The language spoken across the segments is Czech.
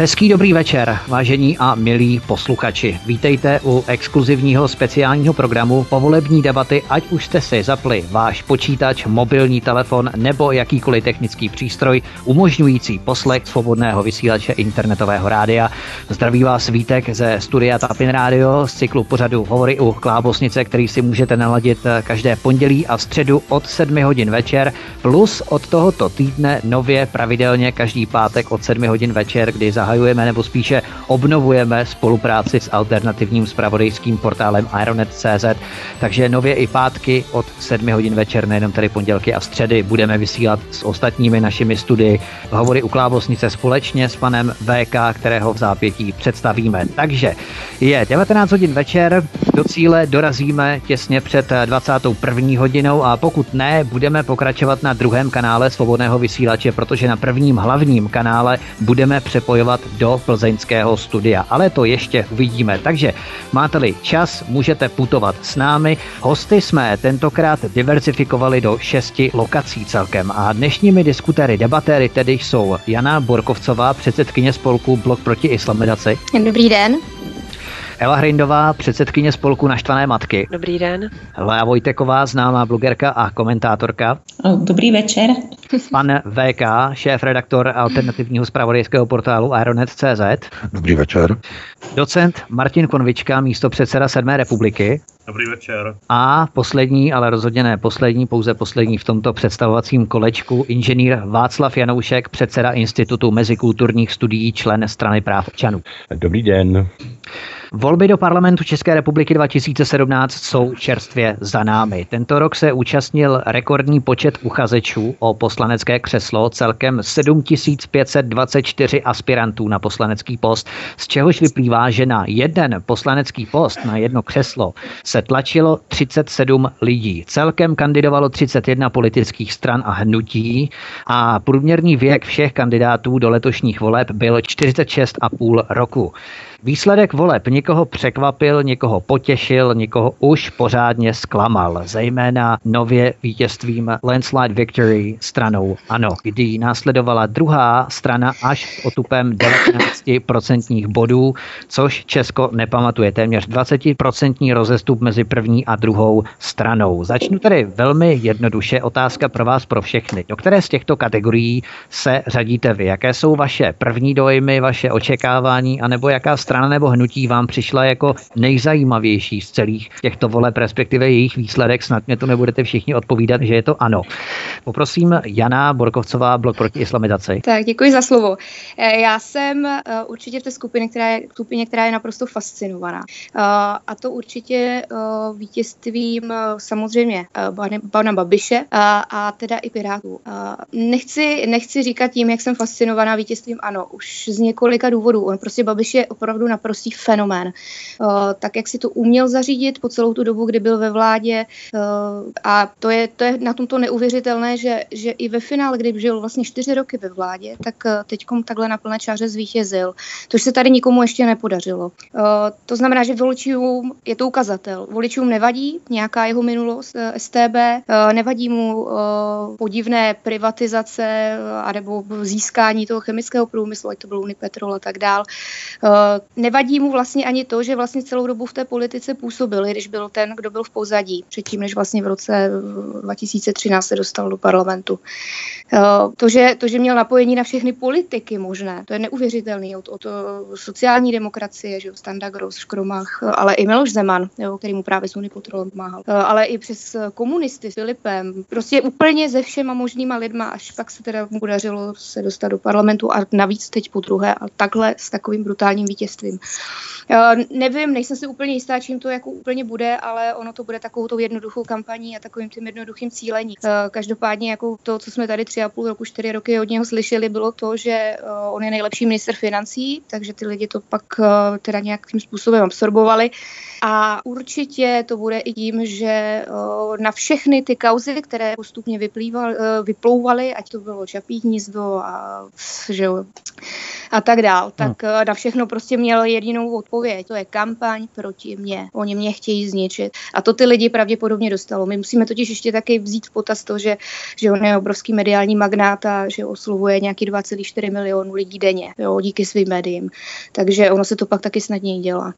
Hezký dobrý večer, vážení a milí posluchači. Vítejte u exkluzivního speciálního programu povolební debaty, ať už jste si zapli váš počítač, mobilní telefon nebo jakýkoliv technický přístroj umožňující poslech svobodného vysílače internetového rádia. Zdraví vás Vítek ze studia Tapin Radio z cyklu pořadu Hovory u Klábosnice, který si můžete naladit každé pondělí a středu od 7 hodin večer, plus od tohoto týdne nově pravidelně každý pátek od 7 hodin večer, kdy zahajujeme nebo spíše obnovujeme spolupráci s alternativním spravodajským portálem Ironet.cz, takže nově i pátky od 7 hodin večer, nejenom tady pondělky a středy, budeme vysílat s ostatními našimi studii hovory u Klábosnice společně s panem VK, kterého v zápětí představíme. Takže je 19 hodin večer, do cíle dorazíme těsně před 21. hodinou a pokud ne, budeme pokračovat na druhém kanále svobodného vysílače, protože na prvním hlavním kanále budeme přepojovat do plzeňského studia. Ale to ještě uvidíme. Takže máte-li čas, můžete putovat s námi. Hosty jsme tentokrát diversifikovali do šesti lokací celkem a dnešními diskutéry, debatéry tedy jsou Jana Borkovcová, předsedkyně spolku Blok proti islamizaci. Dobrý den. Ela Hrindová, předsedkyně spolku Naštvané matky. Dobrý den. Lea Vojteková, známá blogerka a komentátorka. Dobrý večer. Pan VK, šéf-redaktor alternativního zpravodajského portálu Aeronet.cz. Dobrý večer. Docent Martin Konvička, místo předseda Sedmé republiky. Dobrý večer. A poslední, ale rozhodně ne poslední, pouze poslední v tomto představovacím kolečku, inženýr Václav Janoušek, předseda Institutu mezikulturních studií, člen strany práv občanů. Dobrý den. Volby do parlamentu České republiky 2017 jsou čerstvě za námi. Tento rok se účastnil rekordní počet uchazečů o poslanecké křeslo, celkem 7524 aspirantů na poslanecký post, z čehož vyplývá, že na jeden poslanecký post, na jedno křeslo, se tlačilo 37 lidí. Celkem kandidovalo 31 politických stran a hnutí a průměrný věk všech kandidátů do letošních voleb byl 46,5 roku. Výsledek voleb někoho překvapil, někoho potěšil, někoho už pořádně zklamal, zejména nově vítězstvím landslide victory stranou ANO, kdy následovala druhá strana až s otupem 19% bodů, což Česko nepamatuje. Téměř 20% rozestup mezi první a druhou stranou. Začnu tedy velmi jednoduše. Otázka pro vás, pro všechny. Do které z těchto kategorií se řadíte vy? Jaké jsou vaše první dojmy, vaše očekávání, anebo jaká strana nebo hnutí vám přišla jako nejzajímavější z celých těchto voleb, respektive jejich výsledek? Snad mě to nebudete všichni odpovídat, že je to ano. Poprosím Jana Borkovcová, blok proti islamizaci. Tak děkuji za slovo. Já jsem určitě v té skupině, která je, skupině, která je naprosto fascinovaná. A to určitě vítězstvím samozřejmě pana Babiše a, a teda i Pirátů. Nechci, nechci říkat tím, jak jsem fascinovaná vítězstvím ano, už z několika důvodů. On prostě Babiš je opravdu naprostý fenomén. Tak, jak si to uměl zařídit po celou tu dobu, kdy byl ve vládě a to je, to je na tomto neuvěřitelné, že, že i ve finále, kdy žil vlastně čtyři roky ve vládě, tak teďkom takhle na plné čáře zvítězil. To se tady nikomu ještě nepodařilo. To znamená, že voličům je to ukazatel. Voličům nevadí nějaká jeho minulost STB, nevadí mu podivné privatizace anebo získání toho chemického průmyslu, ať to byl Unipetrol a tak dál. Nevadí mu vlastně ani to, že vlastně celou dobu v té politice působil, když byl ten, kdo byl v pozadí, předtím, než vlastně v roce 2013 se dostal do parlamentu. To, že, to, že měl napojení na všechny politiky možné, to je neuvěřitelný. Od, od sociální demokracie, že Standa Gross, Škromach, ale i Miloš Zeman, jo, který mu právě s Unipetrolem pomáhal, ale i přes komunisty s Filipem, prostě úplně ze všema možnýma lidma, až pak se teda mu podařilo se dostat do parlamentu a navíc teď po druhé a takhle s takovým brutálním vítězstvím. Nevím, nejsem si úplně jistá, čím to jako úplně bude, ale ono to bude takovou tou jednoduchou kampaní a takovým tím jednoduchým cílením. Každopádně jako to, co jsme tady tři a půl roku, čtyři roky od něho slyšeli, bylo to, že on je nejlepší minister financí, takže ty lidi to pak teda nějakým způsobem absorbovali. A určitě to bude i tím, že na všechny ty kauzy, které postupně vyplouvaly, ať to bylo Čapí hnízdo a, že a tak dál, tak hmm. na všechno prostě měl jedinou odpověď. To je kampaň proti mně. Oni mě chtějí zničit. A to ty lidi pravděpodobně dostalo. My musíme totiž ještě taky vzít v potaz to, že, že on je obrovský mediální magnát a že oslovuje nějaký 2,4 milionů lidí denně, jo, díky svým médiím. Takže ono se to pak taky snadněji dělá.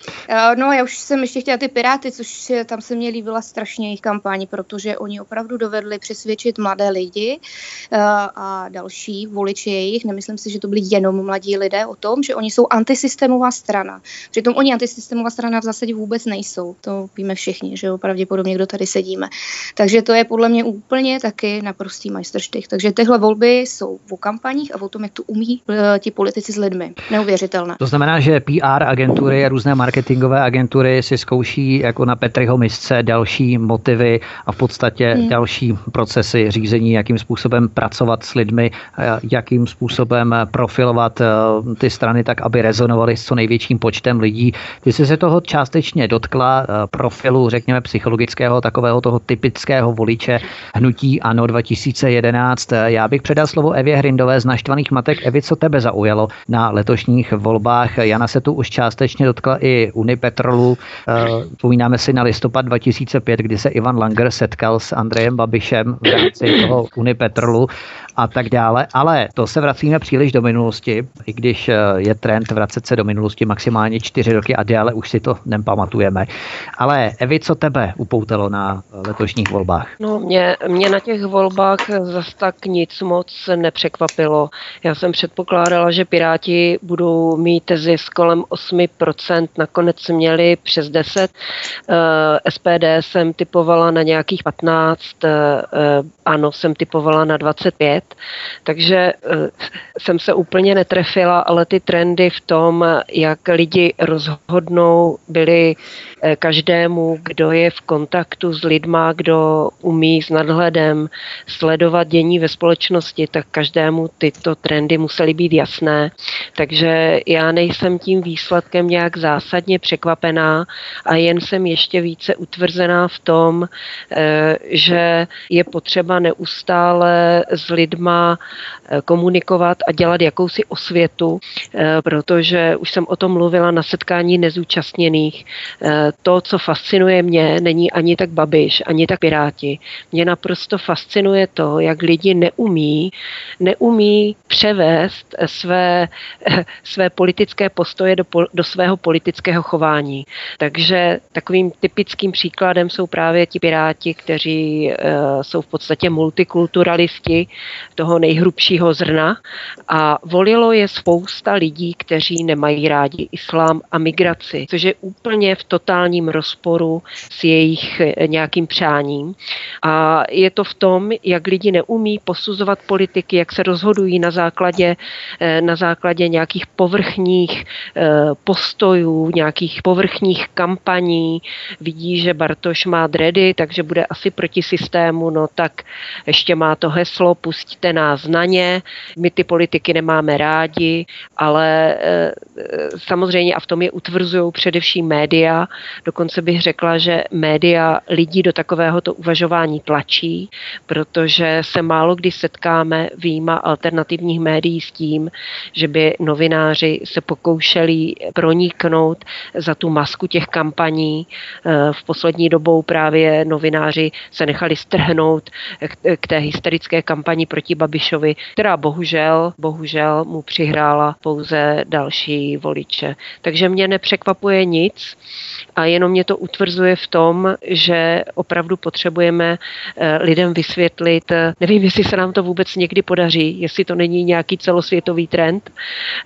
No, já už jsem ještě chtěla ty Piráty, což tam se mě líbila strašně jejich kampaň, protože oni opravdu dovedli přesvědčit mladé lidi a další voliči jejich, nemyslím si, že to byli jenom mladí lidé, o tom, že oni jsou antisystémová strana. Přitom oni antisystémová strana v zásadě vůbec nejsou. To víme všichni, že jo, pravděpodobně, kdo tady sedíme. Takže to je podle mě úplně taky naprostý majstrštych. Takže tyhle volby jsou o kampaních a o tom, jak to umí uh, ti politici s lidmi. Neuvěřitelné. To znamená, že PR agentury a různé marketingové agentury si zkouší jako na Petriho misce další motivy a v podstatě hmm. další procesy řízení, jakým způsobem pracovat s lidmi, jakým způsobem profilovat eh, ty strany tak, aby rezonovaly s co největším počtem lidí. Ty jsi se toho částečně dotkla eh, profilu, řekněme, psychologického, takového toho typického voliče hnutí ANO 2011. Já bych předal slovo Evě Hrindové z Naštvaných matek. Evi, co tebe zaujalo na letošních volbách? Jana se tu už částečně dotkla i Unipetrolu. Eh, vzpomínáme si na listopad 2005, kdy se Ivan Langer setkal s Andrejem Babišem v rámci toho Unipetrolu a tak dále. Ale to se vracíme příliš do minulosti, i když eh, je trend vracet se do minulosti maximálně čtyři roky a déle už si to nepamatujeme. Ale Evi, co tebe upoutalo na letošních volbách? No, mě, mě na těch volbách zas tak nic moc nepřekvapilo. Já jsem předpokládala, že Piráti budou mít zisk kolem 8%, nakonec měli přes 10. SPD jsem typovala na nějakých 15, ano, jsem typovala na 25, takže jsem se úplně netrefila, ale ty trendy v tom, jak lidi rozhodnou, byly eh, každému, kdo je v kontaktu s lidma, kdo umí s nadhledem sledovat dění ve společnosti, tak každému tyto trendy musely být jasné. Takže já nejsem tím výsledkem nějak zásadně překvapená a jen jsem ještě více utvrzená v tom, eh, že je potřeba neustále s lidma eh, komunikovat a dělat jakousi osvětu, eh, protože už jsem o tom mluvila na setkání nezúčastněných. To, co fascinuje mě, není ani tak Babiš, ani tak Piráti. Mě naprosto fascinuje to, jak lidi neumí, neumí převést své, své politické postoje do, do svého politického chování. Takže takovým typickým příkladem jsou právě ti Piráti, kteří jsou v podstatě multikulturalisti toho nejhrubšího zrna a volilo je spousta lidí, kteří nemají rádi islám a migraci, což je úplně v totálním rozporu s jejich eh, nějakým přáním. A je to v tom, jak lidi neumí posuzovat politiky, jak se rozhodují na základě, eh, na základě nějakých povrchních postojů, nějakých povrchních kampaní. Vidí, že Bartoš má dredy, takže bude asi proti systému, no tak ještě má to heslo, pustíte nás na ně, my ty politiky nemáme rádi, ale e, samozřejmě a v tom je utvrzují především média, dokonce bych řekla, že média lidí do takovéhoto uvažování tlačí, protože se málo kdy setkáme výjima alternativních médií s tím, že by novináři se pokoušeli proniknout za tu masku těch kampaní. E, v poslední dobou právě novináři se nechali strhnout k té hysterické kampani proti Babišovi, která bohužel, bohužel mu přihrála pouze další voliče. Takže mě nepřekvapuje nic a jenom mě to utvrzuje v tom, že opravdu potřebujeme eh, lidem vysvětlit, eh, nevím, jestli se nám to vůbec někdy podaří, jestli to není nějaký celosvětový trend,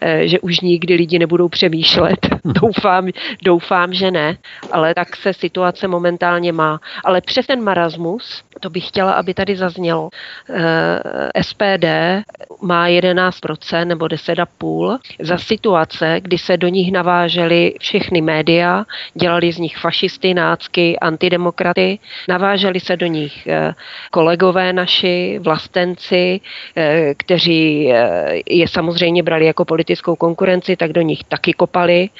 eh, že už nikdy lidi nebudou přemýšlet. doufám, doufám, že ne, ale tak se situace momentálně má. Ale přes ten marasmus to bych chtěla, aby tady zaznělo. Eh, SPD má 11% nebo 10,5% za situace, kdy se do nich navážely všechny média, dělali z nich fašisty, nácky, antidemokraty, naváželi se do nich eh, kolegové naši, vlastenci, eh, kteří je samozřejmě brali jako politickou konkurenci, tak do nich taky kopali.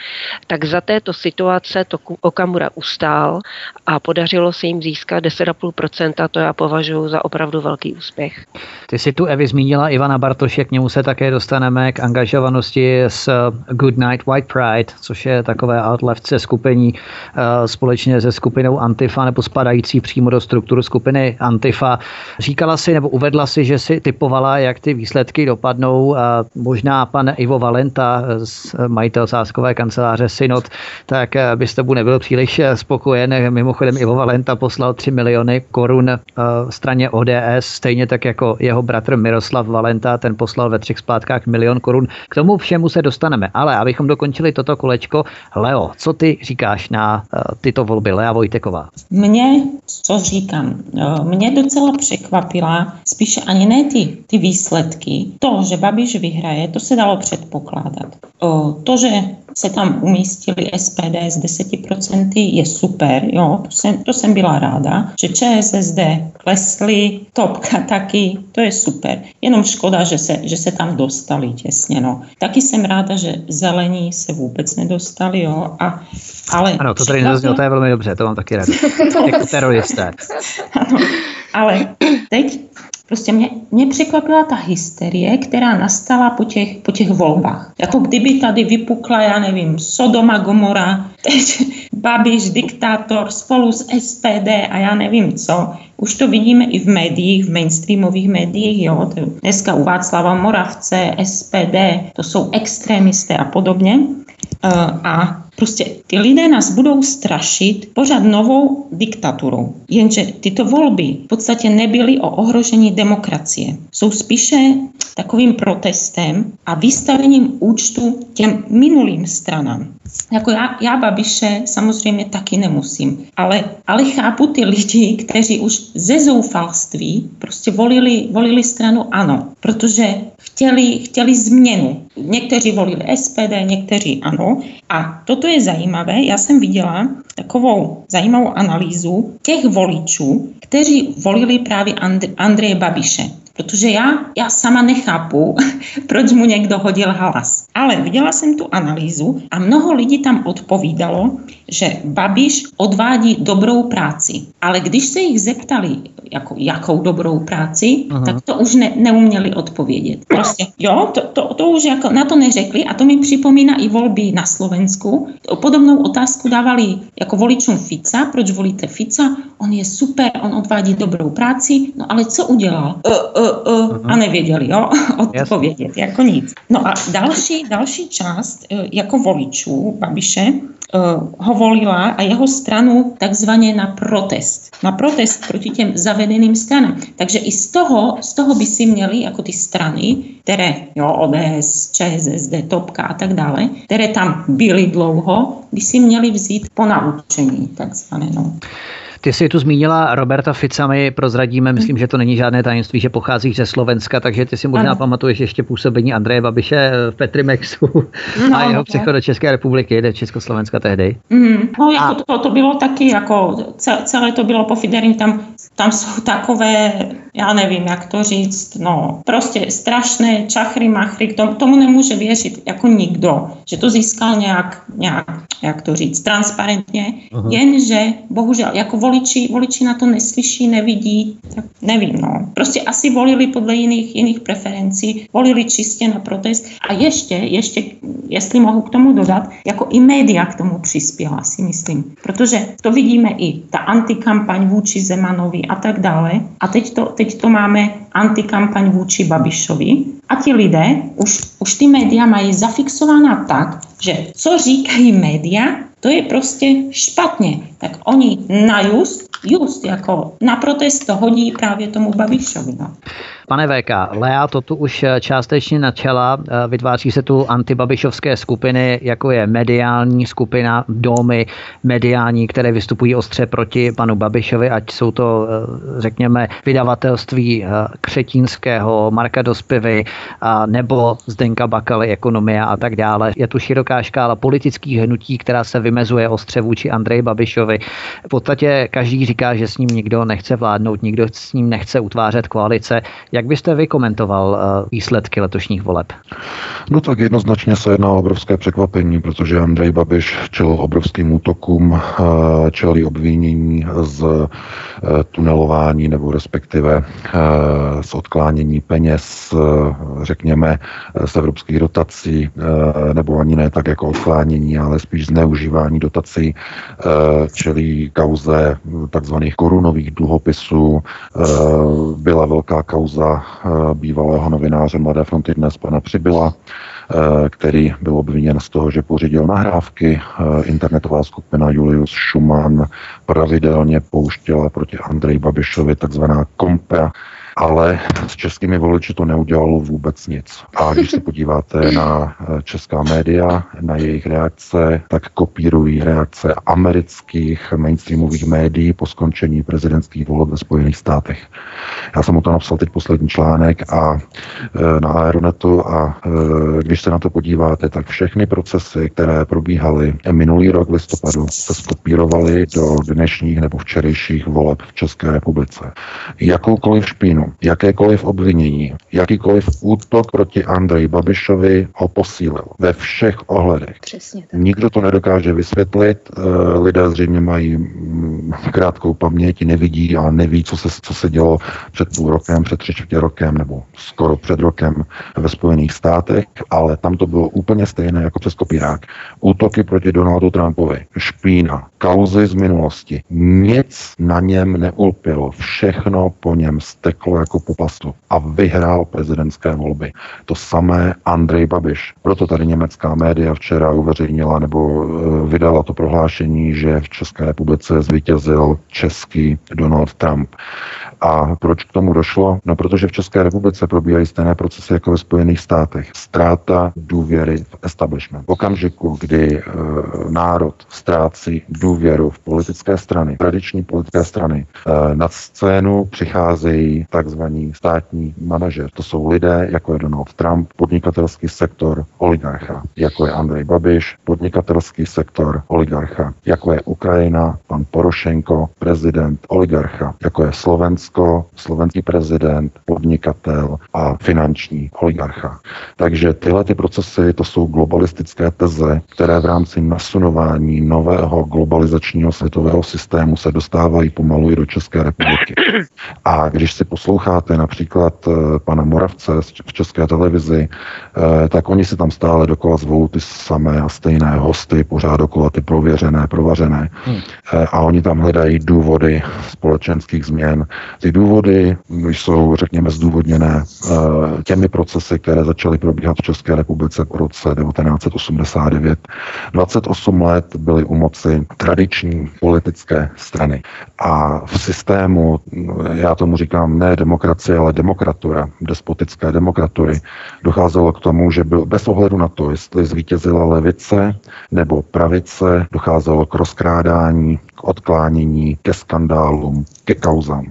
Tak za této situace to Okamura ustál a podařilo se jim získat 10,5%, to já považuji za opravdu velký úspěch. Ty si tu Evi zmínila Ivana Bartoše, k němu se také dostaneme k angažovanosti s Good Night White Pride, což je takové outlevce skupení eh, společně se skupinou Antifa nebo spadající přímo do strukturu skupiny Antifa. Říkala si nebo uvedla si, že si typovala, jak ty výsledky dopadnou. A možná pan Ivo Valenta, majitel sáskové kanceláře Synod, tak eh, byste mu nebyl příliš spokojen. Mimochodem Ivo Valenta poslal 3 miliony korun eh, straně ODS, stejně tak jako jeho bratr Miroslav Valenta, ten poslal ve třech splátkách milion korun. K tomu všemu se dostaneme, ale abychom dokončili toto kolečko, Leo, co ty říkáš na uh, tyto volby, Lea Vojteková? Mně, co říkám, uh, mě docela překvapila spíše ani ne ty, ty výsledky. To, že Babiš vyhraje, to se dalo předpokládat. To, že se tam umístili SPD s 10% je super, jo, to jsem, to jsem byla ráda, že ČSSD klesly, topka taky, to je super. Jenom škoda, že se, že se tam dostali těsně, no. Taky jsem ráda, že zelení se vůbec nedostali, jo, a, ale... Ano, to tady nezaznělo, to je velmi dobře, to mám taky rád. jako teroristé. Ano, ale teď Prostě mě, mě překvapila ta hysterie, která nastala po těch, po těch volbách. Jako kdyby tady vypukla, já nevím, Sodoma Gomora, teď Babiš, diktátor spolu s SPD a já nevím co. Už to vidíme i v médiích, v mainstreamových médiích, jo. Dneska u Václava Moravce, SPD, to jsou extrémisté a podobně. Eh, a prostě ty lidé nás budou strašit pořád novou diktaturou. Jenže tyto volby v podstatě nebyly o ohrožení demokracie. Jsou spíše takovým protestem a vystavením účtu těm minulým stranám. Jako já, já Babiše samozřejmě taky nemusím, ale, ale chápu ty lidi, kteří už ze zoufalství prostě volili, volili stranu ano, protože chtěli, chtěli změnu. Někteří volili SPD, někteří ano. A toto je zajímavé. Já jsem viděla takovou zajímavou analýzu těch voličů, kteří volili právě And- Andreje Babiše. Protože já, já sama nechápu, proč mu někdo hodil hlas. Ale viděla jsem tu analýzu a mnoho lidí tam odpovídalo, že Babiš odvádí dobrou práci. Ale když se jich zeptali, jako, jakou dobrou práci, Aha. tak to už ne, neuměli odpovědět. Prostě, jo, to, to, to už jako na to neřekli a to mi připomíná i volby na Slovensku. Podobnou otázku dávali jako voličům Fica, proč volíte Fica? On je super, on odvádí dobrou práci, no ale co udělal? Uh, uh, uh, a nevěděli, jo, odpovědět, jako nic. No a další, další část jako voličů Babiše ho volila a jeho stranu takzvaně na protest. Na protest proti těm zavedeným stranám. Takže i z toho, z toho by si měli jako ty strany, které, jo, ODS, ČSSD, Topka a tak dále, které tam byly dlouho, by si měli vzít po naučení, takzvané. No. Ty jsi tu zmínila Roberta Fica, my prozradíme, myslím, že to není žádné tajemství, že pochází ze Slovenska, takže ty si možná ano. pamatuješ ještě působení Andreje Babiše v Petrimexu no, a jeho přechod do České republiky, do Československa tehdy. Mm, no, jako a... to, to bylo taky, jako celé to bylo po Fiderim, tam, tam jsou takové, já nevím, jak to říct, no, prostě strašné čachry, machry, k tomu, tomu nemůže věřit jako nikdo, že to získal nějak, nějak jak to říct, transparentně, uh-huh. jenže bohužel jako voliči, voliči na to neslyší, nevidí, tak nevím, no. Prostě asi volili podle jiných, jiných preferencí, volili čistě na protest a ještě, ještě, jestli mohu k tomu dodat, jako i média k tomu přispěla, si myslím. Protože to vidíme i ta antikampaň vůči Zemanovi a tak dále. A teď to, teď to máme antikampaň vůči Babišovi. A ti lidé, už, už ty média mají zafixována tak, že co říkají média, to je prostě špatně. Tak oni na just, just jako na protest to hodí právě tomu Babišovi. No. Pane VK, Lea to tu už částečně načala, vytváří se tu antibabišovské skupiny, jako je mediální skupina, domy mediální, které vystupují ostře proti panu Babišovi, ať jsou to, řekněme, vydavatelství Křetínského, Marka Dospivy, nebo Zdenka Bakaly, ekonomia a tak dále. Je tu široká škála politických hnutí, která se vymezuje ostře vůči Andreji Babišovi. V podstatě každý říká, že s ním nikdo nechce vládnout, nikdo s ním nechce utvářet koalice. Jak byste vy komentoval eh, výsledky letošních voleb? No tak jednoznačně se jedná o obrovské překvapení, protože Andrej Babiš čelil obrovským útokům, eh, čelí obvinění z eh, tunelování nebo respektive z odklánění peněz, řekněme, z evropských dotací, nebo ani ne tak jako odklánění, ale spíš zneužívání dotací, čelí kauze takzvaných korunových dluhopisů. Byla velká kauza bývalého novináře Mladé fronty dnes, pana Přibyla, Eh, který byl obviněn z toho, že pořídil nahrávky. Eh, internetová skupina Julius Schumann pravidelně pouštěla proti Andreji Babišovi takzvaná kompea, ale s českými voliči to neudělalo vůbec nic. A když se podíváte na eh, česká média, na jejich reakce, tak kopírují reakce amerických mainstreamových médií po skončení prezidentských voleb ve Spojených státech. Já jsem o to napsal teď poslední článek a e, na Aeronetu a e, když se na to podíváte, tak všechny procesy, které probíhaly minulý rok v listopadu, se skopírovaly do dnešních nebo včerejších voleb v České republice. Jakoukoliv špínu, jakékoliv obvinění, jakýkoliv útok proti Andreji Babišovi ho posílil ve všech ohledech. Přesně tak. Nikdo to nedokáže vysvětlit, e, lidé zřejmě mají mm, krátkou paměť, nevidí a neví, co se, co se dělo před půl rokem, před tři čtvrtě rokem nebo skoro před rokem ve Spojených státech, ale tam to bylo úplně stejné jako přes kopírák. Útoky proti Donaldu Trumpovi, špína, kauzy z minulosti. Nic na něm neulpělo, všechno po něm steklo jako po pastu a vyhrál prezidentské volby. To samé Andrej Babiš. Proto tady německá média včera uveřejnila nebo e, vydala to prohlášení, že v České republice zvítězil český Donald Trump. A proč k tomu došlo? No, protože v České republice probíhají stejné procesy jako ve Spojených státech. Ztráta důvěry v establishment. V okamžiku, kdy e, národ ztrácí důvěru v politické strany, tradiční politické strany, e, na scénu přicházejí takzvaní státní manažer. To jsou lidé, jako je Donald Trump, podnikatelský sektor oligarcha, jako je Andrej Babiš, podnikatelský sektor oligarcha, jako je Ukrajina, pan Porošenko, prezident oligarcha, jako je Slovensko, slovenský prezident, podnikatel a finanční oligarcha. Takže tyhle ty procesy, to jsou globalistické teze, které v rámci nasunování nového globalizačního světového systému se dostávají pomalu i do České republiky. A když si posloucháte například eh, pana Moravce v České televizi, eh, tak oni si tam stále dokola zvou ty samé a stejné hosty, pořád dokola ty prověřené, provařené. Hmm. Eh, a oni tam hledají důvody společenských změn. Ty důvody jsou, řekněme, zdůvodněné těmi procesy, které začaly probíhat v České republice v roce 1989. 28 let byly u moci tradiční politické strany. A v systému, já tomu říkám ne demokracie, ale demokratura, despotické demokratury, docházelo k tomu, že byl bez ohledu na to, jestli zvítězila levice nebo pravice, docházelo k rozkrádání, k odklánění, ke skandálům, ke kauzám.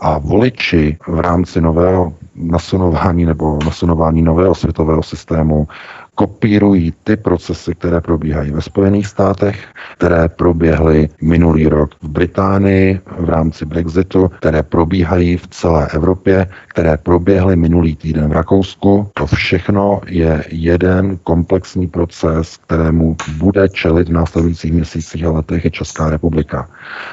A voliči v rámci nového nasunování nebo nasunování nového světového systému kopírují ty procesy, které probíhají ve Spojených státech, které proběhly minulý rok v Británii v rámci Brexitu, které probíhají v celé Evropě, které proběhly minulý týden v Rakousku. To všechno je jeden komplexní proces, kterému bude čelit v následujících měsících a letech i Česká republika.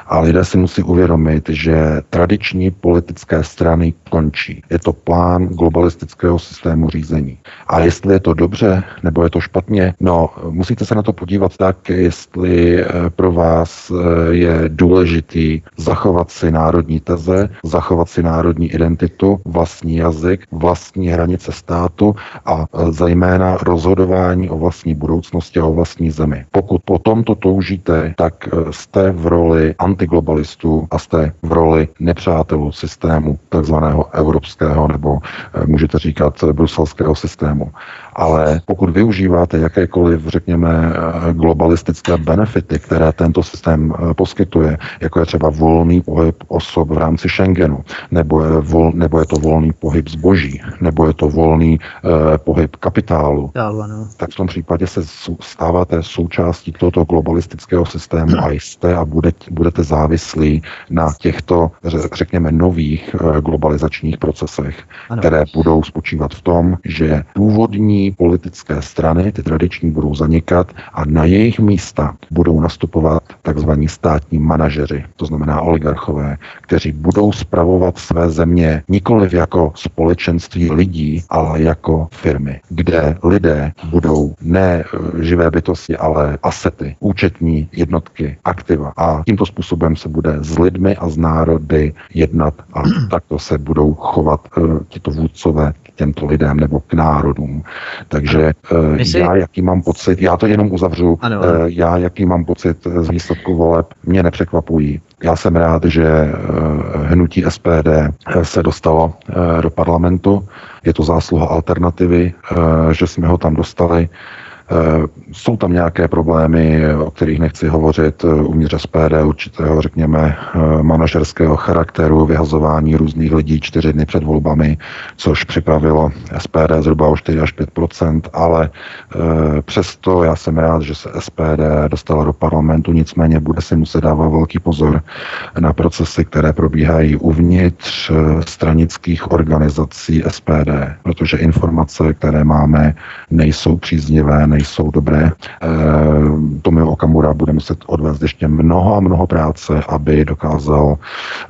A lidé si musí uvědomit, že tradiční politické strany končí. Je to plán globalistického systému řízení. A jestli je to dobře, nebo je to špatně? No, musíte se na to podívat tak, jestli pro vás je důležitý zachovat si národní teze, zachovat si národní identitu, vlastní jazyk, vlastní hranice státu a zejména rozhodování o vlastní budoucnosti a o vlastní zemi. Pokud po tomto toužíte, tak jste v roli antiglobalistů a jste v roli nepřátelů systému takzvaného evropského nebo můžete říkat bruselského systému. Ale pokud využíváte jakékoliv, řekněme, globalistické benefity, které tento systém eh, poskytuje, jako je třeba volný pohyb osob v rámci Schengenu, nebo je, vol, nebo je to volný pohyb zboží, nebo je to volný eh, pohyb kapitálu, no. tak v tom případě se stáváte součástí tohoto globalistického systému a jste a budete, budete závislí na těchto, řekněme, nových eh, globalizačních procesech, ano. které budou spočívat v tom, že původní politické strany, ty tradiční, budou zanikat a na jejich místa budou nastupovat takzvaní státní manažeři, to znamená oligarchové, kteří budou spravovat své země nikoliv jako společenství lidí, ale jako firmy, kde lidé budou ne e, živé bytosti, ale asety, účetní jednotky, aktiva. A tímto způsobem se bude s lidmi a z národy jednat a takto se budou chovat uh, tito vůdcové k těmto lidem nebo k národům. Takže uh, si... já, jaký mám pocit, já to jenom uzavřu, ano, ano. Uh, já, jaký mám pocit z výsledku voleb, mě nepřekvapují. Já jsem rád, že uh, hnutí SPD se dostalo do parlamentu. Je to zásluha alternativy, že jsme ho tam dostali. Eh, jsou tam nějaké problémy, o kterých nechci hovořit eh, uvnitř SPD, určitého, řekněme, eh, manažerského charakteru, vyhazování různých lidí čtyři dny před volbami, což připravilo SPD zhruba o 4 až 5% ale přesto já jsem rád, že se SPD dostala do parlamentu, nicméně bude si muset dávat velký pozor na procesy, které probíhají uvnitř stranických organizací SPD, protože informace, které máme, nejsou příznivé, nejsou dobré. Eh, Tomio Okamura bude muset odvést ještě mnoho a mnoho práce, aby dokázal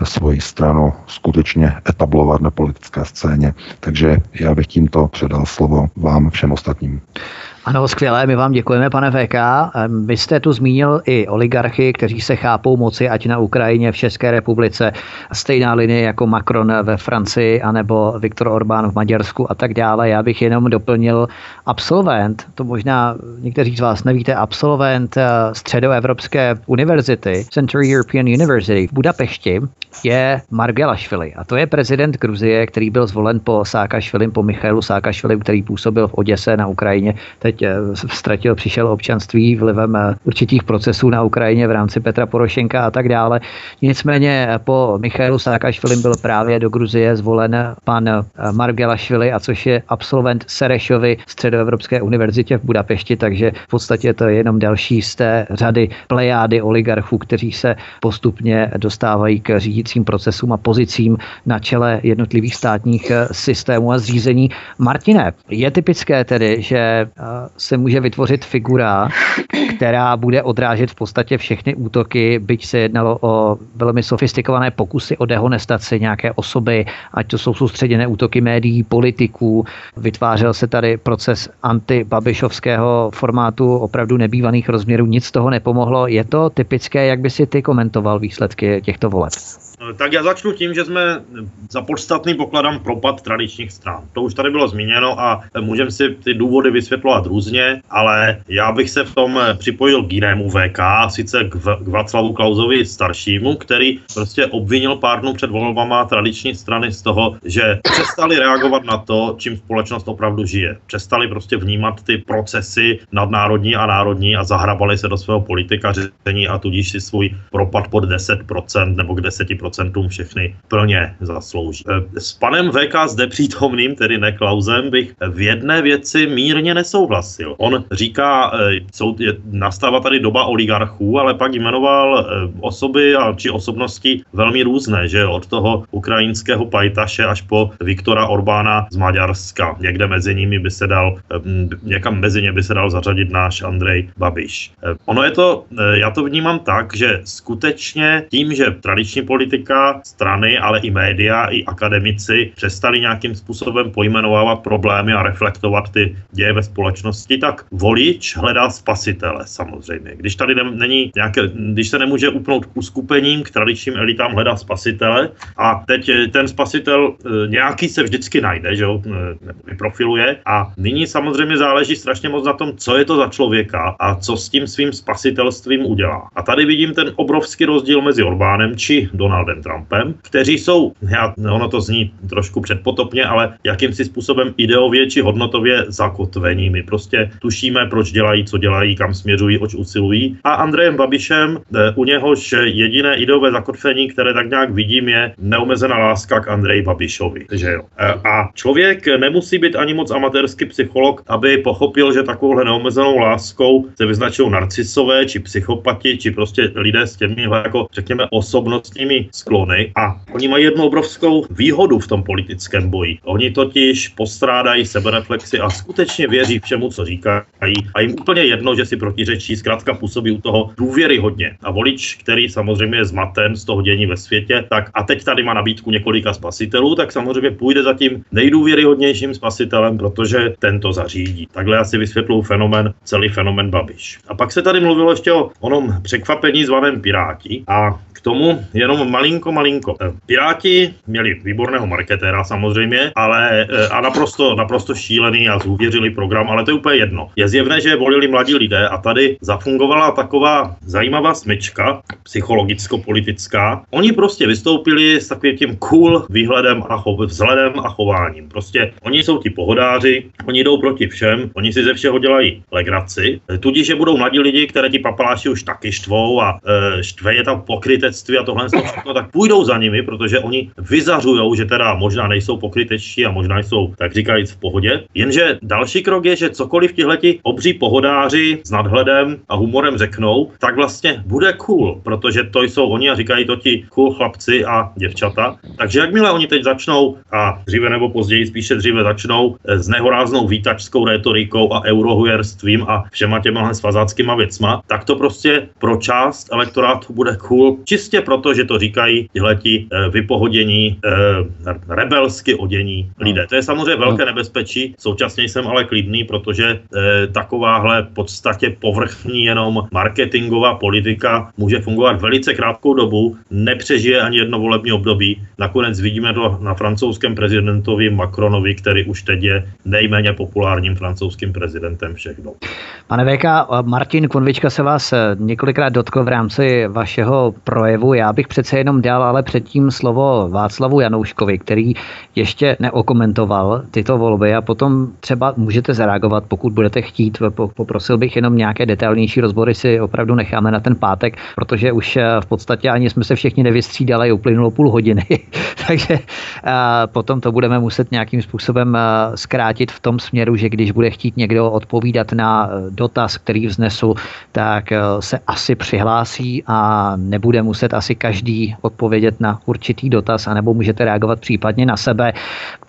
svoji stranu skutečně etablovat na politické scéně. Takže já bych tímto předal slovo vám všem ostatním. Ano, skvělé, my vám děkujeme, pane VK. Vy jste tu zmínil i oligarchy, kteří se chápou moci, ať na Ukrajině, v České republice, stejná linie jako Macron ve Francii, anebo Viktor Orbán v Maďarsku a tak dále. Já bych jenom doplnil absolvent, to možná někteří z vás nevíte, absolvent eh, Středoevropské univerzity, Central European University v Budapešti, je Margelašvili. A to je prezident Gruzie, který byl zvolen po Sákašvilim, po Michailu Sákašvilim, který působil v Oděse na Ukrajině. Teď eh, ztratil, přišel občanství vlivem eh, určitých procesů na Ukrajině v rámci Petra Porošenka a tak dále. Nicméně eh, po Michailu Sákašvilim byl právě do Gruzie zvolen pan Margelašvili, a což je absolvent Serešovy Středoevropské univerzitě v Budapešti, takže v podstatě to je jenom další z té řady plejády oligarchů, kteří se postupně dostávají k řídí řídícím procesům a pozicím na čele jednotlivých státních systémů a zřízení. Martine, je typické tedy, že se může vytvořit figura, která bude odrážet v podstatě všechny útoky, byť se jednalo o velmi sofistikované pokusy o dehonestaci nějaké osoby, ať to jsou soustředěné útoky médií, politiků. Vytvářel se tady proces antibabišovského formátu opravdu nebývaných rozměrů, nic z toho nepomohlo. Je to typické, jak by si ty komentoval výsledky těchto voleb? Eh, tak já začnu tím, že jsme za podstatný pokladám propad tradičních stran. To už tady bylo zmíněno a můžeme si ty důvody vysvětlovat různě, ale já bych se v tom eh, připojil k jinému VK, sice k, v, k Václavu Klauzovi staršímu, který prostě obvinil pár dnů před volbama tradiční strany z toho, že přestali reagovat na to, čím společnost opravdu žije. Přestali prostě vnímat ty procesy nadnárodní a národní a zahrabali se do svého politikaření a tudíž si svůj propad pod 10% nebo k 10% procentům všechny plně zaslouží. E, s panem VK zde přítomným, tedy ne Klausem, bych v jedné věci mírně nesouhlasil. On říká, e, jsou, je, nastává tady doba oligarchů, ale pak jmenoval e, osoby a, či osobnosti velmi různé, že od toho ukrajinského pajtaše až po Viktora Orbána z Maďarska. Někde mezi nimi by se dal, někam mezi ně by se dal zařadit náš Andrej Babiš. Ono je to, já to vnímám tak, že skutečně tím, že tradiční politik politika, strany, ale i média, i akademici přestali nějakým způsobem pojmenovávat problémy a reflektovat ty děje ve společnosti tak volič hledá spasitele samozřejmě. Když tady ne, není nějaké, když se nemůže upnout k uskupením, k tradičním elitám hledá spasitele a teď ten spasitel nějaký se vždycky najde, že jo, vyprofiluje a nyní samozřejmě záleží strašně moc na tom, co je to za člověka a co s tím svým spasitelstvím udělá. A tady vidím ten obrovský rozdíl mezi Orbánem či Donaldem Trumpem, kteří jsou, já, ono to zní trošku předpotopně, ale jakýmsi způsobem ideově či hodnotově zakotvení. My prostě tušíme, proč dělají, co dělají, kam směřují, oč usilují. A Andrejem Babišem, eh, u něhož jediné ideové zakotvení, které tak nějak vidím, je neomezená láska k Andreji Babišovi. Že jo. Eh, a člověk nemusí být ani moc amatérský psycholog, aby pochopil, že takovouhle neomezenou láskou se vyznačují narcisové, či psychopati, či prostě lidé s těmi, jako řekněme, osobnostními sklony. A oni mají jednu obrovskou výhodu v tom politickém boji. Oni totiž postrádají sebereflexy a skutečně věří všemu, co říkají. A jim úplně jedno, že si protiřečí, zkrátka působí u toho důvěry hodně. A volič, který samozřejmě je zmaten z toho dění ve světě, tak a teď tady má nabídku několika spasitelů, tak samozřejmě půjde za tím nejdůvěryhodnějším spasitelem, protože tento zařídí. Takhle asi vysvětluji fenomen, celý fenomen Babiš. A pak se tady mluvilo ještě o onom překvapení zvaném Piráti a tomu jenom malinko, malinko. Eh, Piráti měli výborného marketéra samozřejmě, ale eh, a naprosto, naprosto šílený a zúvěřili program, ale to je úplně jedno. Je zjevné, že volili mladí lidé a tady zafungovala taková zajímavá smyčka, psychologicko-politická. Oni prostě vystoupili s takovým tím cool výhledem a chov, vzhledem a chováním. Prostě oni jsou ti pohodáři, oni jdou proti všem, oni si ze všeho dělají legraci, eh, tudíž, že budou mladí lidi, které ti papaláši už taky štvou a e, štve je tam pokrytectví a tohle všechno, tak půjdou za nimi, protože oni vyzařují, že teda možná nejsou pokrytečtí a možná jsou, tak říkajíc, v pohodě. Jenže další krok je, že cokoliv tihleti obří pohodáři s nadhledem a humorem řeknou, tak vlastně bude cool, protože to jsou oni a říkají to ti cool chlapci a děvčata. Takže jakmile oni teď začnou, a dříve nebo později, spíše dříve začnou eh, s nehoráznou výtačskou retorikou a eurohujerstvím a všema těma svazáckýma věcma, tak to prostě pro část elektorátu bude cool. Čist čistě proto, že to říkají tihleti eh, vypohodění, eh, rebelsky odění lidé. To je samozřejmě velké nebezpečí, současně jsem ale klidný, protože eh, takováhle v podstatě povrchní jenom marketingová politika může fungovat velice krátkou dobu, nepřežije ani jedno volební období. Nakonec vidíme to na francouzském prezidentovi Macronovi, který už teď je nejméně populárním francouzským prezidentem všech dob. Pane VK, Martin Konvička se vás několikrát dotkl v rámci vašeho projevu projevu. Já bych přece jenom dal ale předtím slovo Václavu Janouškovi, který ještě neokomentoval tyto volby a potom třeba můžete zareagovat, pokud budete chtít. Poprosil bych jenom nějaké detailnější rozbory si opravdu necháme na ten pátek, protože už eh, v podstatě ani jsme se všichni nevystřídali, uplynulo půl hodiny. Takže eh, potom to budeme muset nějakým způsobem eh, zkrátit v tom směru, že když bude chtít někdo odpovídat na dotaz, který vznesu, tak se asi přihlásí a nebude muset asi každý odpovědět na určitý dotaz, anebo můžete reagovat případně na sebe.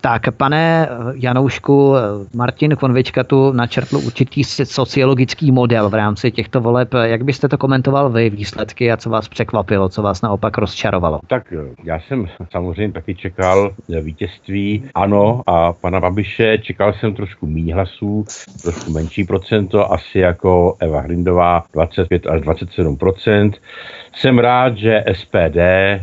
Tak, pane Janoušku, Martin Konvička tu načrtl určitý sociologický model v rámci těchto voleb. Jak byste to komentoval vy, výsledky a co vás překvapilo, co vás naopak rozčarovalo? Tak já jsem samozřejmě taky čekal vítězství ano a pana Babiše, čekal jsem trošku méně hlasů, trošku menší procento, asi jako Eva Hrindová 25 až 27 jsem rád, že SPD eh,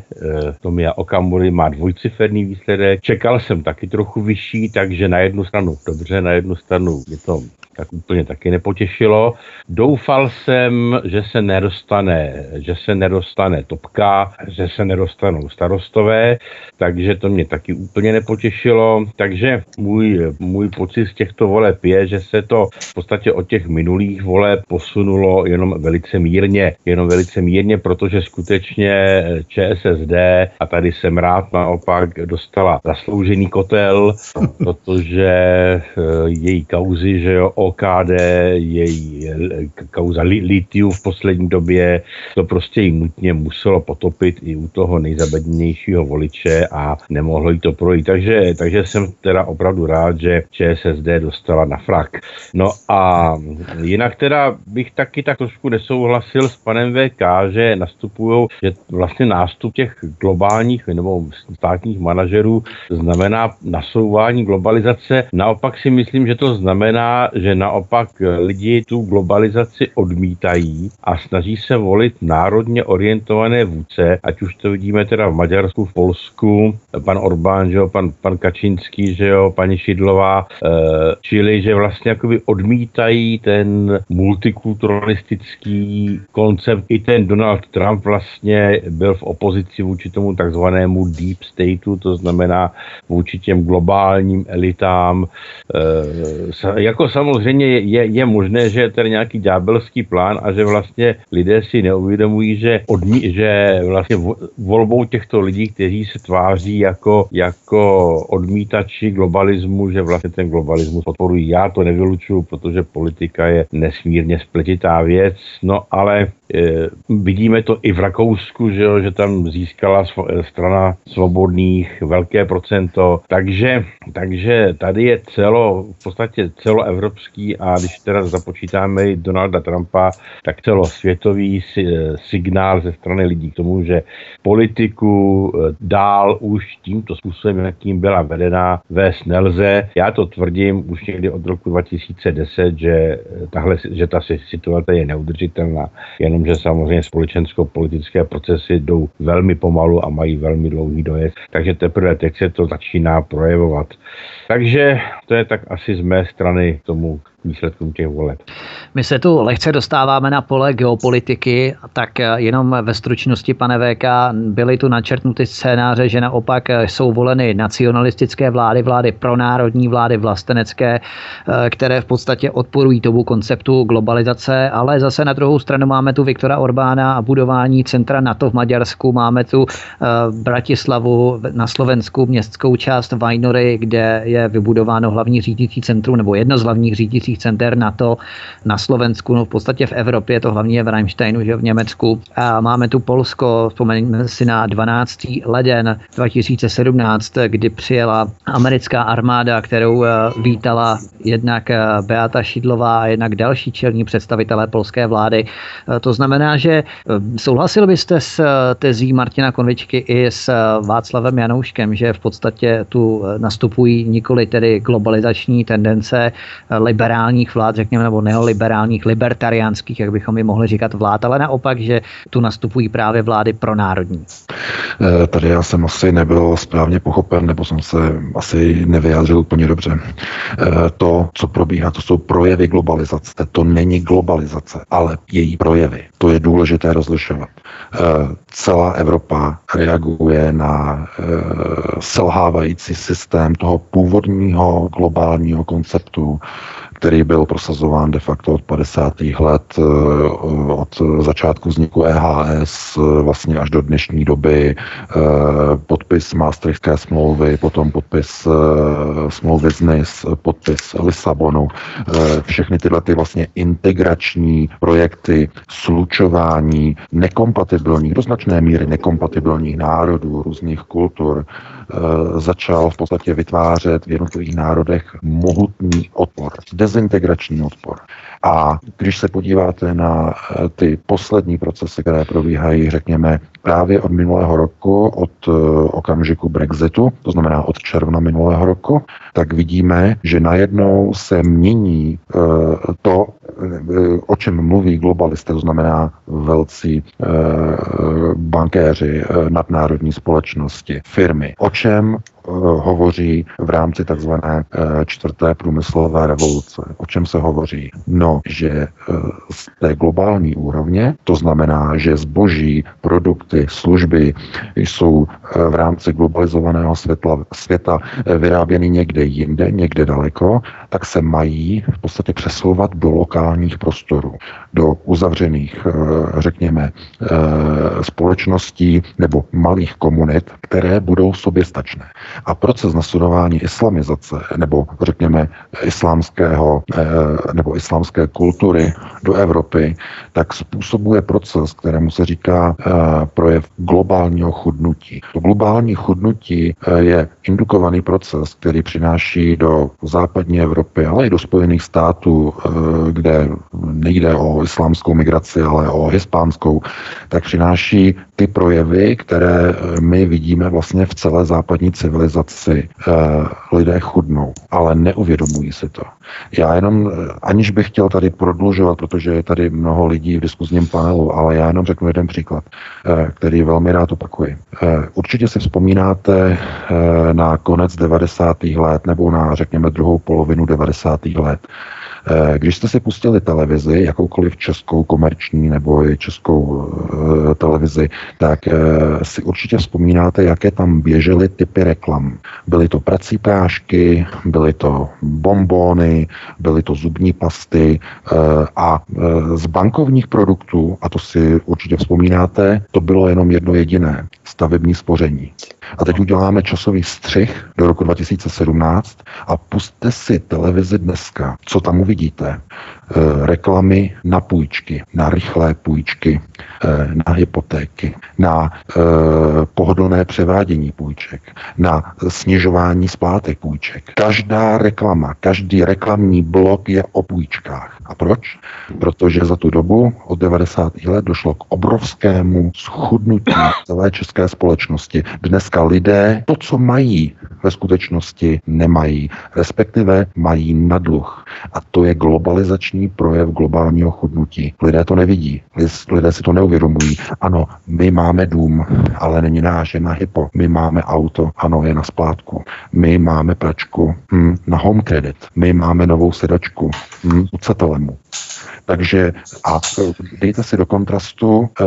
Tomia Okamury má dvojciferný výsledek. Čekal jsem taky trochu vyšší, takže na jednu stranu dobře, na jednu stranu je to tak úplně taky nepotěšilo. Doufal jsem, že se nedostane, že se nedostane topka, že se nedostanou starostové, takže to mě taky úplně nepotěšilo. Takže můj, můj pocit z těchto voleb je, že se to v podstatě od těch minulých voleb posunulo jenom velice mírně, jenom velice mírně, protože skutečně ČSSD, a tady jsem rád naopak, dostala zasloužený kotel, protože eh, její kauzy, že jo, OKD, její kauza litiu v poslední době, to prostě jí nutně muselo potopit i u toho nejzabednějšího voliče a nemohlo jí to projít. Takže, takže jsem teda opravdu rád, že ČSSD dostala na frak. No a jinak teda bych taky tak trošku nesouhlasil s panem VK, že nastupují, že vlastně nástup těch globálních nebo státních manažerů znamená nasouvání globalizace. Naopak si myslím, že to znamená znamená, naopak lidi tu globalizaci odmítají a snaží se volit národně orientované vůdce, ať už to vidíme teda v Maďarsku, v Polsku, pan Orbán, že jo, pan, pan Kačínský, že jo, paní Šidlová, e, čili že vlastně jakoby odmítají ten multikulturalistický koncept. I ten Donald Trump vlastně byl v opozici vůči tomu takzvanému deep stateu, to znamená vůči těm globálním elitám. E, jako samozřejmě je, je možné, že je tady nějaký ďábelský plán a že vlastně lidé si neuvědomují, že, odmí, že vlastně volbou těchto lidí, kteří se tváří jako, jako odmítači globalismu, že vlastně ten globalismus podporují. Já to nevylučuju, protože politika je nesmírně spletitá věc, no ale vidíme to i v Rakousku, že, jo, že tam získala strana svobodných velké procento, takže, takže tady je celo, v podstatě celoevropský a když teda započítáme i Donalda Trumpa, tak celosvětový signál ze strany lidí k tomu, že politiku dál už tímto způsobem, jakým byla vedená, vést nelze. Já to tvrdím už někdy od roku 2010, že, tahle, že ta situace je neudržitelná, jenomže samozřejmě společensko-politické procesy jdou velmi pomalu a mají velmi dlouhý dojezd, takže teprve teď se to začíná projevovat. Takže to je tak asi z mé strany tomu výsledkům těch voleb. My se tu lehce dostáváme na pole geopolitiky, tak jenom ve stručnosti, pane VK, byly tu načrtnuty scénáře, že naopak jsou voleny nacionalistické vlády, vlády pronárodní, vlády vlastenecké, které v podstatě odporují tomu konceptu globalizace, ale zase na druhou stranu máme tu Viktora Orbána a budování centra NATO v Maďarsku, máme tu eh, Bratislavu na Slovensku, městskou část Vajnory, kde je vybudováno hlavní řídící centrum nebo jedno z hlavních řídících center NATO na Slovensku, no v podstatě v Evropě, to hlavně je v Reichsteinu, že v Německu. A máme tu Polsko, vzpomeňme si na 12. leden 2017, kdy přijela americká armáda, kterou eh, vítala jednak eh, Beata Šidlová a jednak další čelní představitelé polské vlády. Eh, to znamená, že souhlasil byste s tezí Martina Konvičky i s Václavem Janouškem, že v podstatě tu nastupují nikoli tedy globalizační tendence liberálních vlád, řekněme, nebo neoliberálních, libertariánských, jak bychom je mohli říkat vlád, ale naopak, že tu nastupují právě vlády pro národní. Eh, tady já jsem asi nebyl správně pochopen, nebo jsem se asi nevyjádřil úplně dobře. Eh, to, co probíhá, to jsou projevy globalizace. To není globalizace, ale její projevy. To je důležité rozlišovat. Eh, celá Evropa reaguje na selhávající systém toho původního globálního konceptu, který byl prosazován de facto od 50. let, eh, od začátku vzniku EHS vlastně až do dnešní doby, eh, podpis Maastrichtské smlouvy, potom podpis eh, smlouvy z NIS, podpis Lisabonu, všechny tyhle ty vlastně integrační projekty, slučování nekompatibilních, do značné míry nekompatibilních národů, různých kultur, začal v podstatě vytvářet v jednotlivých národech mohutný odpor, dezintegrační odpor. A když se podíváte na eh, ty poslední procesy, které probíhají, řekněme, právě od minulého roku, od eh, okamžiku Brexitu, to znamená od června minulého roku, tak vidíme, že najednou se mění eh, to, o čem mluví globalisté, to znamená velcí bankéři, nadnárodní společnosti, firmy, o čem hovoří v rámci takzvané čtvrté průmyslové revoluce. O čem se hovoří? No, že z té globální úrovně, to znamená, že zboží, produkty, služby jsou v rámci globalizovaného světla, světa vyráběny někde jinde, někde daleko, tak se mají v podstatě přesouvat do lokálních prostorů, do uzavřených, řekněme, společností nebo malých komunit, které budou soběstačné. A proces nasudování islamizace nebo řekněme islámského nebo islámské kultury do Evropy, tak způsobuje proces, kterému se říká projev globálního chudnutí. To globální chudnutí eh, je indukovaný proces, který přináší do západní Evropy, ale i do Spojených států, eh, kde nejde o islámskou migraci, ale o hispánskou, tak přináší ty projevy, které my vidíme vlastně v celé západní civilizaci. Lidé chudnou, ale neuvědomují si to. Já jenom, aniž bych chtěl tady prodlužovat, protože je tady mnoho lidí v diskuzním panelu, ale já jenom řeknu jeden příklad, eh, který velmi rád opakuji. Eh, určitě si vzpomínáte eh, na konec 90. let nebo na, řekněme, druhou polovinu 90. let, Eh, když jste si pustili televizi, jakoukoliv českou komerční nebo i českou eh, televizi, tak eh, si určitě vzpomínáte, jaké tam běžely typy reklam. Byly to prací prášky, byly to bombóny, byly to zubní pasty a z bankovních produktů, a to si určitě vzpomínáte, to bylo jenom jedno jediné, stavební spoření. A teď uděláme časový střih do roku 2017 a puste si televizi dneska. Co tam uvidíte? E, reklamy na půjčky, na rychlé půjčky, e, na hypotéky, na e, pohodlné převádění půjček, na snižování splátek půjček. Každá reklama, každý reklamní blok je o půjčkách. A proč? Protože za tu dobu od 90. let došlo k obrovskému schudnutí celé české společnosti. Dneska lidé to, co mají, ve skutečnosti nemají, respektive mají nadluh. A to je globalizační projev globálního chudnutí. Lidé to nevidí, lidé si to neuvědomují. Ano, my máme dům, ale není náš, je na hypo. My máme auto, ano, je na splátku. My máme pračku hm, na home credit. My máme novou sedačku hm, u Cetelemu. Takže a dejte si do kontrastu, e,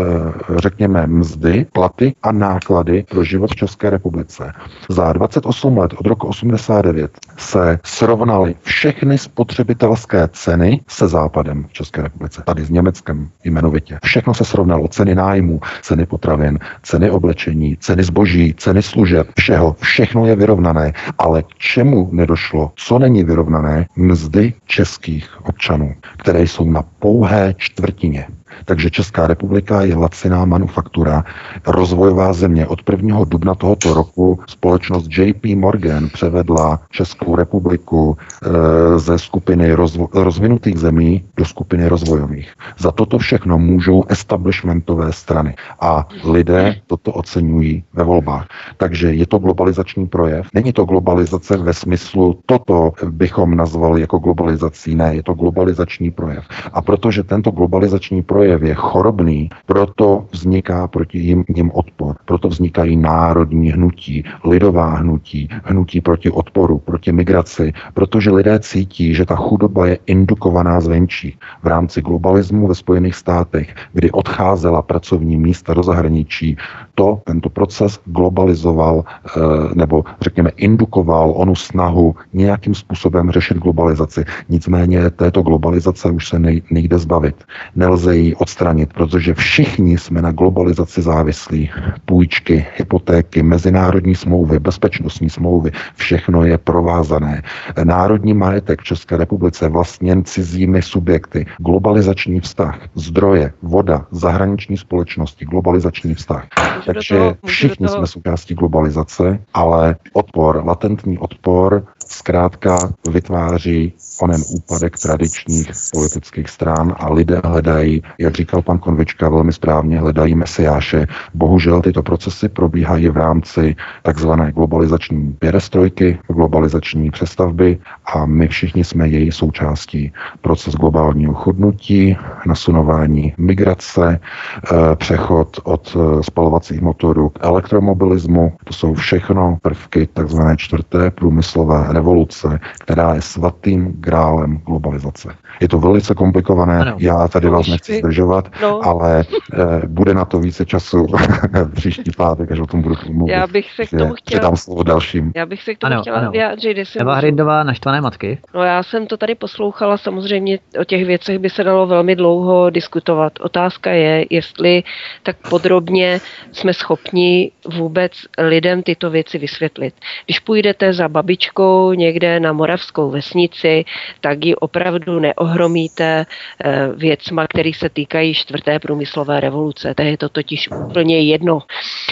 řekněme, mzdy, platy a náklady pro život v České republice. Za 28 let od roku 89 se srovnaly všechny spotřebitelské ceny se Západem v České republice. Tady s Německem jmenovitě. Všechno se srovnalo. Ceny nájmu, ceny potravin, ceny oblečení, ceny zboží, ceny služeb, všeho. Všechno je vyrovnané. Ale k čemu nedošlo? Co není vyrovnané? Mzdy českých občanů, které jsou na pouhé čtvrtině. Takže Česká republika je laciná manufaktura, rozvojová země. Od 1. dubna tohoto roku společnost JP Morgan převedla Českou republiku e, ze skupiny rozvo- rozvinutých zemí do skupiny rozvojových. Za toto všechno můžou establishmentové strany. A lidé toto oceňují ve volbách. Takže je to globalizační projev. Není to globalizace ve smyslu, toto bychom nazvali jako globalizací. Ne, je to globalizační projev. A protože tento globalizační projev projev je chorobný, proto vzniká proti jim, jim odpor. Proto vznikají národní hnutí, lidová hnutí, hnutí proti odporu, proti migraci, protože lidé cítí, že ta chudoba je indukovaná zvenčí. V rámci globalismu ve Spojených státech, kdy odcházela pracovní místa do zahraničí, to, tento proces globalizoval eh, nebo řekněme indukoval onu snahu nějakým způsobem řešit globalizaci. Nicméně této globalizace už se nejde zbavit. Nelze ji odstranit, protože všichni jsme na globalizaci závislí. Půjčky, hypotéky, mezinárodní smlouvy, bezpečnostní smlouvy, všechno je provázané. Národní majetek v České republice vlastněn cizími subjekty. Globalizační vztah, zdroje, voda, zahraniční společnosti, globalizační vztah. Takže všichni jsme součástí globalizace, ale odpor, latentní odpor zkrátka vytváří onen úpadek tradičních politických stran a lidé hledají, jak říkal pan Konvička velmi správně, hledají mesiáše. Bohužel tyto procesy probíhají v rámci takzvané globalizační pěrestrojky, globalizační přestavby a my všichni jsme její součástí. Proces globálního chodnutí, nasunování migrace, eh, přechod od eh, spalovacích motorů k elektromobilismu, to jsou všechno prvky takzvané čtvrté průmyslové revoluce, která je svatým grálem globalizace. Je to velice komplikované, ano. já tady vás nechci zdržovat, no. ale e, bude na to více času příští pátek, až o tom budu mluvit. Já bych se k tomu chtěla... Předám slovo dalším. Já bych se k tomu ano, chtěla ano. vyjádřit. Eva Hrindová, naštvané matky. No já jsem to tady poslouchala, samozřejmě o těch věcech by se dalo velmi dlouho diskutovat. Otázka je, jestli tak podrobně jsme schopni vůbec lidem tyto věci vysvětlit. Když půjdete za babičkou někde na moravskou vesnici, tak ji opravdu neohromíte eh, věcma, které se týkají čtvrté průmyslové revoluce. To je to totiž úplně jedno.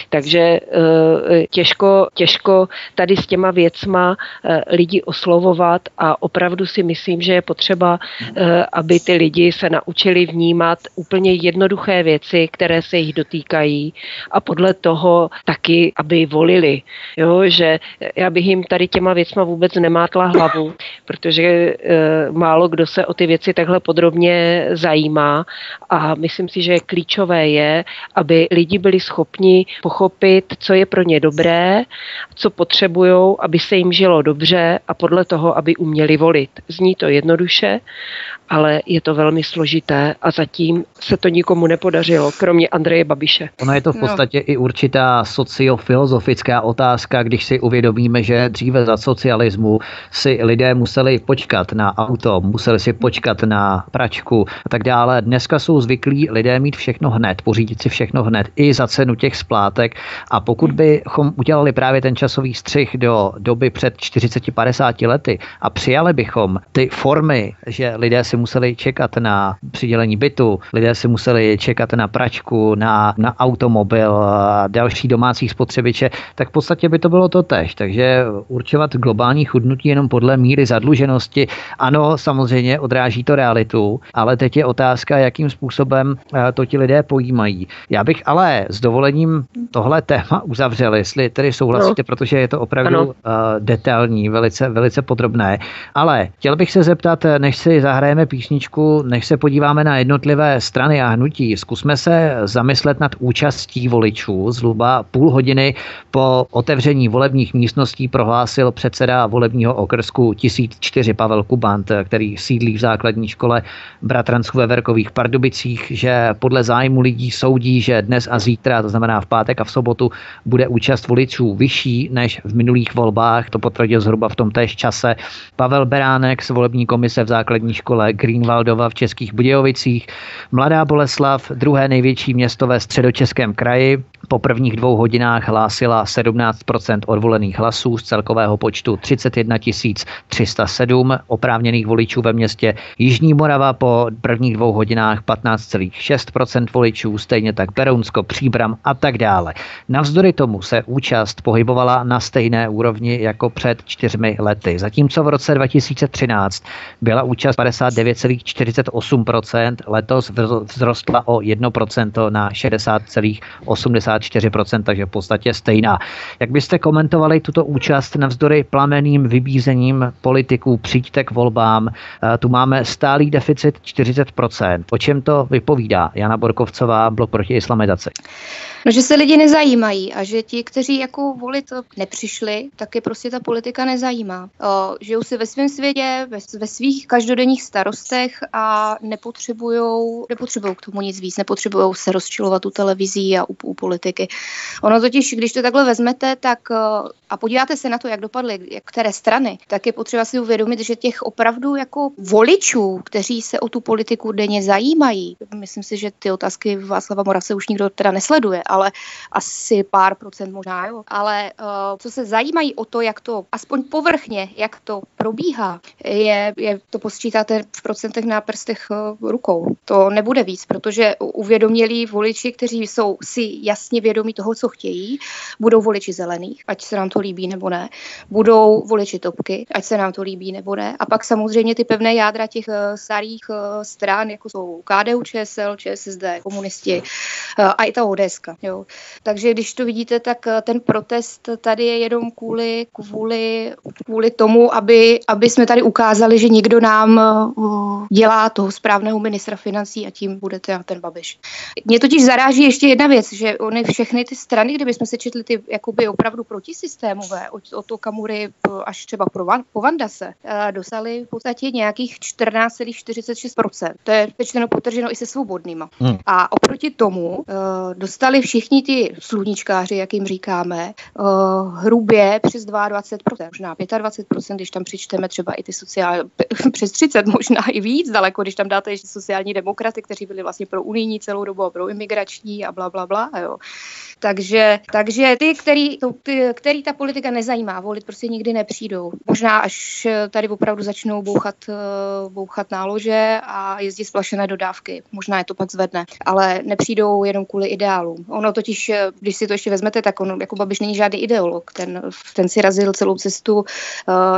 Takže eh, těžko, těžko tady s těma věcma eh, lidi oslovovat a opravdu si myslím, že je potřeba, eh, aby ty lidi se naučili vnímat úplně jednoduché věci, které se jich dotýkají a podle toho taky, aby volili. Jo, že já bych jim tady těma věcma vůbec nemátla hlavu, protože málo kdo se o ty věci takhle podrobně zajímá a myslím si, že klíčové je, aby lidi byli schopni pochopit, co je pro ně dobré, co potřebují, aby se jim žilo dobře a podle toho, aby uměli volit. Zní to jednoduše, ale je to velmi složité a zatím se to nikomu nepodařilo, kromě Andreje Babiše. Ono je to v no. podstatě no. i určitá sociofilozofická otázka, když si uvědomíme, že dříve za socialismu si lidé museli počkat na auto, museli si počkat na pračku a tak dále. Dneska jsou zvyklí lidé mít všechno hned, pořídit si všechno hned, i za cenu těch splátek. A pokud bychom udělali právě ten časový střih do doby před 40-50 lety a přijali bychom ty formy, že lidé si museli čekat na přidělení bytu, lidé si museli čekat na pračku, na, na automobil a další domácí spotřebiče, tak v podstatě by to bylo to tež. Takže určovat globální chudnutí jenom podle míry zadluženosti, ano, samozřejmě odráží to realitu, ale teď je otázka, jakým způsobem eh, to ti lidé pojímají. Já bych ale s dovolením tohle téma uzavřel, jestli tedy souhlasíte, no. protože je to opravdu ano. Eh, detailní, velice, velice podrobné. Ale chtěl bych se zeptat, než si zahrajeme písničku, než se podíváme na jednotlivé strany a hnutí, zkusme se zamyslet nad účastí voličů. Zhruba půl hodiny po otevření volebních místností prohlásil předseda volebního okrsku 1004 Pavel Kubant, který sídlí v základní škole Bratransku ve Verkových Pardubicích, že podle zájmu lidí soudí, že dnes a zítra, to znamená v pátek a v sobotu, bude účast voličů vyšší než v minulých volbách. To potvrdil zhruba v tom též čase Pavel Beránek z volební komise v základní škole Greenwaldova v Českých Budějovicích. Mladá Boleslav, druhé největší město ve středočeském kraji, po prvních dvou hodinách hlásila 17% odvolených hlasů z celkového počtu 31 307 oprávněných voličů ve městě. Jižní Morava po prvních dvou hodinách 15,6% voličů, stejně tak Berounsko, Příbram a tak dále. Navzdory tomu se účast pohybovala na stejné úrovni jako před čtyřmi lety. Zatímco v roce 2013 byla účast 59,48% letos vzrostla o 1% na 60,84 takže v podstatě stejná. Jak byste komentovali tuto účast navzdory plameným vybízením politiků přijďte k volbám? Eh, tu máme stálý deficit 40% O čem to vypovídá Jana Borkovcová, blok proti islamizaci? No, že se lidi nezajímají a že ti, kteří jako volit nepřišli, tak je prostě ta politika nezajímá. O, žijou si ve svém světě, ve, ve svých každodenních starostech a nepotřebují nepotřebujou k tomu nic víc, nepotřebují se rozčilovat u televizí a u, u politiky. Ono totiž, když to takhle vezmete, tak a podíváte se na to, jak dopadly jak které strany, tak je potřeba si uvědomit, že těch opravdu jako voličů, kteří se o tu politiku denně zajímají, myslím si, že ty otázky Václava Moravce už nikdo teda nesleduje, ale asi pár procent možná, jo. Ale uh, co se zajímají o to, jak to, aspoň povrchně, jak to probíhá, je, je to posčítáte v procentech na prstech uh, rukou. To nebude víc, protože uvědomělí voliči, kteří jsou si jasně vědomí toho, co chtějí, budou voliči zelených, ať se nám to líbí nebo ne, budou voliči topky, ať se nám to líbí nebo ne. A pak samozřejmě ty pevné jádra těch uh, starých stran, jako jsou KDU, ČSL, ČSSD, komunisti a i ta ODS. Jo. Takže když to vidíte, tak eh, ten protest tady je jenom kvůli, kvůli, kvůli tomu, aby, aby jsme tady ukázali, že někdo nám uh, dělá toho správného ministra financí a tím budete ten Babiš. Mě totiž zaráží ještě jedna věc, že oni všechny ty strany, kdybychom se četli ty jakoby opravdu protisystémové, od, od Okamury až třeba pro Van, po Vandase, dostali v podstatě nějakých 14,46%. To je pečteno potrženo i se svobodnýma. Hmm. A oproti tomu dostali všichni ti sluníčkáři, jak jim říkáme, uh, hrubě přes 22%, možná 25%, když tam přičteme třeba i ty sociální, přes 30, možná i víc daleko, když tam dáte ještě sociální demokraty, kteří byli vlastně pro unijní celou dobu a pro imigrační a bla, bla, bla. Jo Takže, takže ty, který, to, ty, který ta politika nezajímá, volit prostě nikdy nepřijdou. Možná až tady opravdu začnou bouchat, bouchat nálože a jezdit splašené dodávky. Možná je to pak zvedne, ale nepřijdou jenom kvůli ideálům. Ono totiž, když si to ještě vezmete, tak on jako Babiš není žádný ideolog. Ten, ten si razil celou cestu uh,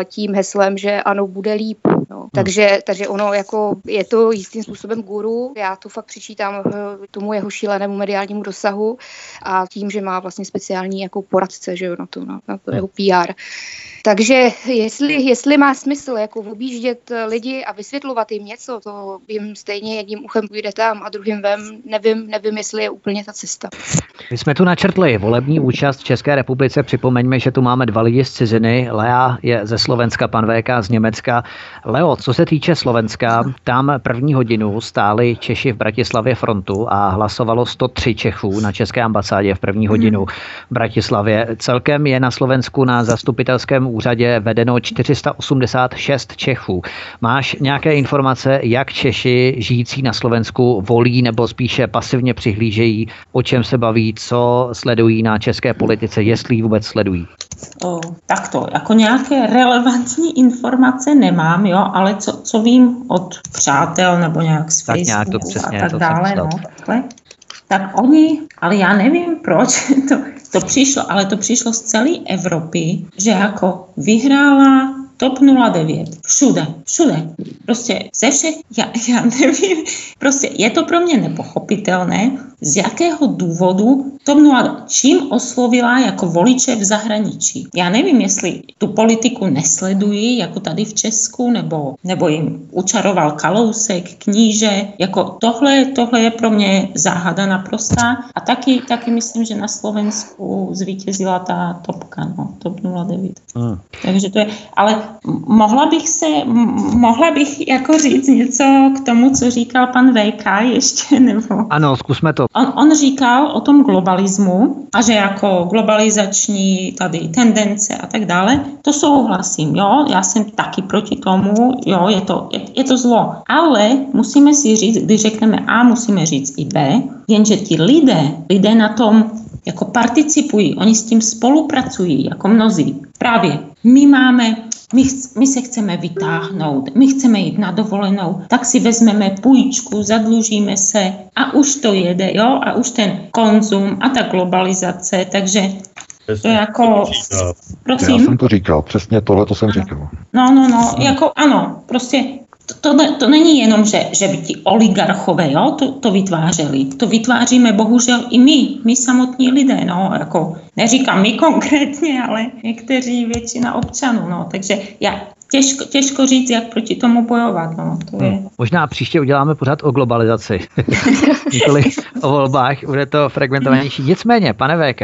tím heslem, že ano, bude líp. No. Hmm. Takže, takže ono jako je to jistým způsobem guru. Já to fakt přičítám uh, tomu jeho šílenému mediálnímu dosahu a tím, že má vlastně speciální jako poradce že jo, na, to, na, na to jeho PR. Takže jestli, jestli má smysl jako objíždět lidi a vysvětlovat jim něco, to jim stejně jedním uchem půjde tam a druhým vem, nevím, nevím, jestli je úplně ta cesta. My jsme tu načrtli volební účast v České republice. Připomeňme, že tu máme dva lidi z ciziny. Lea je ze Slovenska, pan VK z Německa. Leo, co se týče Slovenska, tam první hodinu stáli Češi v Bratislavě frontu a hlasovalo 103 Čechů na České ambasádě v první hodinu v Bratislavě. Celkem je na Slovensku na zastupitelském úřadě vedeno 486 Čechů. Máš nějaké informace, jak Češi žijící na Slovensku volí nebo spíše pasivně přihlížejí, o čem se baví, co sledují na české politice, jestli ji vůbec sledují? O, takto, jako nějaké relevantní informace nemám, jo, ale co, co vím od přátel nebo nějak z tak Facebooku nějak to přesně, a tak to dále, no, takhle, tak oni, ale já nevím proč, to, to přišlo, ale to přišlo z celé Evropy, že jako vyhrála TOP 09. Všude, všude. Prostě ze všech, já, já nevím, prostě je to pro mě nepochopitelné, z jakého důvodu TOP 09, čím oslovila jako voliče v zahraničí. Já nevím, jestli tu politiku nesledují, jako tady v Česku, nebo, nebo jim učaroval Kalousek, kníže, jako tohle, tohle je pro mě záhada naprostá a taky, taky myslím, že na Slovensku zvítězila ta topka, no, TOP 09. Hmm. Takže to je, ale mohla bych se, mohla bych jako říct něco k tomu, co říkal pan VK ještě, nebo? Ano, zkusme to. On, on říkal o tom globalismu a že jako globalizační tady tendence a tak dále, to souhlasím, jo, já jsem taky proti tomu, jo, je to, je, je to zlo. Ale musíme si říct, když řekneme A, musíme říct i B, jenže ti lidé, lidé na tom jako participují, oni s tím spolupracují, jako mnozí. Právě my máme my, my se chceme vytáhnout, my chceme jít na dovolenou, tak si vezmeme půjčku, zadlužíme se a už to jede, jo, a už ten konzum a ta globalizace, takže to je jako... Prosím. Já jsem to říkal, přesně tohle to jsem říkal. No, no, no, jako ano, prostě to, to, to není jenom, že, že by ti oligarchové jo, to, to vytvářeli. To vytváříme bohužel i my, my samotní lidé. No, jako, neříkám my konkrétně, ale někteří většina občanů. No, takže já těžko, těžko říct, jak proti tomu bojovat. No, to je... Hmm. Možná příště uděláme pořád o globalizaci. Nikoli o volbách, bude to fragmentovanější. Nicméně, pane VK,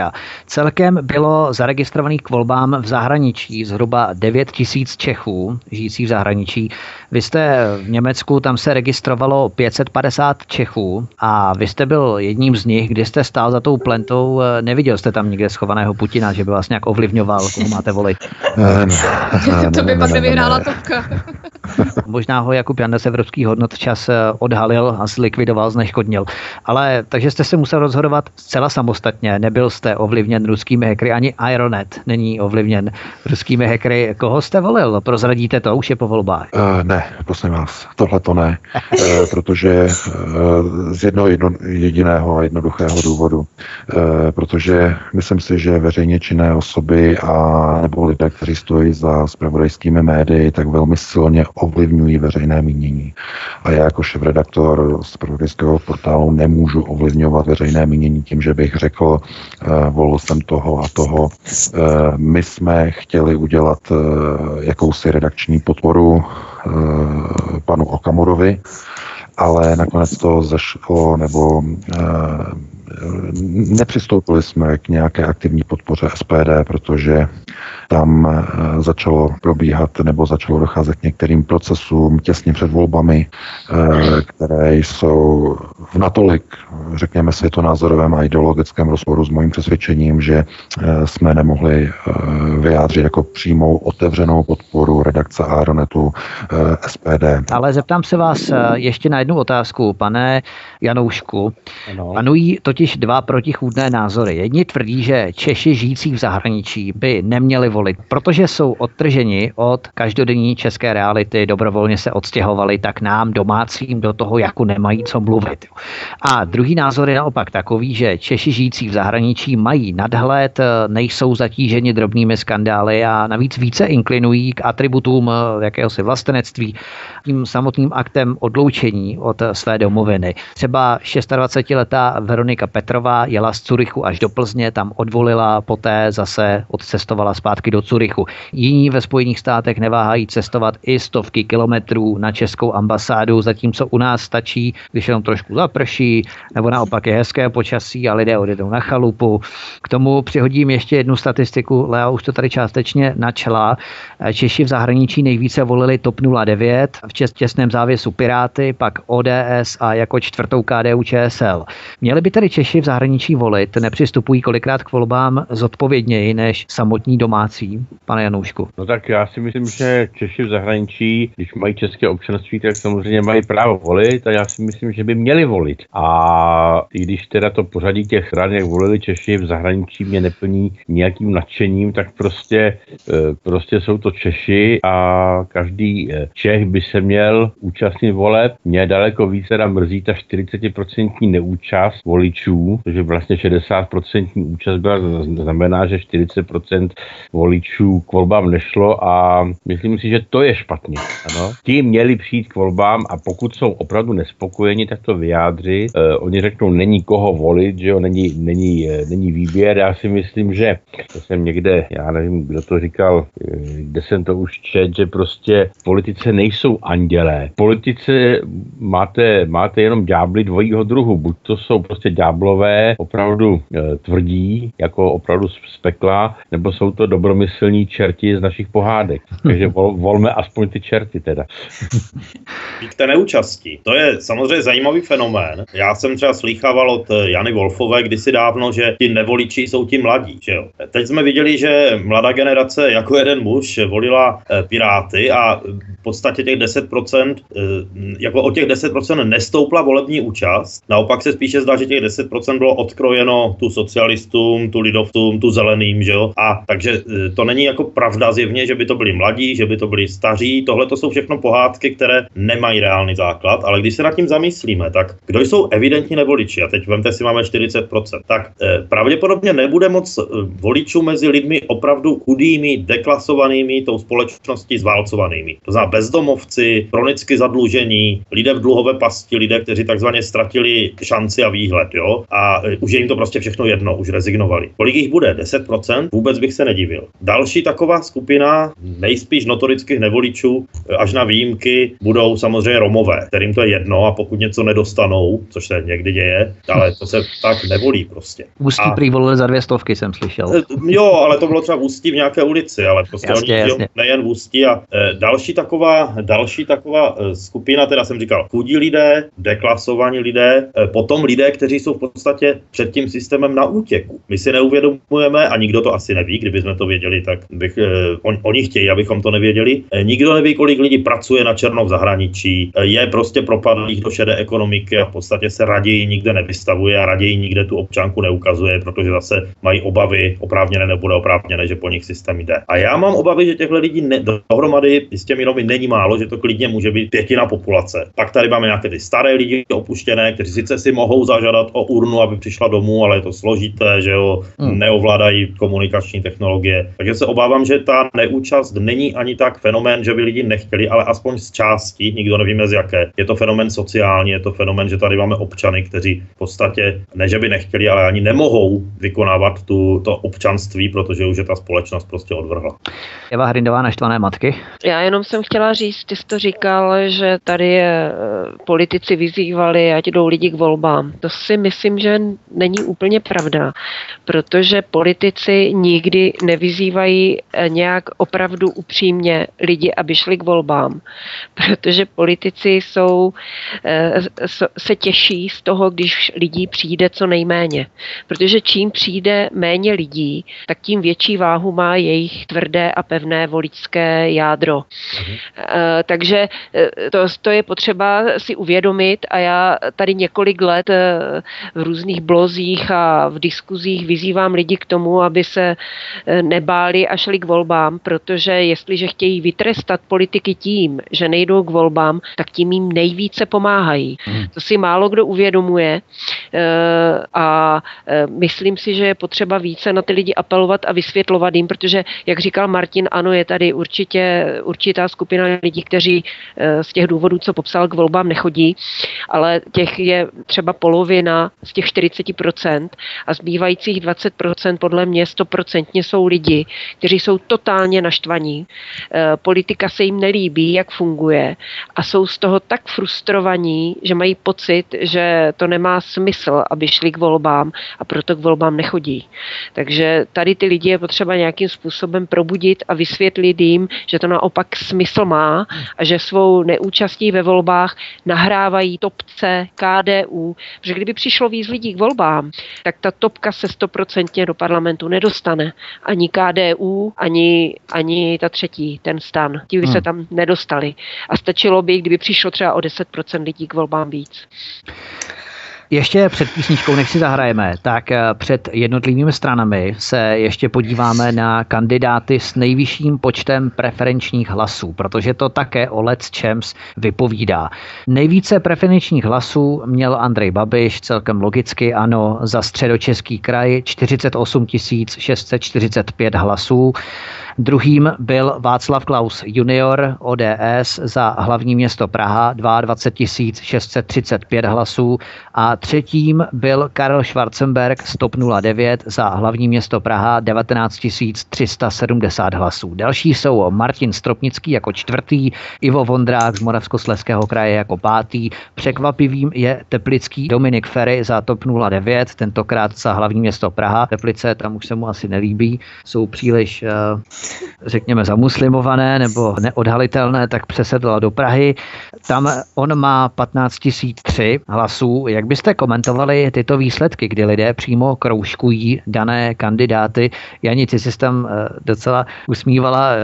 celkem bylo zaregistrovaných k volbám v zahraničí zhruba 9 tisíc Čechů žijících v zahraničí. Vy jste v Německu, tam se registrovalo 550 Čechů a vy jste byl jedním z nich, kdy jste stál za tou plentou, neviděl jste tam někde schovaného Putina, že by vás nějak ovlivňoval, koho máte volit? Ne, ne, ne, to by pak nevyhrála topka. Možná ho Jakub Janda z Evropských hodnot čas eh, odhalil a zlikvidoval, zneškodnil. Ale takže jste se musel rozhodovat zcela samostatně. Nebyl jste ovlivněn ruskými hackery, ani Ironet není ovlivněn ruskými hackery. Koho jste volil? Prozradíte to, už je po volbách. Uh, ne, prosím vás, tohle to ne, uh, protože uh, z jednoho jedno, jediného a jednoduchého důvodu. Uh, protože myslím si, že veřejně činné osoby a nebo lidé, kteří stojí za spravodajskými médii, tak velmi silně ovlivňují veřejné mínění. A já jako šéf-redaktor z spravodajského portálu nemůžu ovlivňovat veřejné mínění tím, že bych řekl, volil jsem toho a toho. My jsme chtěli udělat jakousi redakční podporu Eh, panu Okamurovi, ale nakonec to zašlo, nebo eh, nepřistoupili jsme k nějaké aktivní podpoře SPD, protože tam eh, začalo probíhat nebo začalo docházet k některým procesům těsně před volbami, eh, které jsou v natolik, řekněme, světonázorovém a ideologickém rozporu s mojím přesvědčením, že eh, jsme nemohli vyjádřit jako přímou otevřenou podporu redakce Aeronetu SPD. Ale zeptám se vás ještě na jednu otázku, pane Janoušku. Panují totiž totiž dva protichůdné názory. Jedni tvrdí, že Češi žijící v zahraničí by neměli volit, protože jsou odtrženi od každodenní české reality, dobrovolně se odstěhovali, tak nám domácím do toho jako nemají co mluvit. A druhý názor je naopak takový, že Češi žijící v zahraničí mají nadhled, nejsou zatíženi drobnými skandály a navíc více inklinují k atributům jakéhosi vlastenectví, tím samotným aktem odloučení od své domoviny. Třeba 26-letá Veronika Petrová jela z Curychu až do Plzně, tam odvolila, poté zase odcestovala zpátky do Curychu. Jiní ve Spojených státech neváhají cestovat i stovky kilometrů na českou ambasádu, zatímco u nás stačí, když jenom trošku zaprší, nebo naopak je hezké počasí a lidé odjedou na chalupu. K tomu přihodím ještě jednu statistiku, Lea už to tady částečně načala. Češi v zahraničí nejvíce volili TOP 09, v těsném závěsu Piráty, pak ODS a jako čtvrtou KDU ČSL. Měli by tedy Češi v zahraničí volit, nepřistupují kolikrát k volbám zodpovědněji než samotní domácí, pane Janoušku? No tak já si myslím, že Češi v zahraničí, když mají české občanství, tak samozřejmě mají právo volit a já si myslím, že by měli volit. A i když teda to pořadí těch stran, jak volili Češi v zahraničí, mě neplní nějakým nadšením, tak prostě, e, prostě jsou to Češi a každý e, Čech by se měl účastnit voleb. Mě daleko více mrzí ta 40% neúčast voličů, protože vlastně 60% účast byla, znamená, že 40% voličů k volbám nešlo a myslím si, že to je špatně. Ano. Ti měli přijít k volbám a pokud jsou opravdu nespokojeni, tak to vyjádřit. E, oni řeknou, není koho volit, že jo, není, není, e, není výběr. Já si myslím, že to jsem někde, já nevím, kdo to říkal, e, kde jsem to už čet, že prostě politice nejsou andělé. Politice máte, máte jenom ďábly dvojího druhu. Buď to jsou prostě ďáblové, opravdu e, tvrdí, jako opravdu z pekla, nebo jsou to dobromyslní čerti z našich pohádek. Takže vol, volme aspoň ty čerty teda. K té neúčasti. To je samozřejmě zajímavý fenomén. Já jsem třeba slýchával od Jany Wolfové kdysi dávno, že ti nevoliči jsou ti mladí. Že jo? Teď jsme viděli, že mladá generace jako jeden muž volila e, Piráty a v podstatě těch 10%, e, jako o těch 10% nestoupla volební účast. Naopak se spíše zdá, že těch 10% bylo odkrojeno tu socialistům, tu lidovcům, tu zeleným, že jo. A takže e, to není jako pravda zjevně, že by to byli mladí, že by to byli staří. Tohle to jsou všechno pohádky, které nemají reálný základ, ale když se nad tím zamyslíme, tak kdo jsou evidentní nevoliči, a teď vemte si máme 40%, tak eh, pravděpodobně nebude moc e, voličů mezi lidmi opravdu chudými, deklasovanými, tou společností zválcovanými. To znamená bezdomovci, chronicky zadlužení, lidé v dluhové pasti, lidé, kteří takzvaně ztratili šanci a výhled, jo, a už je jim to prostě všechno jedno, už rezignovali. Kolik jich bude? 10%? Vůbec bych se nedivil. Další taková skupina nejspíš notorických nevoličů, až na výjimky, budou samozřejmě Romové, kterým to je jedno a pokud něco nedostanou, což se někdy děje, ale to se tak nevolí prostě. Ústí a... prý volili za dvě stovky, jsem slyšel. E, jo, ale to bylo třeba v Ústí v nějaké ulici, ale prostě jasně, oni jasně. nejen v Ústí a e, další taková, další taková e, skupina, teda jsem říkal, chudí lidé, deklasovaní lidé, e, potom lidé, kteří jsou v podstatě před tím systémem na útěku. My si neuvědomujeme, a nikdo to asi neví, kdyby jsme to věděli, tak bych, e, on, oni chtějí, abychom to nevěděli. E, nikdo neví, kolik lidí pracuje na černo v zahraničí, e, je prostě propadlých do šedé ekonomiky a v podstatě se raději nikde nevystavuje a raději nikde tu občanku neukazuje, protože zase mají obavy, oprávněné nebo neoprávněné, že po nich systém jde. A já mám obavy, že těchto lidí ne, dohromady s těmi novými není málo, že to klidně může být pětina populace. Pak tady máme nějaké ty staré lidi opuštěné, kteří sice si mohou zažádat o urnu, aby přišla domů, ale je to složité, že jo, hmm. neovládají komunikační technologie. Takže se obávám, že ta neúčast není ani tak fenomén, že by lidi nechtěli, ale aspoň z části, nikdo nevíme z jaké. Je to fenomén sociální, je to fenomén, že tady máme občany, kteří v podstatě ne, že by nechtěli, ale ani nemohou vykonávat tu, to občanství, protože už je ta společnost prostě odvrhla. Eva Hrindová naštvané matky. Já jenom jsem chtěla říct, ty jsi to říkal, že tady je, eh, politici vyzývali, ať jdou lidi k volbám. To si myslím, že není úplně pravda, protože politici nikdy nevyzývají eh, nějak opravdu upřímně lidi, aby šli k volbám, protože politici jsou, eh, se těší z toho, když lidí přijde co nejméně. Protože čím přijde méně lidí, tak tím větší váhu má jejich tvrdé a pevné voličské jádro. Mhm. Eh, takže to, to je potřeba si uvědomit a já tady několik let v různých blozích a v diskuzích vyzývám lidi k tomu, aby se nebáli a šli k volbám, protože jestliže chtějí vytrestat politiky tím, že nejdou k volbám, tak tím jim nejvíce pomáhají. Hmm. To si málo kdo uvědomuje a myslím si, že je potřeba více na ty lidi apelovat a vysvětlovat jim, protože, jak říkal Martin, ano, je tady určitě určitá skupina lidí, kteří z těch důvodů, co popsal, k volbám nechodí, ale těch je třeba polovina z těch 40% a zbývajících 20% podle mě 100% jsou lidi, kteří jsou totálně naštvaní. Eh, politika se jim nelíbí, jak funguje a jsou z toho tak frustrovaní, že mají pocit, že to nemá smysl, aby šli k volbám a proto k volbám nechodí. Takže tady ty lidi je potřeba nějakým způsobem probudit a vysvětlit jim, že to naopak smysl má a že svou neúčastí ve volbách nahrávají topce KDU. Protože kdyby přišlo víc lidí k volbám, tak ta topka se stoprocentně do parlamentu nedostane. Ani KDU, ani, ani ta třetí, ten stan. Ti by hmm. se tam nedostali. A stačilo by, kdyby přišlo třeba o 10% lidí k volbám víc. Ještě před písničkou, než si zahrajeme, tak eh, před jednotlivými stranami se ještě podíváme na kandidáty s nejvyšším počtem preferenčních hlasů, protože to také o Let's Champs vypovídá. Nejvíce preferenčních hlasů měl Andrej Babiš, celkem logicky ano, za středočeský kraj 48 645 hlasů. Druhým byl Václav Klaus junior ODS za hlavní město Praha 22 635 hlasů a třetím byl Karel Schwarzenberg z TOP 09 za hlavní město Praha 19 370 hlasů. Další jsou Martin Stropnický jako čtvrtý, Ivo Vondrák z Moravskosleského kraje jako pátý. Překvapivým je teplický Dominik Ferry za TOP 09, tentokrát za hlavní město Praha. Teplice tam už se mu asi nelíbí, jsou příliš uh, řekněme, zamuslimované nebo neodhalitelné, tak přesedla do Prahy. Tam on má 15 003 hlasů. Jak byste komentovali tyto výsledky, kdy lidé přímo kroužkují dané kandidáty? Jani, ty jsi tam eh, docela usmívala. Eh,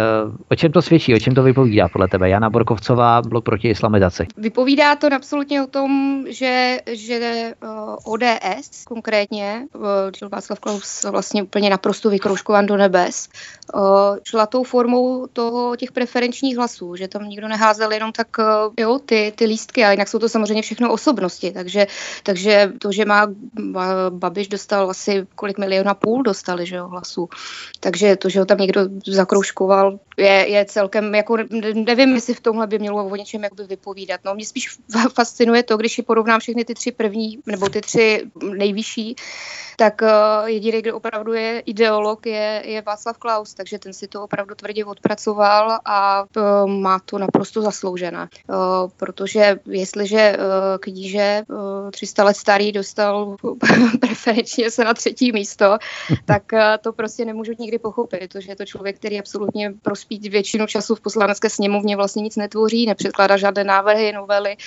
o čem to svědčí, o čem to vypovídá podle tebe? Jana Borkovcová, blok proti islamizaci. Vypovídá to absolutně o tom, že, že eh, ODS konkrétně, Václav Klaus vlastně úplně naprosto vykroužkován do nebes, šla tou formou toho těch preferenčních hlasů, že tam nikdo neházel jenom tak jo, ty, ty lístky, ale jinak jsou to samozřejmě všechno osobnosti, takže, takže to, že má Babiš dostal asi kolik miliona půl dostali, že jo, hlasů, takže to, že ho tam někdo zakroužkoval, je, je celkem, jako nevím, jestli v tomhle by mělo o něčem jakoby vypovídat. No, mě spíš fascinuje to, když si porovnám všechny ty tři první, nebo ty tři nejvyšší, tak uh, jediný, kdo opravdu je ideolog, je, je Václav Klaus, takže ten si to opravdu tvrdě odpracoval a uh, má to naprosto zasloužené. Uh, protože jestliže kníže uh, 300 let starý dostal preferenčně se na třetí místo, tak to prostě nemůžu nikdy pochopit, protože je to člověk, který absolutně prospít většinu času v poslanecké sněmovně vlastně nic netvoří, nepředkládá žádné návrhy, novely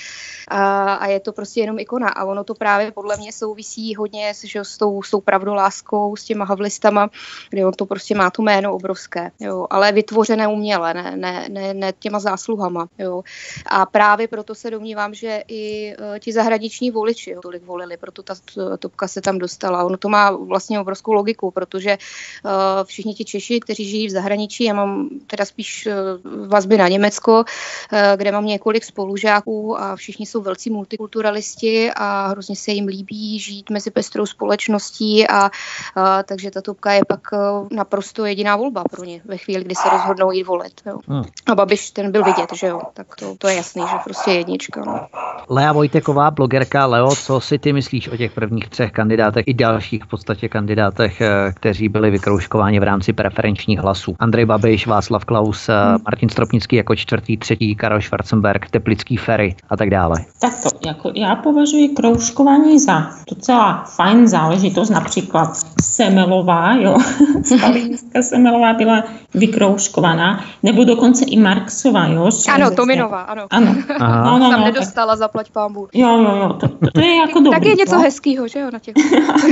a, a je to prostě jenom ikona. A ono to právě podle mě souvisí hodně s, že, s tou s tou pravdoláskou, s těma havlistama, kde on to prostě má to jméno obrovské, jo, ale vytvořené uměle, ne, ne, ne, ne těma zásluhama. Jo. A právě proto se domnívám, že i uh, ti zahraniční voliči jo, tolik volili, proto ta topka se tam dostala. Ono to má vlastně obrovskou logiku, protože uh, všichni ti Češi, kteří žijí v zahraničí, já mám teda spíš uh, vazby na Německo, uh, kde mám několik spolužáků a všichni jsou velcí multikulturalisti a hrozně se jim líbí žít mezi pestrou společností možností a, a takže ta topka je pak e, naprosto jediná volba pro ně ve chvíli, kdy se rozhodnou jít volit. Jo. Hmm. A Babiš ten byl vidět, že jo, tak to, to je jasný, že prostě jednička. No. Lea Vojteková, blogerka Leo, co si ty myslíš o těch prvních třech kandidátech i dalších v podstatě kandidátech, e, kteří byli vykrouškováni v rámci preferenčních hlasů? Andrej Babiš, Václav Klaus, e, hmm. Martin Stropnický jako čtvrtý, třetí, Karel Schwarzenberg, Teplický Ferry a tak dále. Tak to, jako já považuji kroužkování za docela fajn záležitost záležitost, například Semelová, jo, Stalinská Semelová byla vykrouškovaná, nebo dokonce i Marxová, jo. Ano, Tominová, ano. Ano. Aha. No, no, no, Tam nedostala tak... zaplať pámbu. Jo, jo, jo, to, to, to je jako dobrý. tak je něco no? hezkýho, že jo, na těch.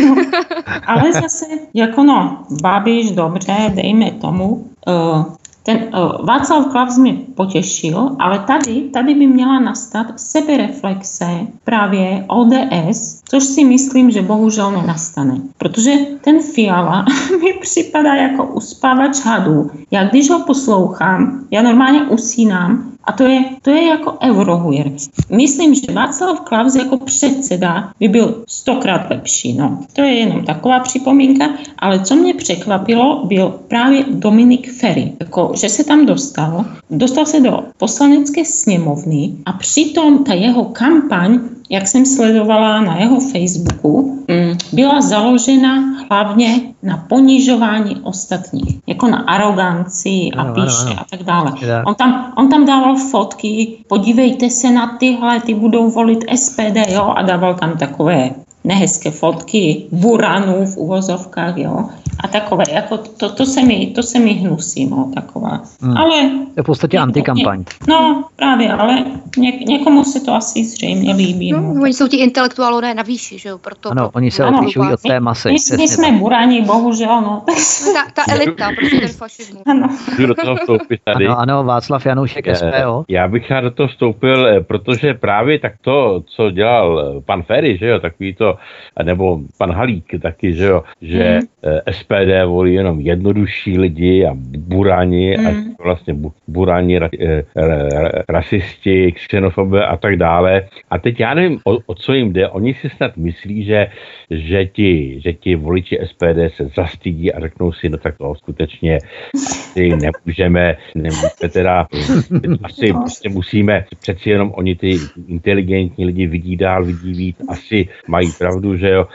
Ale zase, jako no, Babiš, dobře, dejme tomu, uh, ten uh, Václav Klaus mě potěšil, ale tady, tady by měla nastat sebereflexe právě ODS, což si myslím, že bohužel nenastane. Protože ten Fiala mi připadá jako uspávač hadů. Já když ho poslouchám, já normálně usínám a to je, to je jako eurohujer. Myslím, že Václav Klaus jako předseda by byl stokrát lepší. No. To je jenom taková připomínka, ale co mě překvapilo, byl právě Dominik Ferry, jako, že se tam dostal, dostal se do poslanecké sněmovny a přitom ta jeho kampaň jak jsem sledovala na jeho Facebooku, mm, byla založena hlavně na ponižování ostatních, jako na aroganci a píše a tak dále. On tam, on tam dával fotky, podívejte se na tyhle, ty budou volit SPD, jo, a dával tam takové nehezké fotky buranů v uvozovkách, jo a takové, jako to, to, se, mi, to se mi hnusí, no, taková. Hmm. Ale... To je v podstatě antikampaň. No, právě, ale ně, někomu se to asi zřejmě líbí. No, no. Oni jsou ti intelektuálové na výši, že jo, proto... Ano, oni se odlišují od té masy. My, my jsme burani, bohužel, no. ta, ta elita, prostě ten fašismus. Ano. do toho vstoupit tady. Ano, ano, Václav Janoušek, eh, SPO. Já bych rád do toho vstoupil, eh, protože právě tak to, co dělal eh, pan Ferry, že jo, takový to, nebo pan Halík taky, že jo, že hmm. SPD volí jenom jednodušší lidi a burani, mm. a vlastně burani, ra, ra, ra, rasisti, xenofobie a tak dále. A teď já nevím, o, o co jim jde. Oni si snad myslí, že, že, ti, že ti voliči SPD se zastydí a řeknou si, no tak to skutečně asi nemůžeme, nemůžeme teda, asi prostě musíme, přeci jenom oni ty inteligentní lidi vidí dál, vidí víc, asi mají pravdu, že jo.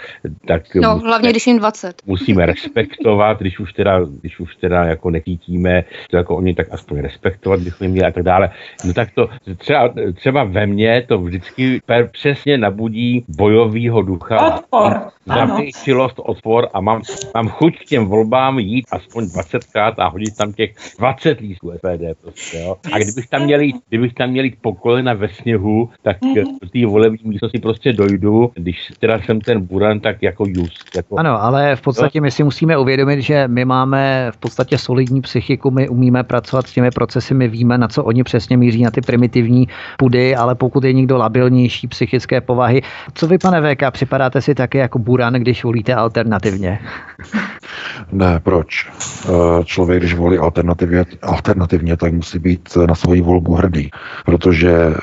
Tak no, musíme, hlavně když jim 20. Musíme respektovat když už teda, když už teda jako necítíme, to jako oni tak aspoň respektovat bychom měli a tak dále. No tak to třeba, třeba ve mně to vždycky per, přesně nabudí bojovýho ducha. Odpor. Zapříčilost, odpor a mám, mám chuť k těm volbám jít aspoň 20krát a hodit tam těch 20 lístků SPD prostě, jo. A kdybych tam měl jít, kdybych tam měl jít po kolena ve sněhu, tak mm-hmm. do té volební místnosti prostě dojdu, když teda jsem ten buran, tak jako just. Jako, ano, ale v podstatě my si musíme uvědomit, uvědomit, že my máme v podstatě solidní psychiku, my umíme pracovat s těmi procesy, my víme, na co oni přesně míří, na ty primitivní pudy, ale pokud je někdo labilnější psychické povahy, co vy, pane VK, připadáte si taky jako buran, když volíte alternativně? Ne, proč? Eh, člověk, když volí alternativně, alternativně, tak musí být na svoji volbu hrdý, protože eh,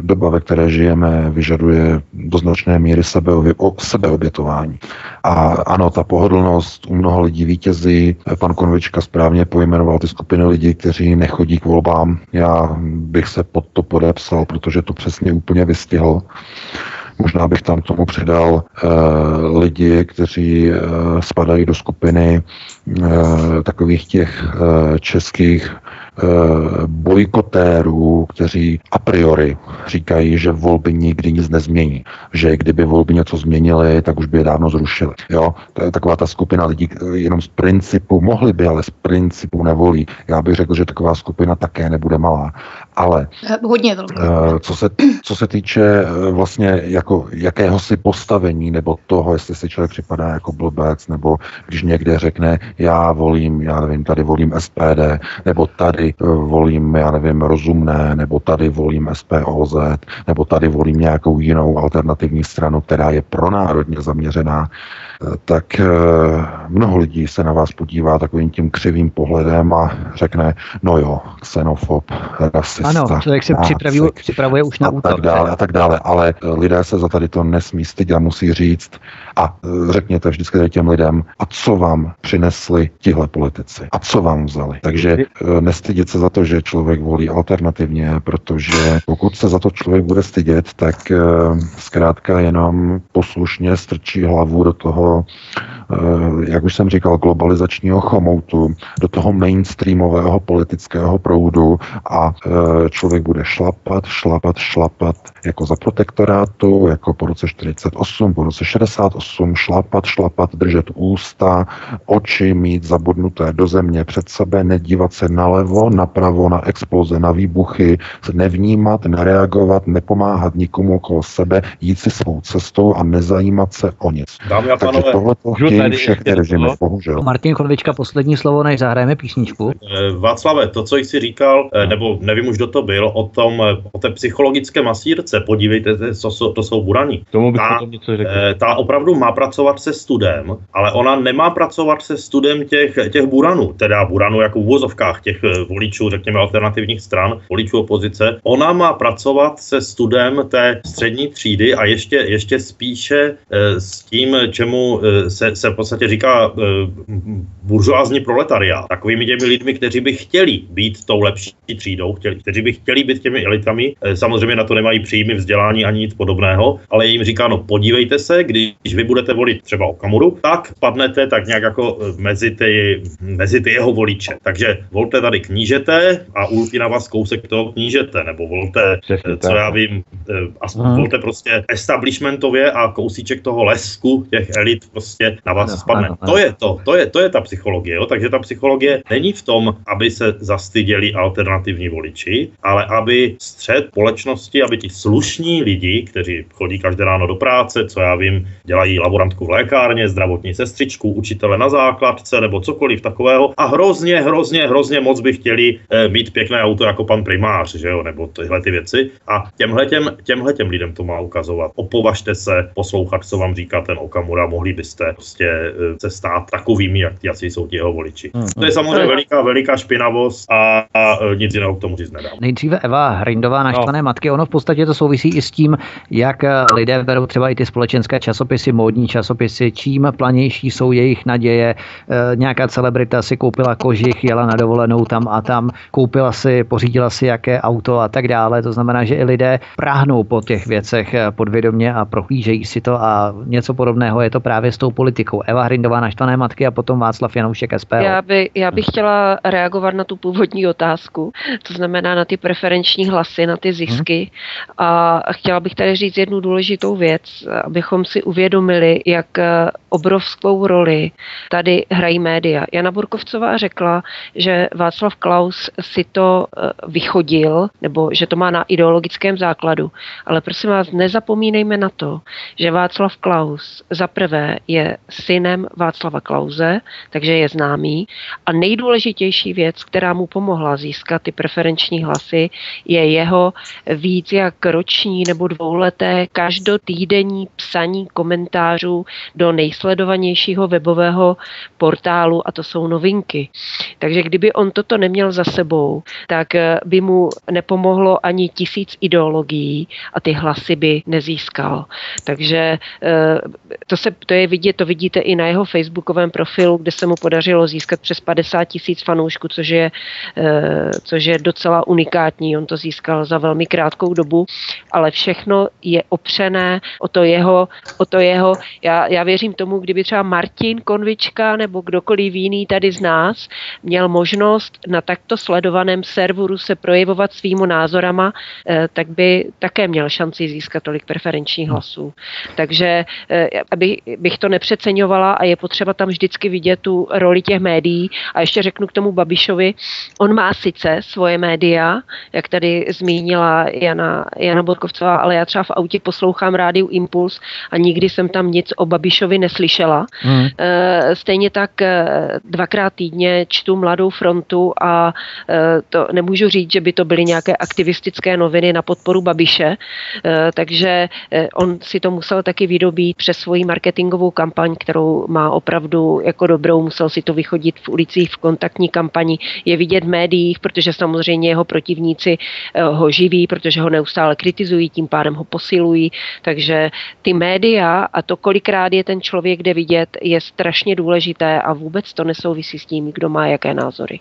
doba, ve které žijeme, vyžaduje do značné míry sebeobě, sebeobětování. A ano, ta pohodlnost u mnoha lidí vítězí. Pan Konvička správně pojmenoval ty skupiny lidí, kteří nechodí k volbám. Já bych se pod to podepsal, protože to přesně úplně vystihl. Možná bych tam tomu přidal uh, lidi, kteří uh, spadají do skupiny uh, takových těch uh, českých Eh, bojkotérů, kteří a priori říkají, že volby nikdy nic nezmění. Že kdyby volby něco změnily, tak už by je dávno zrušili. Jo? To je taková ta skupina lidí, jenom z principu, mohli by, ale z principu nevolí. Já bych řekl, že taková skupina také nebude malá. Ale eh, hodně. Eh, co se, co se týče vlastně jako jakéhosi postavení, nebo toho, jestli si člověk připadá jako blbec, nebo když někde řekne, já volím, já nevím, tady volím SPD, nebo tady Eh, volím, já nevím, rozumné, nebo tady volím SPOZ, nebo tady volím nějakou jinou alternativní stranu, která je pronárodně zaměřená, eh, tak eh, mnoho lidí se na vás podívá takovým tím křivým pohledem a řekne, no jo, xenofob, rasista. Ano, člověk se připravuje, připravuje už na a útok. Tak dále, a tak dále, ale lidé se za tady to nesmí stydět a musí říct a řekněte vždycky těm lidem, a co vám přinesli tihle politici, a co vám vzali. Takže nestydě stydět se za to, že člověk volí alternativně, protože pokud se za to člověk bude stydět, tak eh, zkrátka jenom poslušně strčí hlavu do toho Eh, jak už jsem říkal, globalizačního chomoutu, do toho mainstreamového politického proudu a eh, člověk bude šlapat, šlapat, šlapat jako za protektorátu, jako po roce 48, po roce 68, šlapat, šlapat, držet ústa, oči mít zabudnuté do země před sebe, nedívat se nalevo, napravo, na exploze, na výbuchy, nevnímat, nereagovat, nepomáhat nikomu okolo sebe, jít si svou cestou a nezajímat se o nic. Dámy a pánové, tohle Nemění všechny režimy, bohužel. Martin Konvička, poslední slovo, než zahrajeme písničku. Eh, Václave, to, co jsi říkal, eh, nebo nevím už, kdo to byl, o tom, eh, o té psychologické masírce, podívejte, to jsou, to jsou burani. Tomu bych ta, potom něco řekl. ta opravdu má pracovat se studem, ale ona nemá pracovat se studem těch, těch buranů, teda buranů jako v úvozovkách těch voličů, řekněme, alternativních stran, voličů opozice. Ona má pracovat se studem té střední třídy a ještě, ještě spíše s tím, čemu se, se v podstatě říká buržoázní proletariát. Takovými těmi lidmi, kteří by chtěli být tou lepší třídou, chtěli, kteří by chtěli být těmi elitami. Eh, samozřejmě na to nemají příjmy, vzdělání ani nic podobného, ale jim říká, no podívejte se, když vy budete volit třeba Okamuru, tak padnete tak nějak jako eh, mezi ty, mezi ty jeho voliče. Takže volte tady knížete a ulpí na vás kousek toho knížete, nebo volte, Přesně, eh, co tak. já vím, aspoň hmm. volte prostě establishmentově a kousíček toho lesku těch elit prostě na vás ano, spadne. Ano, ano. To je to, to je, to je ta psychologie, jo? takže ta psychologie není v tom, aby se zastyděli alternativní voliči, ale aby střed společnosti, aby ti slušní lidi, kteří chodí každé ráno do práce, co já vím, dělají laborantku v lékárně, zdravotní sestřičku, učitele na základce nebo cokoliv takového a hrozně, hrozně, hrozně moc by chtěli e, mít pěkné auto jako pan primář, že jo, nebo tyhle ty věci. A těmhletěm, těmhletěm lidem to má ukazovat. Opovažte se poslouchat, co vám říká ten Okamura, mohli byste prostě e, se stát takovými, jak, jak jsou ti jeho voliči. Hmm. To je samozřejmě veliká, veliká špinavost a, a e, nic jiného k tomu říct nedám. Nejdříve Eva Hrindová, naštvané no. matky, ono v podstatě to souvisí i s tím, jak lidé berou třeba i ty společenské časopisy, módní časopisy, čím planější jsou jejich naděje. E, nějaká celebrita si koupila kožich, jela na dovolenou tam a tam, koupila si, pořídila si jaké auto a tak dále. To znamená, že i lidé práhnou po těch věcech podvědomě a prohlížejí si to a něco podobného je to právě s tou politikou. Eva Hrindová, naštvané matky a potom Václav Janoušek SPO. Já, by, já bych chtěla reagovat na tu původní otázku, to znamená na ty preferenční hlasy, na ty zisky. A chtěla bych tady říct jednu důležitou věc, abychom si uvědomili, jak eh, obrovskou roli tady hrají média. Jana Burkovcová řekla, že Václav Klaus si to eh, vychodil, nebo že to má na ideologickém základu. Ale prosím vás, nezapomínejme na to, že Václav Klaus za prvé je synem Václava Klauze, takže je známý. A nejdůležitější věc, která mu pomohla získat ty preferenční hlasy, je jeho víc jak roční nebo dvouleté každotýdenní psaní komentářů do nejsledovanějšího webového portálu a to jsou novinky. Takže kdyby on toto neměl za sebou, tak by mu nepomohlo ani tisíc ideologií a ty hlasy by nezískal. Takže eh, to, se, to je vidět, to vidíte i na jeho facebookovém profilu, kde se mu podařilo získat přes 50 tisíc fanoušků, což je, eh, což je docela unikátní. On to získal za velmi krátkou dobu, ale všechno je opřené o to jeho, o to jeho já, já věřím tomu, kdyby třeba Martin Konvička nebo kdokoliv jiný tady z nás měl možnost na takto sledovaném serveru se projevovat svýmu názorama, eh, tak by také měl šanci získat tolik preferenčních hlasů. Takže eh, aby, bych to nepřeceňovala a je potřeba tam vždycky vidět tu roli těch médií. A ještě řeknu k tomu Babišovi, on má sice svoje média, jak tady zmínila Jana, Jana Bodkovcová, ale já třeba v autě poslouchám rádiu Impuls a nikdy jsem tam nic o Babišovi neslyšela. Hmm. Stejně tak eh, dvakrát týdně čtu Mladou frontu a eh, to nemůžu říct, že by to byly nějaké aktivistické noviny na podporu Babiše, takže on si to musel taky vydobít přes svoji marketingovou kampaň, kterou má opravdu jako dobrou, musel si to vychodit v ulicích v kontaktní kampani, je vidět v médiích, protože samozřejmě jeho protivníci eh, ho živí, protože ho neustále kritizují, tím pádem ho posilují, takže ty média a to, kolikrát je ten člověk kde vidět, je strašně důležité a vůbec to nesouvisí s tím, kdo má jaké názory.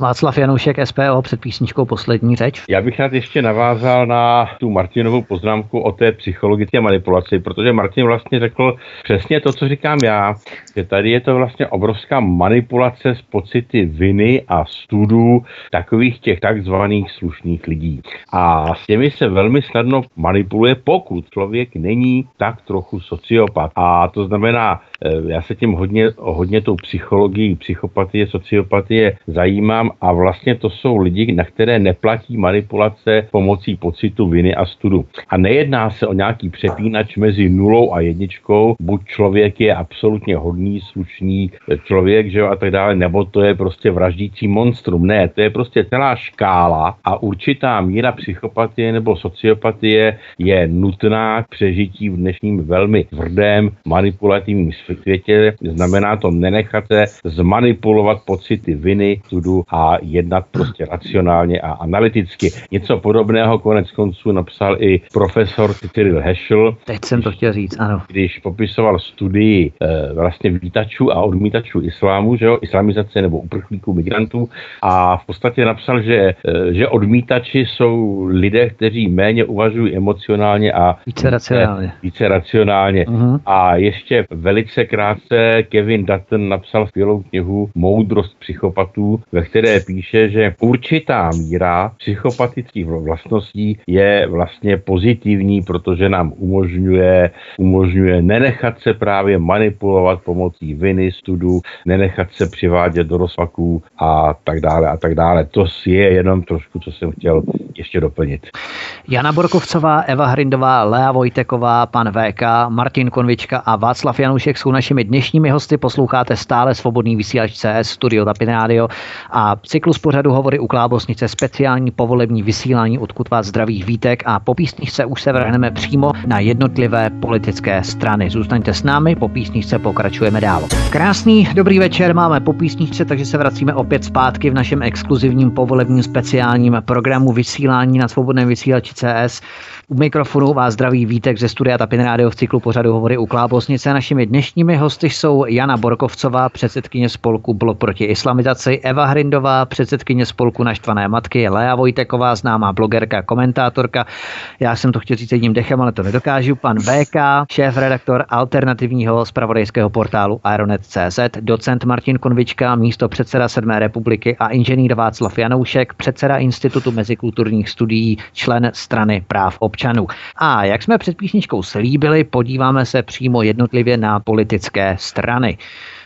Václav Janoušek, SPO, před písničkou Poslední řeč. Já bych rád ještě navázal na tu Martinovou poznámku o té psychologické manipulaci, protože Martin vlastně řekl přesně to, co říkám já, že tady je to vlastně obrovská manipulace s pocity viny a studů takových těch takzvaných slušných lidí. A s těmi se velmi snadno manipuluje, pokud člověk není tak trochu sociopat. A to znamená, já se tím hodně, hodně tou psychologií, psychopatie, sociopatie zajímám a vlastně to jsou lidi, na které neplatí manipulace pomocí pocitu viny a studu. A nejedná se o nějaký přepínač mezi nulou a jedničkou, buď člověk je absolutně hodný, slušný člověk, že jo, a tak dále, nebo to je prostě vraždící monstrum. Ne, to je prostě celá škála a určitá míra psychopatie nebo sociopatie je nutná k přežití v dnešním velmi tvrdém manipulativním světě. Znamená to nenechat se zmanipulovat pocity viny, studu a jednat prostě racionálně a analyticky. Něco podobného konec konců napsal i profesor Cyril Heschel. Teď jsem to chtěl říct, ano. Když popisoval studii e, vlastně vítačů a odmítačů islámu, že jo, islamizace nebo uprchlíků, migrantů a v podstatě napsal, že, e, že odmítači jsou lidé, kteří méně uvažují emocionálně a více racionálně. Více racionálně. Uh-huh. A ještě velice krátce Kevin Dutton napsal skvělou knihu Moudrost psychopatů, ve které píše, že určitá míra psychopatických vlastností je vlastně pozitivní, protože nám umožňuje, umožňuje nenechat se právě manipulovat pomocí viny, studu, nenechat se přivádět do rozpaků a tak dále a tak dále. To je jenom trošku, co jsem chtěl ještě doplnit. Jana Borkovcová, Eva Hrindová, Lea Vojteková, pan VK, Martin Konvička a Václav Janušek jsou našimi dnešními hosty. Posloucháte stále svobodný vysílač CS Studio Tapin Radio a cyklus pořadu hovory u Klábosnice speciální povolební vysílání, odkud vás zdravých vítek a po písničce už se vrhneme přímo na jednotlivé politické strany. Zůstaňte s námi, po písničce pokračujeme dál. Krásný dobrý večer, máme po písničce, takže se vracíme opět zpátky v našem exkluzivním povolebním speciálním programu vysílání na svobodném vysílači CS. U mikrofonu vás zdraví Vítek ze studia Tapin Radio v cyklu pořadu Hovory u Klábosnice. Našimi dnešními hosty jsou Jana Borkovcová, předsedkyně spolku Blok proti islamizaci, Eva Hrindová, předsedkyně spolku Naštvané matky, Lea Vojteková, známá blogerka, komentátorka. Já jsem to chtěl říct jedním dechem, ale to nedokážu. Pan VK, šéf redaktor alternativního spravodajského portálu Aeronet.cz, docent Martin Konvička, místo předseda Sedmé republiky a inženýr Václav Janoušek, předseda Institutu mezikulturních studií, člen strany práv občanů občanů. A jak jsme před písničkou slíbili, podíváme se přímo jednotlivě na politické strany.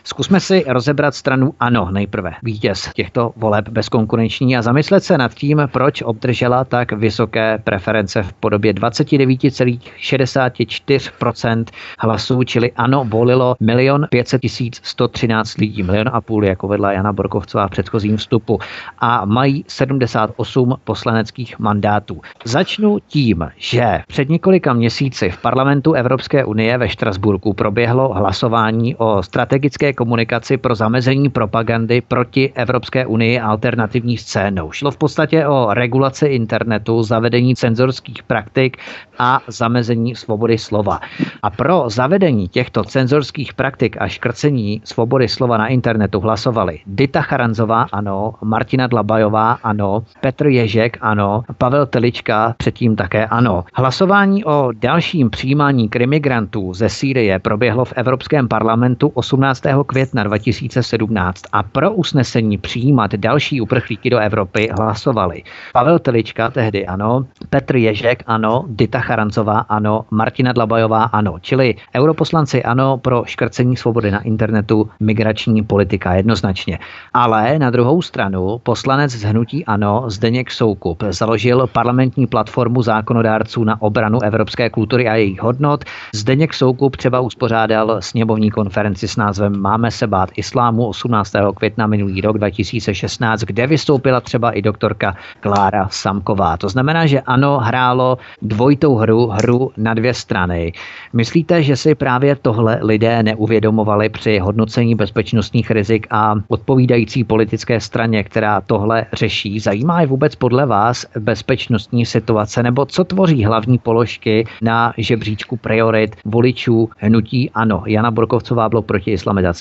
Zkusme si rozebrat stranu ANO nejprve, vítěz těchto voleb bezkonkurenční a zamyslet se nad tím, proč obdržela tak vysoké preference v podobě 29,64% hlasů, čili ANO volilo 1 500 113 lidí, milion a půl, jako vedla Jana Borkovcová v předchozím vstupu. A mají 78 poslaneckých mandátů. Začnu tím, že před několika měsíci v parlamentu Evropské unie ve Štrasburku proběhlo hlasování o strategické komunikaci pro zamezení propagandy proti Evropské unii alternativní scénou. Šlo v podstatě o regulaci internetu, zavedení cenzorských praktik a zamezení svobody slova. A pro zavedení těchto cenzorských praktik a škrcení svobody slova na internetu hlasovali Dita Charanzová, ano, Martina Dlabajová, ano, Petr Ježek, ano, Pavel Telička, předtím také ano. Hlasování o dalším přijímání krimigrantů ze Sýrie proběhlo v Evropském parlamentu 18 května 2017 a pro usnesení přijímat další uprchlíky do Evropy hlasovali Pavel Telička, tehdy ano, Petr Ježek, ano, Dita Charancová, ano, Martina Dlabajová, ano, čili europoslanci ano pro škrcení svobody na internetu, migrační politika jednoznačně. Ale na druhou stranu poslanec z hnutí ano, Zdeněk Soukup, založil parlamentní platformu zákonodárců na obranu evropské kultury a jejich hodnot. Zdeněk Soukup třeba uspořádal sněmovní konferenci s názvem Máme se bát islámu 18. května minulý rok 2016, kde vystoupila třeba i doktorka Klára Samková. To znamená, že ano, hrálo dvojitou hru, hru na dvě strany. Myslíte, že si právě tohle lidé neuvědomovali při hodnocení bezpečnostních rizik a odpovídající politické straně, která tohle řeší? Zajímá je vůbec podle vás bezpečnostní situace nebo co tvoří hlavní položky na žebříčku priorit voličů hnutí ANO? Jana Borkovcová bylo proti islamizaci.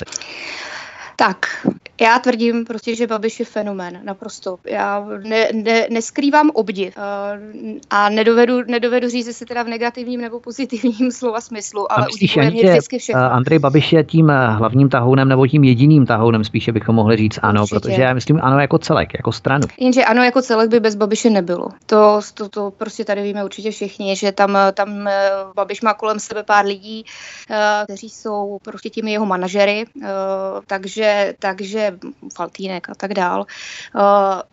Tak, Já tvrdím prostě, že Babiš je fenomén, naprosto. Já ne, ne, neskrývám obdiv uh, a nedovedu, nedovedu říct, jestli teda v negativním nebo pozitivním slova smyslu, ale už mě vždycky všechno. Andrej Babiš je tím hlavním tahounem nebo tím jediným tahounem, spíše bychom mohli říct ano, Určitě. protože já myslím ano jako celek, jako stranu. Jenže ano jako celek by bez Babiše nebylo. To, to, to prostě tady víme určitě všichni, že tam, tam Babiš má kolem sebe pár lidí, kteří jsou prostě těmi jeho manažery, takže, takže Faltínek a tak dál,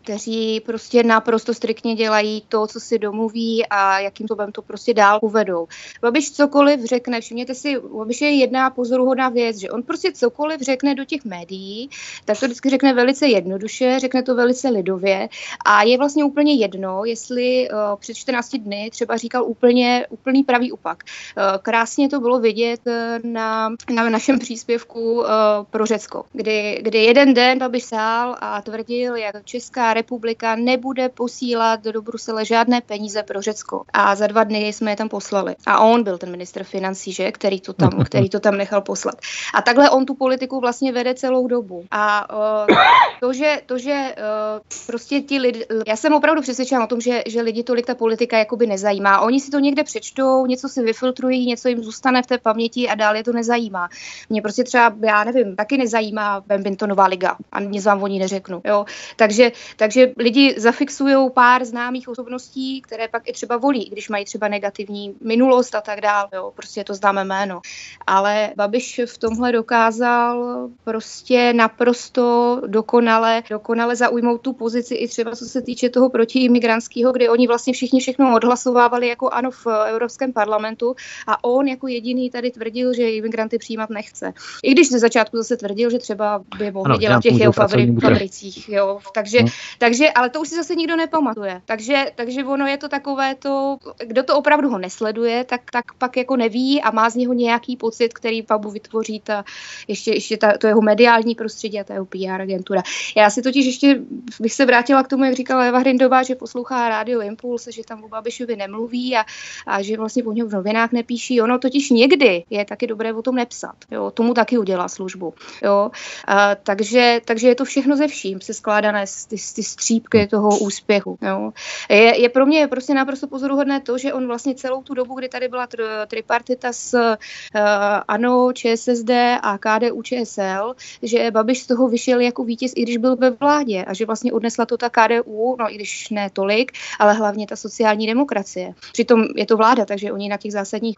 kteří prostě naprosto striktně dělají to, co si domluví a jakým způsobem to prostě dál uvedou. Babiš cokoliv řekne, všimněte si, Babiš je jedna pozoruhodná věc, že on prostě cokoliv řekne do těch médií, tak to vždycky řekne velice jednoduše, řekne to velice lidově a je vlastně úplně jedno, jestli uh, před 14 dny třeba říkal úplně úplný pravý opak. Uh, krásně to bylo vidět na, na našem příspěvku pro Řecko, kdy, kdy jeden den Babiš sál a tvrdil, jak Česká republika nebude posílat do Brusele žádné peníze pro Řecko. A za dva dny jsme je tam poslali. A on byl ten ministr financí, že, který to tam, který to tam nechal poslat. A takhle on tu politiku vlastně vede celou dobu. A uh, to, že, to, že uh, prostě ti lidi, já jsem opravdu přesvědčena o tom, že, že lidi tolik ta politika jakoby nezajímá. Oni si to někde přečtou, něco si vyfiltrují, něco jim zůstane v té paměti a dál je to nezajímá. Mě prostě třeba, já nevím, taky nezajímá Bambintonová liga a nic vám o ní neřeknu. Jo? Takže, takže lidi zafixují pár známých osobností, které pak i třeba volí, když mají třeba negativní minulost a tak dále. Prostě to známe jméno. Ale Babiš v tomhle dokázal prostě naprosto dokonale, dokonale zaujmout tu pozici i třeba co se týče toho protiimigrantského, kdy oni vlastně všichni všechno odhlasovávali jako ano v Evropském parlamentu a on jako jediný tady tvrdil, že imigranty přijímat nechce. I když ze začátku zase tvrdil, že třeba by mohli ano, dělat v těch jeho fabri- fabricích. Jo. Takže, no. takže, ale to už si zase nikdo nepamatuje. Takže, takže ono je to takové to, kdo to opravdu ho nesleduje, tak, tak pak jako neví a má z něho nějaký pocit, který Pabu vytvoří ta, ještě, ještě ta, to jeho mediální prostředí a ta jeho PR agentura. Já si totiž ještě bych se vrátila k tomu, jak říkala Eva Hrindová, že poslouchá rádio Impuls, že tam o Babišovi nemluví a, a že vlastně o něm v novinách nepíší. Ono totiž někdy je taky dobré o tom nepsat. Jo, tomu taky udělá službu. Jo. A, takže, takže je to všechno ze vším se skládané z ty, ty střípky toho úspěchu. Jo. Je, je pro mě prostě naprosto pozoruhodné to, že on vlastně celou tu dobu, kdy tady byla tr, tripartita s uh, ANO, ČSSD a KDU ČSL, že Babiš z toho vyšel jako vítěz, i když byl ve vládě a že vlastně odnesla to ta KDU, no i když ne tolik, ale hlavně ta sociální demokracie. Přitom je to vláda, takže oni na těch zásadních,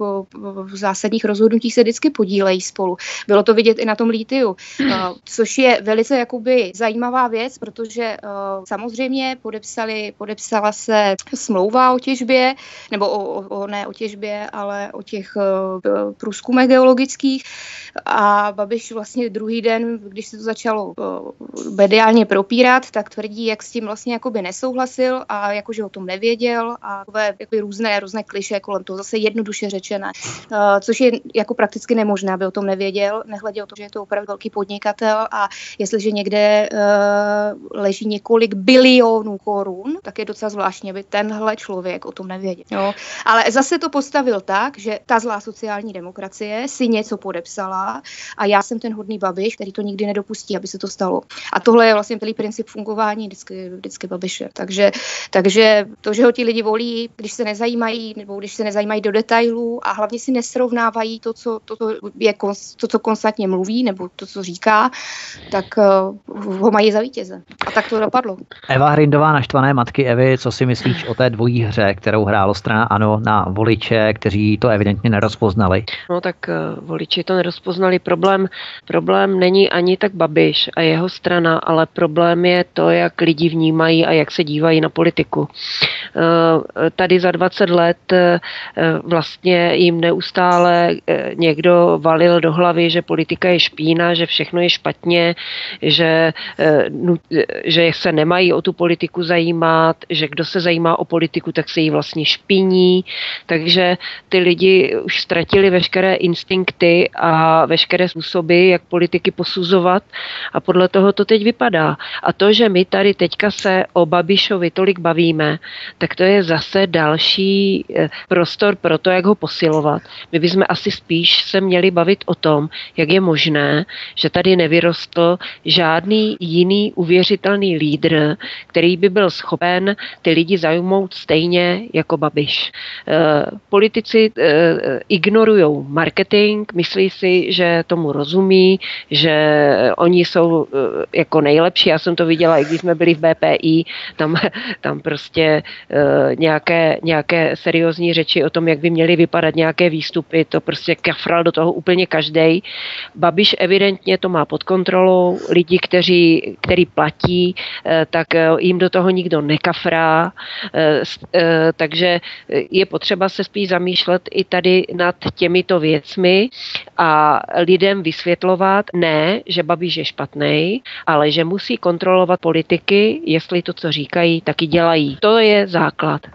zásadních rozhodnutích se vždycky podílejí spolu. Bylo to vidět i na tom lítiu, uh, což je velice jakoby zajímavá věc, protože uh, samozřejmě podepsali, podepsala se smlouva o těžbě, nebo o, o, ne o těžbě, ale o těch uh, průzkumech geologických. A Babiš vlastně druhý den, když se to začalo uh, mediálně propírat, tak tvrdí, jak s tím vlastně jakoby nesouhlasil a jakože o tom nevěděl a takové jakoby různé, různé kliše kolem toho zase jednoduše řečené, uh, což je jako prakticky nemožné, aby o tom nevěděl, nehledě o to, že je to opravdu velký podnikatel a jestliže někde uh, leží několik bilionů korun, tak je docela zvláštní, aby tenhle člověk o tom nevěděl. Jo? Ale zase to postavil tak, že ta zlá sociální demokracie si něco podepsala a já jsem ten hodný babiš, který to nikdy nedopustí, aby se to stalo. A tohle je vlastně celý princip fungování vždycky, vždycky babiše. Takže, takže to, že ho ti lidi volí, když se nezajímají, nebo když se nezajímají do detailů a hlavně si nesrovnávají to, co, to, to, je, to, co konstantně mluví, nebo to, co říká, tak uh, ho mají za vítěze. A tak to dopadlo. Eva Hrindová, naštvané matky Evy, co si myslíš o té dvojí hře, kterou hrálo strana ANO na voliče, kteří to evidentně nerozpoznali? No tak uh, voliči to nerozpoznali. Problém, problém není ani tak Babiš a jeho strana, ale problém je to, jak lidi vnímají a jak se dívají na politiku. Uh, tady za 20 let uh, vlastně jim neustále někdo valil do hlavy, že politika je špína, že všechno je špatně, že, že se nemají o tu politiku zajímat, že kdo se zajímá o politiku, tak se jí vlastně špiní, takže ty lidi už ztratili veškeré instinkty a veškeré způsoby, jak politiky posuzovat a podle toho to teď vypadá. A to, že my tady teďka se o Babišovi tolik bavíme, tak to je zase další eh, prostor pro to, jak ho posilovat. My bychom asi spíš se měli bavit o tom, jak je možné, že tady nevyrostl žádný jiný uvěřitelný lídr, který by byl schopen ty lidi zajmout stejně jako Babiš. Eh, politici eh, ignorují marketing, myslí si, že tomu rozumí, že oni jsou eh, jako nejlepší. Já jsem to viděla, i když jsme byli v BPI, tam, tam prostě nějaké, nějaké seriózní řeči o tom, jak by měly vypadat nějaké výstupy, to prostě kafral do toho úplně každý. Babiš evidentně to má pod kontrolou, lidi, kteří, který platí, tak jim do toho nikdo nekafrá, takže je potřeba se spíš zamýšlet i tady nad těmito věcmi a lidem vysvětlovat ne, že Babiš je špatný, ale že musí kontrolovat politiky, jestli to, co říkají, taky dělají. To je základ.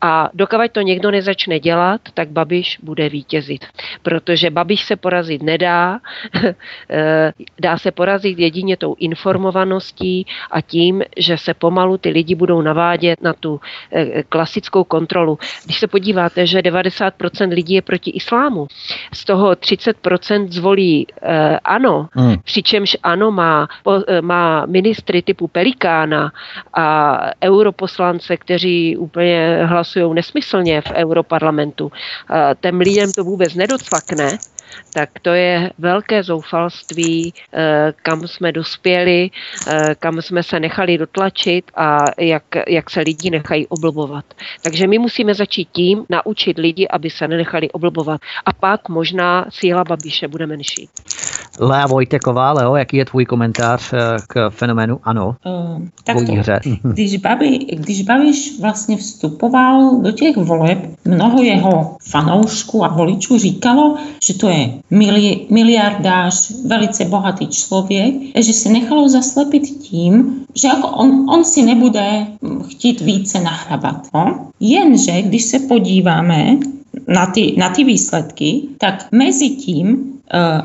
A dokud to někdo nezačne dělat, tak Babiš bude vítězit. Protože Babiš se porazit nedá, eh, dá se porazit jedině tou informovaností a tím, že se pomalu ty lidi budou navádět na tu eh, klasickou kontrolu. Když se podíváte, že 90% lidí je proti islámu, z toho 30% zvolí eh, ano, hmm. přičemž ano má, po, eh, má ministry typu Pelikána a europoslance, kteří úplně hlasují nesmyslně v europarlamentu. Eh, těm lidem to vůbec nedocvakne, tak to je velké zoufalství, eh, kam jsme dospěli, eh, kam jsme se nechali dotlačit a jak, jak se lidi nechají oblbovat. Takže my musíme začít tím naučit lidi, aby se nenechali oblbovat. A pak možná síla Babiše bude menší. Lea Vojteková, Leo, jaký je tvůj komentář eh, k fenoménu ANO? Uh, tak to, když, Babi, když Babiš vlastně vstupoval do těch voleb, mnoho jeho fanoušků a voličů říkalo, že to je mili, miliardář, velice bohatý člověk, že se nechalo zaslepit tím, že jako on, on si nebude chtít více nahrabat. No? Jenže, když se podíváme na ty, na ty výsledky, tak mezi tím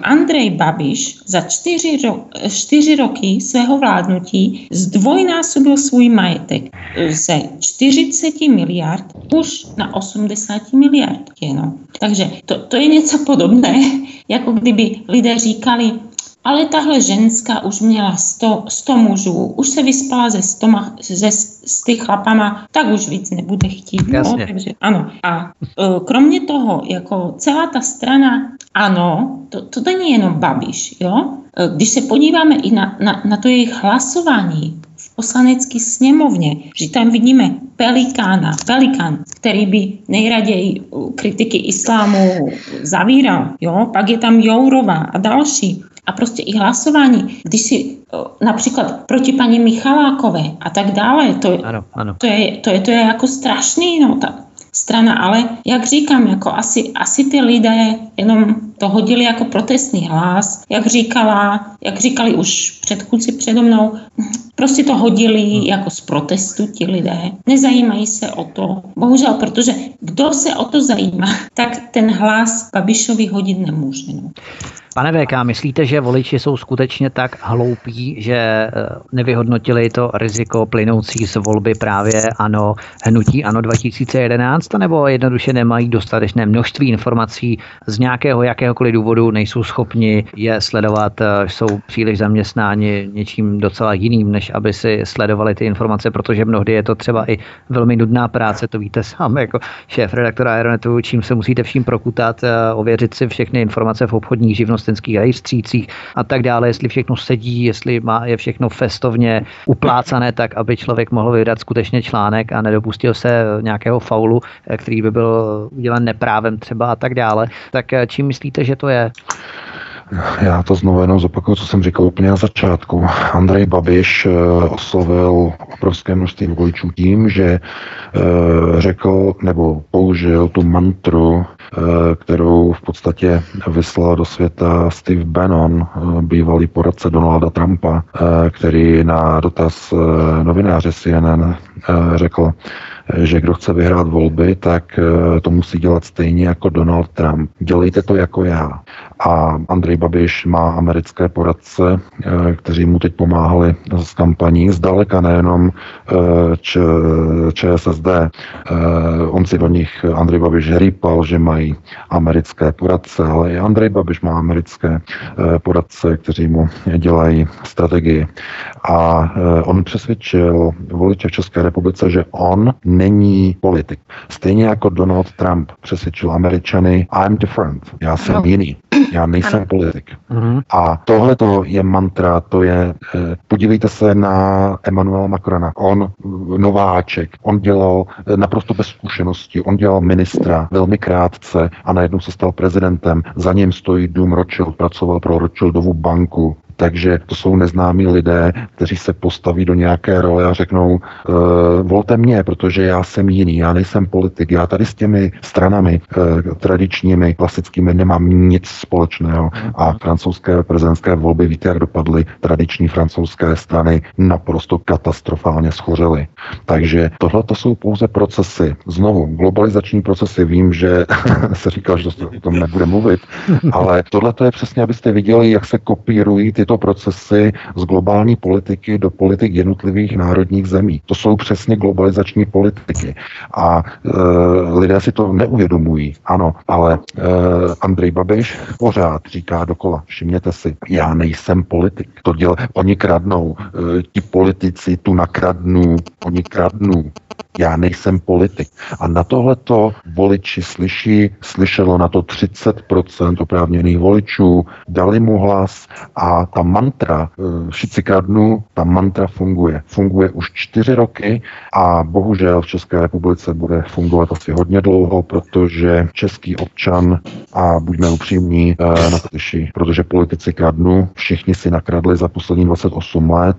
Andrej Babiš za čtyři, ro- čtyři roky svého vládnutí zdvojnásobil svůj majetek ze 40 miliard už na 80 miliard. No. Takže to, to je něco podobné, jako kdyby lidé říkali, ale tahle ženská už měla 100, 100 mužů, už se vyspala ze 100, ze, s těch chlapama, tak už víc nebude chtít. No, takže, ano. A e, kromě toho, jako celá ta strana, ano, to, to není jenom Babiš, jo? E, když se podíváme i na, na, na to jejich hlasování v poslanecké sněmovně, že tam vidíme Pelikána, Pelikán, který by nejraději kritiky islámu zavíral, jo? pak je tam Jourova a další a prostě i hlasování, když si například proti paní Michalákové a tak dále, to, ano, ano. to, je, to, je, to je jako strašný, no, ta strana, ale jak říkám, jako asi, asi ty lidé jenom to hodili jako protestný hlas, jak říkala, jak říkali už předchůdci přede mnou, prostě to hodili hmm. jako z protestu ti lidé, nezajímají se o to, bohužel, protože kdo se o to zajímá, tak ten hlas Babišovi hodit nemůže. No. Pane VK, myslíte, že voliči jsou skutečně tak hloupí, že eh, nevyhodnotili to riziko plynoucí z volby právě ano, hnutí ano 2011, nebo jednoduše nemají dostatečné množství informací z nějakého jakéhokoliv důvodu, nejsou schopni je sledovat, eh, jsou příliš zaměstnáni něčím docela jiným, než aby si sledovali ty informace, protože mnohdy je to třeba i velmi nudná práce, to víte sám jako šéf redaktora Aeronetu, čím se musíte vším prokutat, eh, ověřit si všechny informace v obchodních živnostenských rejstřících a tak dále, jestli všechno sedí, jestli má, je všechno festovně uplácané tak, aby člověk mohl vydat skutečně článek a nedopustil se nějakého faulu, který by byl udělen neprávem třeba a tak dále. Tak čím myslíte, že to je? Já to znovu jenom zopakuju, co jsem říkal úplně na začátku. Andrej Babiš eh, oslovil obrovské množství voličů tím, že eh, řekl nebo použil tu mantru, eh, kterou v podstatě vyslal do světa Steve Bannon, bývalý poradce Donalda Trumpa, který na dotaz novináře CNN řekl, že kdo chce vyhrát volby, tak to musí dělat stejně jako Donald Trump. Dělejte to jako já. A Andrej Babiš má americké poradce, kteří mu teď pomáhali s kampaní, zdaleka nejenom č, ČSSD. On si do nich Andrej Babiš rýpal, že mají americké poradce, ale i Andrej Babiš má americké poradce, kteří mu dělají strategii. A on přesvědčil voliče v České republice, že on není politik. Stejně jako Donald Trump přesvědčil Američany, I'm different, já jsem no. jiný, já nejsem ano. politik. Mm-hmm. A tohle to je mantra, to je, e, podívejte se na Emmanuela Macrona, on nováček, on dělal e, naprosto bez zkušenosti, on dělal ministra velmi krátce a najednou se stal prezidentem, za ním stojí dům Rothschild, pracoval pro Rothschildovu banku, takže to jsou neznámí lidé, kteří se postaví do nějaké role a řeknou, e, volte mě, protože já jsem jiný, já nejsem politik, já tady s těmi stranami e, tradičními, klasickými nemám nic společného. A francouzské prezidentské volby, víte, jak dopadly, tradiční francouzské strany naprosto katastrofálně schořely. Takže tohle to jsou pouze procesy. Znovu, globalizační procesy, vím, že se říkal, že o tom nebude mluvit, ale tohle to je přesně, abyste viděli, jak se kopírují ty tyto procesy z globální politiky do politik jednotlivých národních zemí. To jsou přesně globalizační politiky. A e, lidé si to neuvědomují, ano, ale e, Andrej Babiš pořád říká dokola, všimněte si, já nejsem politik. To děl, oni kradnou, e, ti politici tu nakradnou, oni kradnou. Já nejsem politik. A na tohleto voliči slyší, slyšelo na to 30% oprávněných voličů, dali mu hlas a ta mantra eh, všichni kradnu, ta mantra funguje. Funguje už čtyři roky a bohužel v České republice bude fungovat asi hodně dlouho, protože český občan, a buďme upřímní, eh, na protože politici kradnu, všichni si nakradli za poslední 28 let,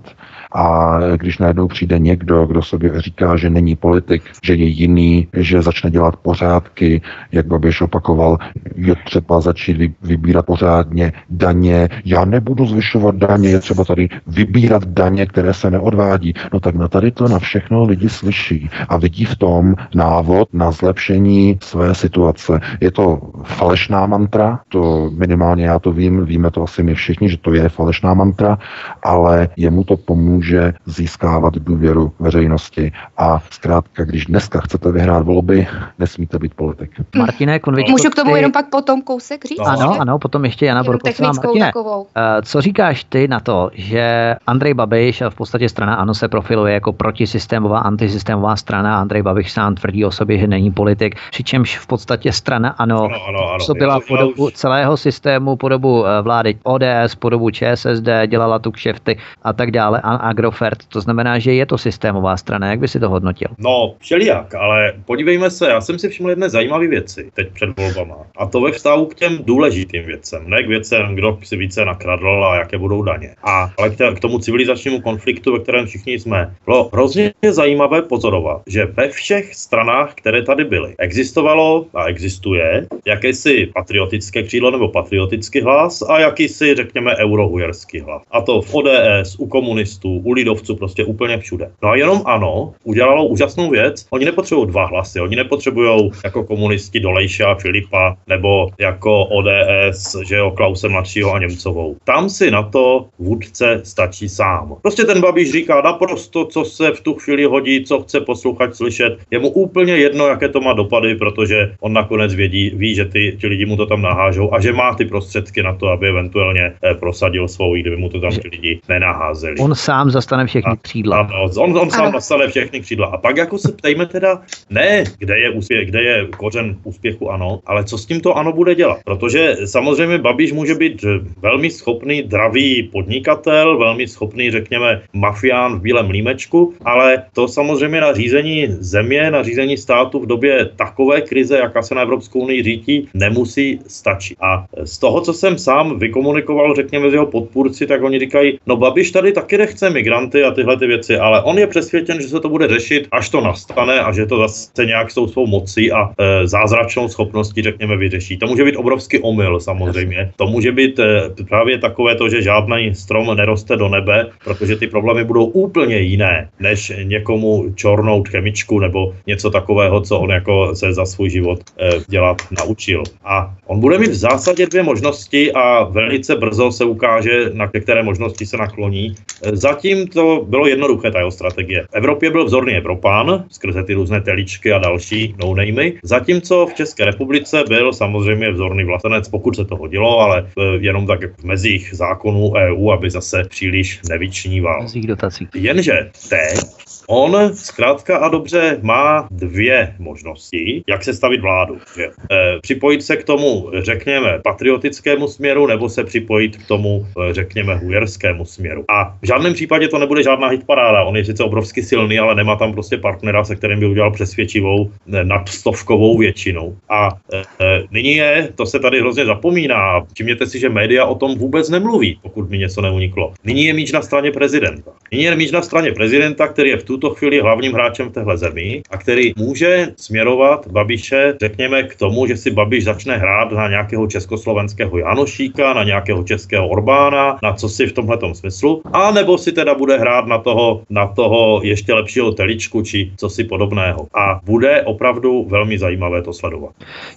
a když najednou přijde někdo, kdo sobě říká, že není politik, že je jiný, že začne dělat pořádky, jak Babiš opakoval, je třeba začít vybírat pořádně daně. Já nebudu zvyšovat daně, je třeba tady vybírat daně, které se neodvádí. No tak na tady to na všechno lidi slyší a vidí v tom návod na zlepšení své situace. Je to falešná mantra, to minimálně já to vím, víme to asi my všichni, že to je falešná mantra, ale jemu to pomůže může získávat důvěru veřejnosti. A zkrátka, když dneska chcete vyhrát volby, nesmíte být politik. Martine, konvičko, Můžu k tomu ty... jenom pak potom kousek říct? Ano, ano, potom ještě Jana Borkovcová. Martine, takovou. Eh, co říkáš ty na to, že Andrej Babiš a v podstatě strana ANO se profiluje jako protisystémová, antisystémová strana. Andrej Babiš sám tvrdí o sobě, že není politik, přičemž v podstatě strana ANO, ano, ano, ano. co byla po dobu celého systému, po dobu eh, vlády ODS, po dobu ČSSD, dělala tu kšefty a tak dále. A Agrofert. To znamená, že je to systémová strana. Jak by si to hodnotil? No, všelijak, ale podívejme se, já jsem si všiml jedné zajímavé věci teď před volbama. A to ve vztahu k těm důležitým věcem, ne k věcem, kdo si více nakradl a jaké budou daně. A ale k tomu civilizačnímu konfliktu, ve kterém všichni jsme. Bylo hrozně zajímavé pozorovat, že ve všech stranách, které tady byly, existovalo a existuje jakési patriotické křídlo nebo patriotický hlas a jakýsi, řekněme, eurohujerský hlas. A to v ODS, u komunistů, u lidovců, prostě úplně všude. No a jenom ano, udělalo úžasnou věc. Oni nepotřebují dva hlasy, oni nepotřebují jako komunisti Dolejša, Filipa nebo jako ODS, že jo, Klause mladšího a Němcovou. Tam si na to vůdce stačí sám. Prostě ten Babiš říká naprosto, co se v tu chvíli hodí, co chce poslouchat, slyšet. Je mu úplně jedno, jaké to má dopady, protože on nakonec vědí, ví, že ty, ti lidi mu to tam nahážou a že má ty prostředky na to, aby eventuálně eh, prosadil svou, kdyby mu to tam ti lidi nenaházeli. On sám zastane všechny křídla. Ano, on, on sám zastane všechny křídla. A pak jako se ptejme teda, ne, kde je úspěch, kde je kořen úspěchu ano, ale co s tímto ano bude dělat. Protože samozřejmě Babiš může být velmi schopný, dravý podnikatel, velmi schopný, řekněme, mafián v bílém límečku, ale to samozřejmě na řízení země, na řízení státu v době takové krize, jaká se na Evropskou unii řítí, nemusí stačit. A z toho, co jsem sám vykomunikoval, řekněme, z jeho podpůrci, tak oni říkají, no Babiš tady taky nechce migranty a tyhle ty věci, ale on je přesvědčen, že se to bude řešit až to nastane a že to zase nějak s tou svou mocí a e, zázračnou schopností, řekněme, vyřeší. To může být obrovský omyl samozřejmě. To může být e, právě takové to, že žádný strom neroste do nebe, protože ty problémy budou úplně jiné, než někomu čornout chemičku nebo něco takového, co on jako se za svůj život e, dělat naučil. A on bude mít v zásadě dvě možnosti a velice brzo se ukáže, na které možnosti se nakloní. E, zatím to bylo jednoduché, ta jeho strategie. V Evropě byl vzorný Evropán, skrze ty různé teličky a další no -namey. zatímco v České republice byl samozřejmě vzorný vlastenec, pokud se to hodilo, ale jenom tak v mezích zákonů EU, aby zase příliš nevyčníval. Mezích dotací. Jenže teď On zkrátka a dobře má dvě možnosti, jak se stavit vládu. Že? E, připojit se k tomu, řekněme, patriotickému směru, nebo se připojit k tomu, e, řekněme, hujerskému směru. A v žádném případě to nebude žádná hitparáda. On je sice obrovsky silný, ale nemá tam prostě partnera, se kterým by udělal přesvědčivou e, nadstovkovou většinu. A e, e, nyní je, to se tady hrozně zapomíná, všimněte si, že média o tom vůbec nemluví, pokud mi něco neuniklo. Nyní je míč na straně prezidenta. Nyní je míč na straně prezidenta, který je v tuto chvíli hlavním hráčem v téhle zemi a který může směrovat Babiše, řekněme, k tomu, že si Babiš začne hrát na nějakého československého Janošíka, na nějakého českého Orbána, na co si v tomhle smyslu, a nebo si teda bude hrát na toho, na toho ještě lepšího teličku, či co si podobného. A bude opravdu velmi zajímavé to sledovat.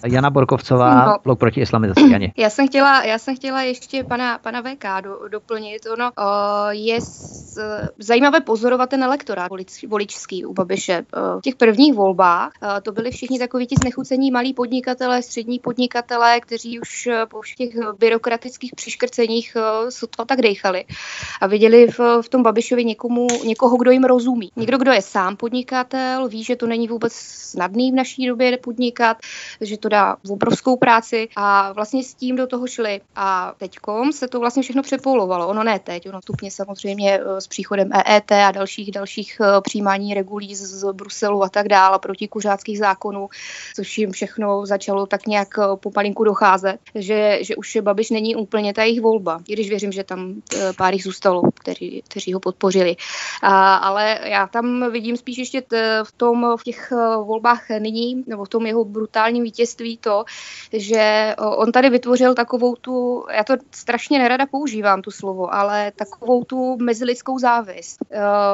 Jana Borkovcová, no. blok proti islamizaci. Janě. Já jsem chtěla, já jsem chtěla ještě pana, pana VK do, doplnit. Ono o, je z, zajímavé pozorovat ten elektorát voličský u Babiše. Eh, v těch prvních volbách eh, to byli všichni takoví ti znechucení malí podnikatelé, střední podnikatelé, kteří už eh, po všech těch byrokratických přiškrceních sotva tak dejchali a viděli v, v tom Babišovi někomu, někoho, kdo jim rozumí. Někdo, kdo je sám podnikatel, ví, že to není vůbec snadný v naší době podnikat, že to dá v obrovskou práci a vlastně s tím do toho šli. A teďkom se to vlastně všechno přepolovalo. Ono ne teď, ono stupně samozřejmě s příchodem EET a dalších dalších přijímání regulí z, z Bruselu a tak dále, proti kuřáckých zákonů, což jim všechno začalo tak nějak eh, pomalinku docházet, že, že už Babiš není úplně ta jejich volba, i když věřím, že tam eh, pár jich zůstalo, kteří, kteří ho podpořili. A, ale já tam vidím spíš ještě t, v tom, v těch eh, volbách nyní, nebo v tom jeho brutálním vítězství to, že on tady vytvořil takovou tu, já to strašně nerada používám, tu slovo, ale takovou tu mezilidskou závist,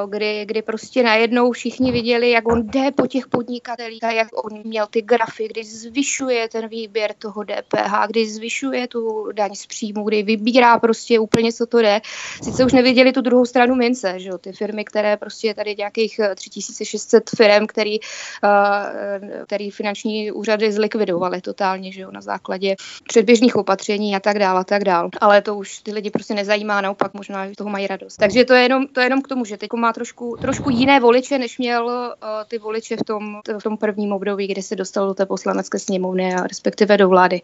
kdy, kdy prostě najednou všichni viděli, jak on jde po těch podnikatelích a jak on měl ty grafy, kdy zvyšuje ten výběr toho DPH, kdy zvyšuje tu daň z příjmu, kdy vybírá prostě úplně, co to jde. Sice už neviděli tu druhou stranu mince, že jo? ty firmy, které prostě tady nějakých 3600 eh, firm, který, uh, který finanční úřady zlikvidovaly totálně, že jo? na základě předběžných opatření a tak dále a tak dále. Ale to už ty lidi prostě nezajímá, naopak možná z toho mají radost. Takže to je jenom, to je jenom k tomu, že teď má trošku, trošku jiné voliče, než měl uh, ty voliče v tom, v tom prvním období, kdy se dostal do té poslanecké sněmovny a respektive do vlády.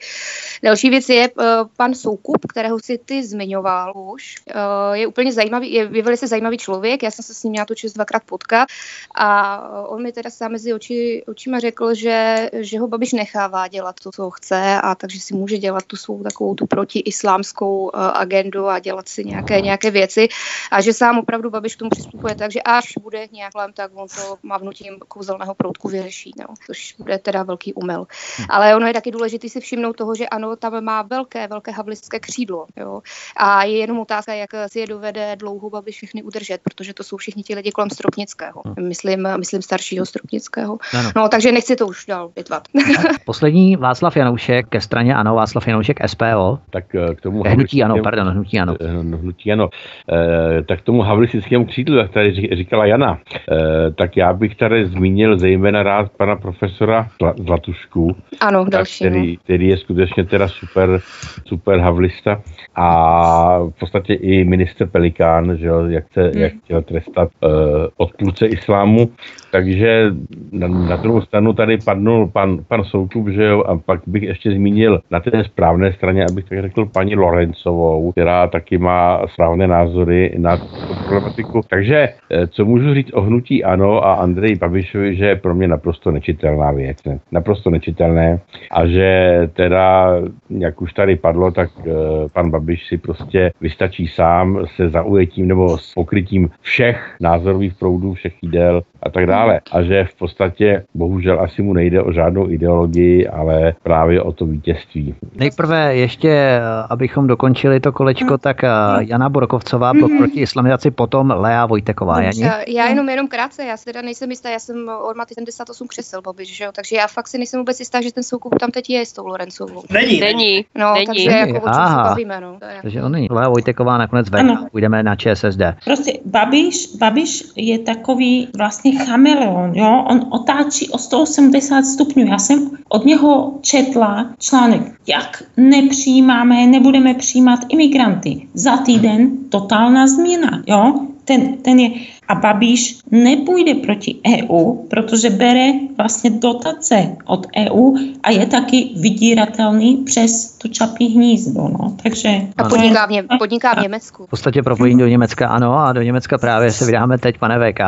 Další věc je uh, pan Soukup, kterého si ty zmiňoval už. Uh, je úplně zajímavý, je, je velice zajímavý člověk, já jsem se s ním měla tu čest dvakrát potkat a on mi teda sám mezi oči, očima řekl, že, že ho Babiš nechává dělat to, co chce a takže si může dělat tu svou takovou tu protiislámskou uh, agendu a dělat si nějaké, nějaké věci a že sám opravdu Babiš k tomu přistupuje tak, že až bude nějak tak on to mavnutím kouzelného proutku vyřeší, no, což bude teda velký umel. Hmm. Ale ono je taky důležité si všimnout toho, že ano, tam má velké, velké havlické křídlo. Jo. A je jenom otázka, jak si je dovede dlouho aby všechny udržet, protože to jsou všichni ti lidi kolem Stropnického. Hmm. Myslím, myslím staršího Stropnického. Ano. No, takže nechci to už dál pitvat. Poslední Václav Janoušek ke straně ano, Václav Janoušek SPO. Tak eh, k tomu hnutí ano, pardon, hnutí ano. Eh, hnutí ano. E, tak k tomu havlistickému křídlu, jak tady říkala Jana, e, tak já bych tady zmínil zejména rád pana profesora Zlatušku. Ano, další. Který, který je skutečně teda super, super havlista a v podstatě i minister Pelikán, že jo, jak, se, hmm. jak chtěl trestat uh, odpůrce islámu. Takže na, na druhou stranu tady padnul pan, pan Soukup, že jo, a pak bych ještě zmínil na té správné straně, abych tak řekl, paní Lorencovou, která taky má správné názory na tu problematiku. Takže eh, co můžu říct o hnutí ANO a Andrej Babišovi, že je pro mě naprosto nečitelná věc. Ne? Naprosto nečitelné. A že teda, jak už tady padlo, tak uh, pan Babiš si prostě vystačí sám se zaujetím nebo s pokrytím všech názorových proudů, všech jídel a tak dále. A že v podstatě bohužel asi mu nejde o žádnou ideologii, ale právě o to vítězství. Nejprve ještě, abychom dokončili to kolečko, tak eh, Jana Borkovcová byl proti islamizaci, potom Lea Vojteková. Janí? Já, já jenom jenom krátce, já si teda nejsem jistá, já jsem od Maty 78 křesel, Babiš, že jo, takže já fakt si nejsem vůbec jistá, že ten soukup tam teď je s tou Lorencovou. Není. Není. No, Není. takže jako o čem se Aha. bavíme, no. To je. Takže on není. Lea Vojteková nakonec. Ano. Půjdeme na ČSSD. Prostě Babiš, Babiš je takový vlastně chameleon, jo? On otáčí o 180 stupňů. Já jsem od něho četla článek, jak nepřijímáme, nebudeme přijímat imigranty. Za týden totálna změna, jo? Ten, ten je, a Babiš nepůjde proti EU, protože bere vlastně dotace od EU a je taky vydíratelný přes to čapí hnízdo, no. Takže A podniká v, Ně- podniká v Německu. V podstatě propojení do Německa ano a do Německa právě se vydáme teď, pane VK.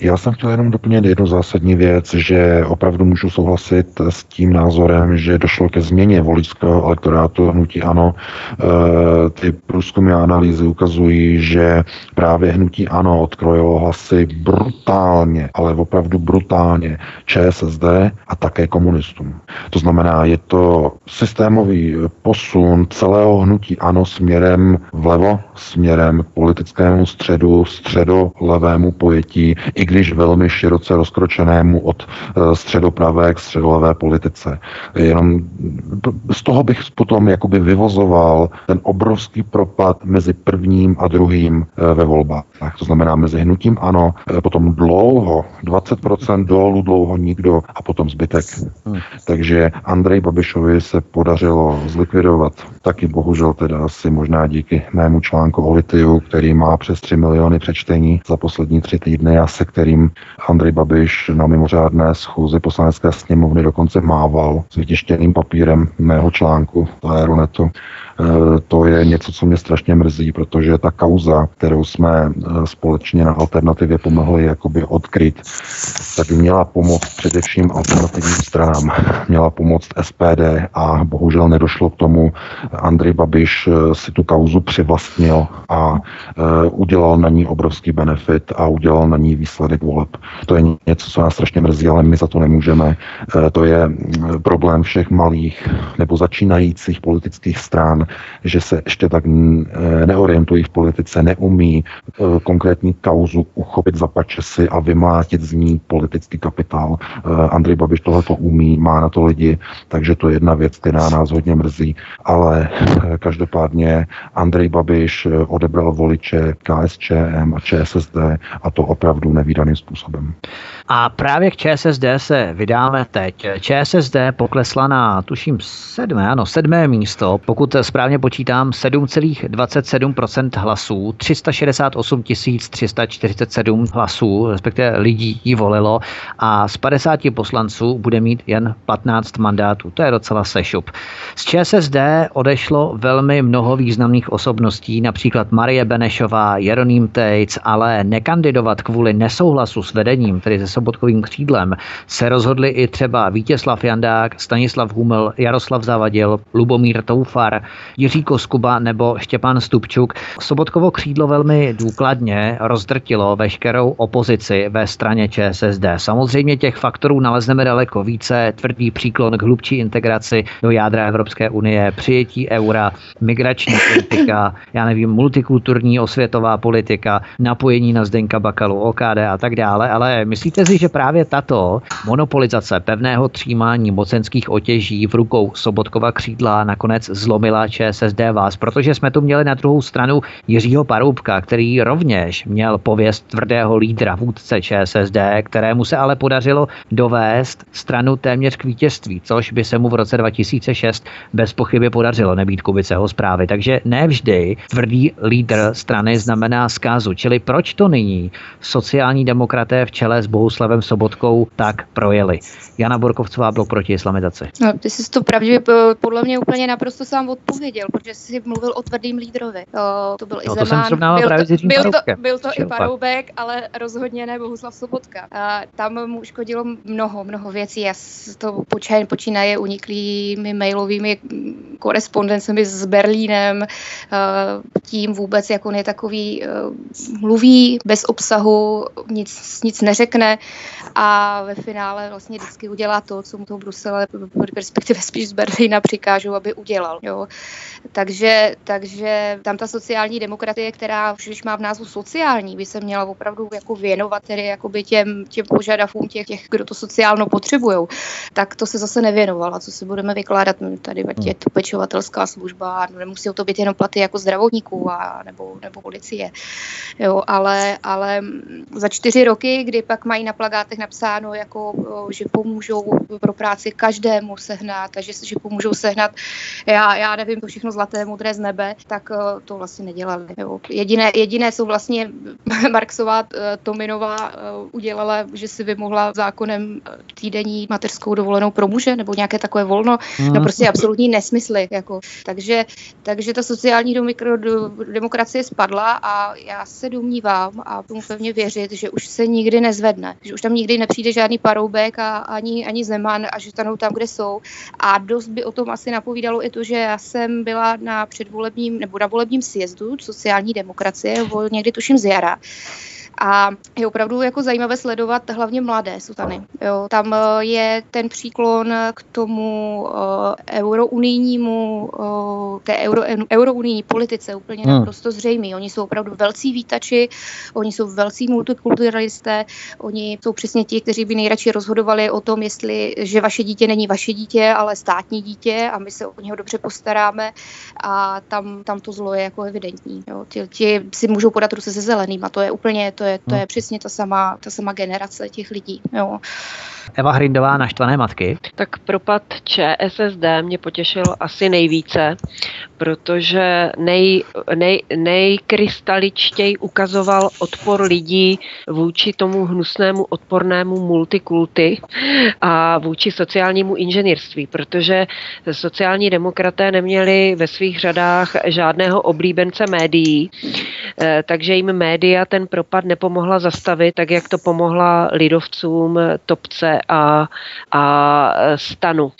Já jsem chtěl jenom doplnit jednu zásadní věc, že opravdu můžu souhlasit s tím názorem, že došlo ke změně voličského elektorátu hnutí ANO. E, ty průzkumy a analýzy ukazují, že právě hnutí ANO odkrojilo hlasy brutálně, ale opravdu brutálně ČSSD a také komunistům. To znamená, je to systémový posun celého hnutí ANO směrem vlevo, směrem k politickému středu, středolevému pojetí, i když velmi široce rozkročenému od eh, středopravé k středolevé politice. Jenom z toho bych potom jakoby vyvozoval ten obrovský propad mezi prvním a druhým eh, ve volbách. To znamená mezi hnutím ano, eh, potom dlouho, 20% dolů, dlouho nikdo a potom zbytek. Hmm. Takže Andrej Babišovi se podařilo zlikvidovat taky bohužel teda asi možná díky mému článku o litiu, který má přes 3 miliony přečtení za poslední tři týdny a se kterým Andrej Babiš na mimořádné schůzi poslanecké sněmovny dokonce mával s vytištěným papírem mého článku Aeronetu. E, To je něco, co mě strašně mrzí, protože ta kauza, kterou jsme e, společně na alternativě pomohli jakoby odkryt, tak by měla pomoct především alternativním stranám. Měla pomoct SPD a bohužel nedošlo k tomu. Andrej Babiš e, si tu kauzu přivlastnil a udělal na ní obrovský benefit a udělal na ní výsledek voleb. To je něco, co nás strašně mrzí, ale my za to nemůžeme. To je mm, problém všech malých nebo začínajících politických stran, že se ještě tak mm, e, neorientují v politice, neumí e, konkrétní kauzu uchopit za pačesy a vymlátit z ní politický kapitál. E, Andrej Babiš tohle to umí, má na to lidi, takže to je jedna věc, která nás hodně mrzí, ale každopádně Andrej Babiš odebral voliče KSČM a ČSSD a to opravdu nevýdaným způsobem. A právě k ČSSD se vydáme teď. ČSSD poklesla na, tuším, sedmé, ano, sedmé místo, pokud správně počítám, 7,27% hlasů, 368 347 hlasů, respektive lidí ji volilo a z 50 poslanců bude mít jen 15 mandátů. To je docela sešup. Z ČSSD odešlo velmi mnoho významných osobností, například Marie Benešová, Jeroným Tejc, ale nekandidovat kvůli nesouhlasu s vedením, tedy se sobotkovým křídlem, se rozhodli i třeba Vítězslav Jandák, Stanislav Humel, Jaroslav Zavadil, Lubomír Toufar, Jiří Koskuba nebo Štěpán Stupčuk. Sobotkovo křídlo velmi důkladně rozdrtilo veškerou opozici ve straně ČSSD. Samozřejmě těch faktorů nalezneme daleko více. Tvrdý příklon k hlubší integraci do jádra Evropské unie, přijetí eura, migrační politika, já nevím, multikulturní osvětová politika, napojení na Zdenka Bakalu, OKD a tak dále. Ale myslíte si, že právě tato monopolizace pevného třímání mocenských otěží v rukou Sobotkova křídla nakonec zlomila ČSSD vás, protože jsme tu měli na druhou stranu Jiřího Paroubka, který rovněž měl pověst tvrdého lídra, vůdce ČSSD, kterému se ale podařilo dovést stranu téměř k vítězství, což by se mu v roce 2006 bez pochyby podařilo nebýt Kubiceho zprávy. Takže nevždy tvrdý lídr strany znamená zkázu. Čili proč to nyní sociální demokraté v čele s Bohuslavem Sobotkou tak projeli? Jana Borkovcová blok proti islamizaci. No, ty jsi to pravdivě podle mě úplně naprosto sám odpověděl. Neuvěděl, protože si mluvil o tvrdým lídrovi. O, to byl No, i to jsem Zeman, byl, právě s to, byl, to, byl to i. Paroubek, ale rozhodně ne Bohuslav Sobotka. A tam mu škodilo mnoho, mnoho věcí. Já to počínaje, počínaje uniklými mailovými korespondencemi s Berlínem, eh, tím vůbec, jak on je takový, eh, mluví bez obsahu, nic, nic neřekne a ve finále vlastně vždycky udělá to, co mu to Brusele, respektive spíš z Berlína přikážou, aby udělal. Jo. Takže, takže tam ta sociální demokratie, která už když má v názvu sociální, by se měla opravdu jako věnovat tedy jakoby těm, těm požadavkům těch, těch, kdo to sociálno potřebují, tak to se zase nevěnovala. Co si budeme vykládat hm, tady, ať je to pečovatelská služba, nemusí to být jenom platy jako zdravotníků a, nebo, nebo policie. Jo, ale, ale za čtyři roky, kdy pak mají na plagátech napsáno, jako, že pomůžou pro práci každému sehnat, a že, že pomůžou sehnat, já, já nevím, to všechno zlaté, modré z nebe, tak o, to vlastně nedělali. Jo. Jediné, jediné jsou vlastně Marksová, eh, Tominová eh, udělala, že si vymohla zákonem eh, týdenní mateřskou dovolenou pro muže, nebo nějaké takové volno, no prostě absolutní nesmysly. Jako. Takže, takže ta sociální domikro- demokracie spadla a já se domnívám a tomu pevně věřit, že už se nikdy nezvedne, že už tam nikdy nepřijde žádný paroubek a ani, ani Zeman a že stanou tam, kde jsou. A dost by o tom asi napovídalo i to, že já jsem byla na předvolebním nebo na volebním sjezdu sociální demokracie, někdy tuším z jara. A je opravdu jako zajímavé sledovat hlavně mladé sutany. Jo, tam eh, je ten příklon k tomu eh, eurounijnímu, eh, té euro, eurounijní politice úplně Hmm. hmm. naprosto zřejmý. Oni jsou opravdu velcí vítači, oni jsou velcí multikulturalisté, oni jsou přesně ti, kteří by nejradši rozhodovali o tom, jestli, že vaše dítě není vaše dítě, ale státní dítě a my se o něho dobře postaráme a tam, tam to zlo je jako evidentní. Jo. Ti, ti si můžou podat ruce se zeleným a to je úplně, to je, to je přesně ta sama, ta sama generace těch lidí. Jo. Eva Hrindová naštvané matky. Tak propad ČSSD mě potěšil asi nejvíce, protože nej, nej, nejkrystaličtěji ukazoval odpor lidí vůči tomu hnusnému odpornému multikulty a vůči sociálnímu inženýrství, protože sociální demokraté neměli ve svých řadách žádného oblíbence médií, eh, takže jim média ten propad nepomohla zastavit, tak jak to pomohla lidovcům, Topce a, a eh, Stanu.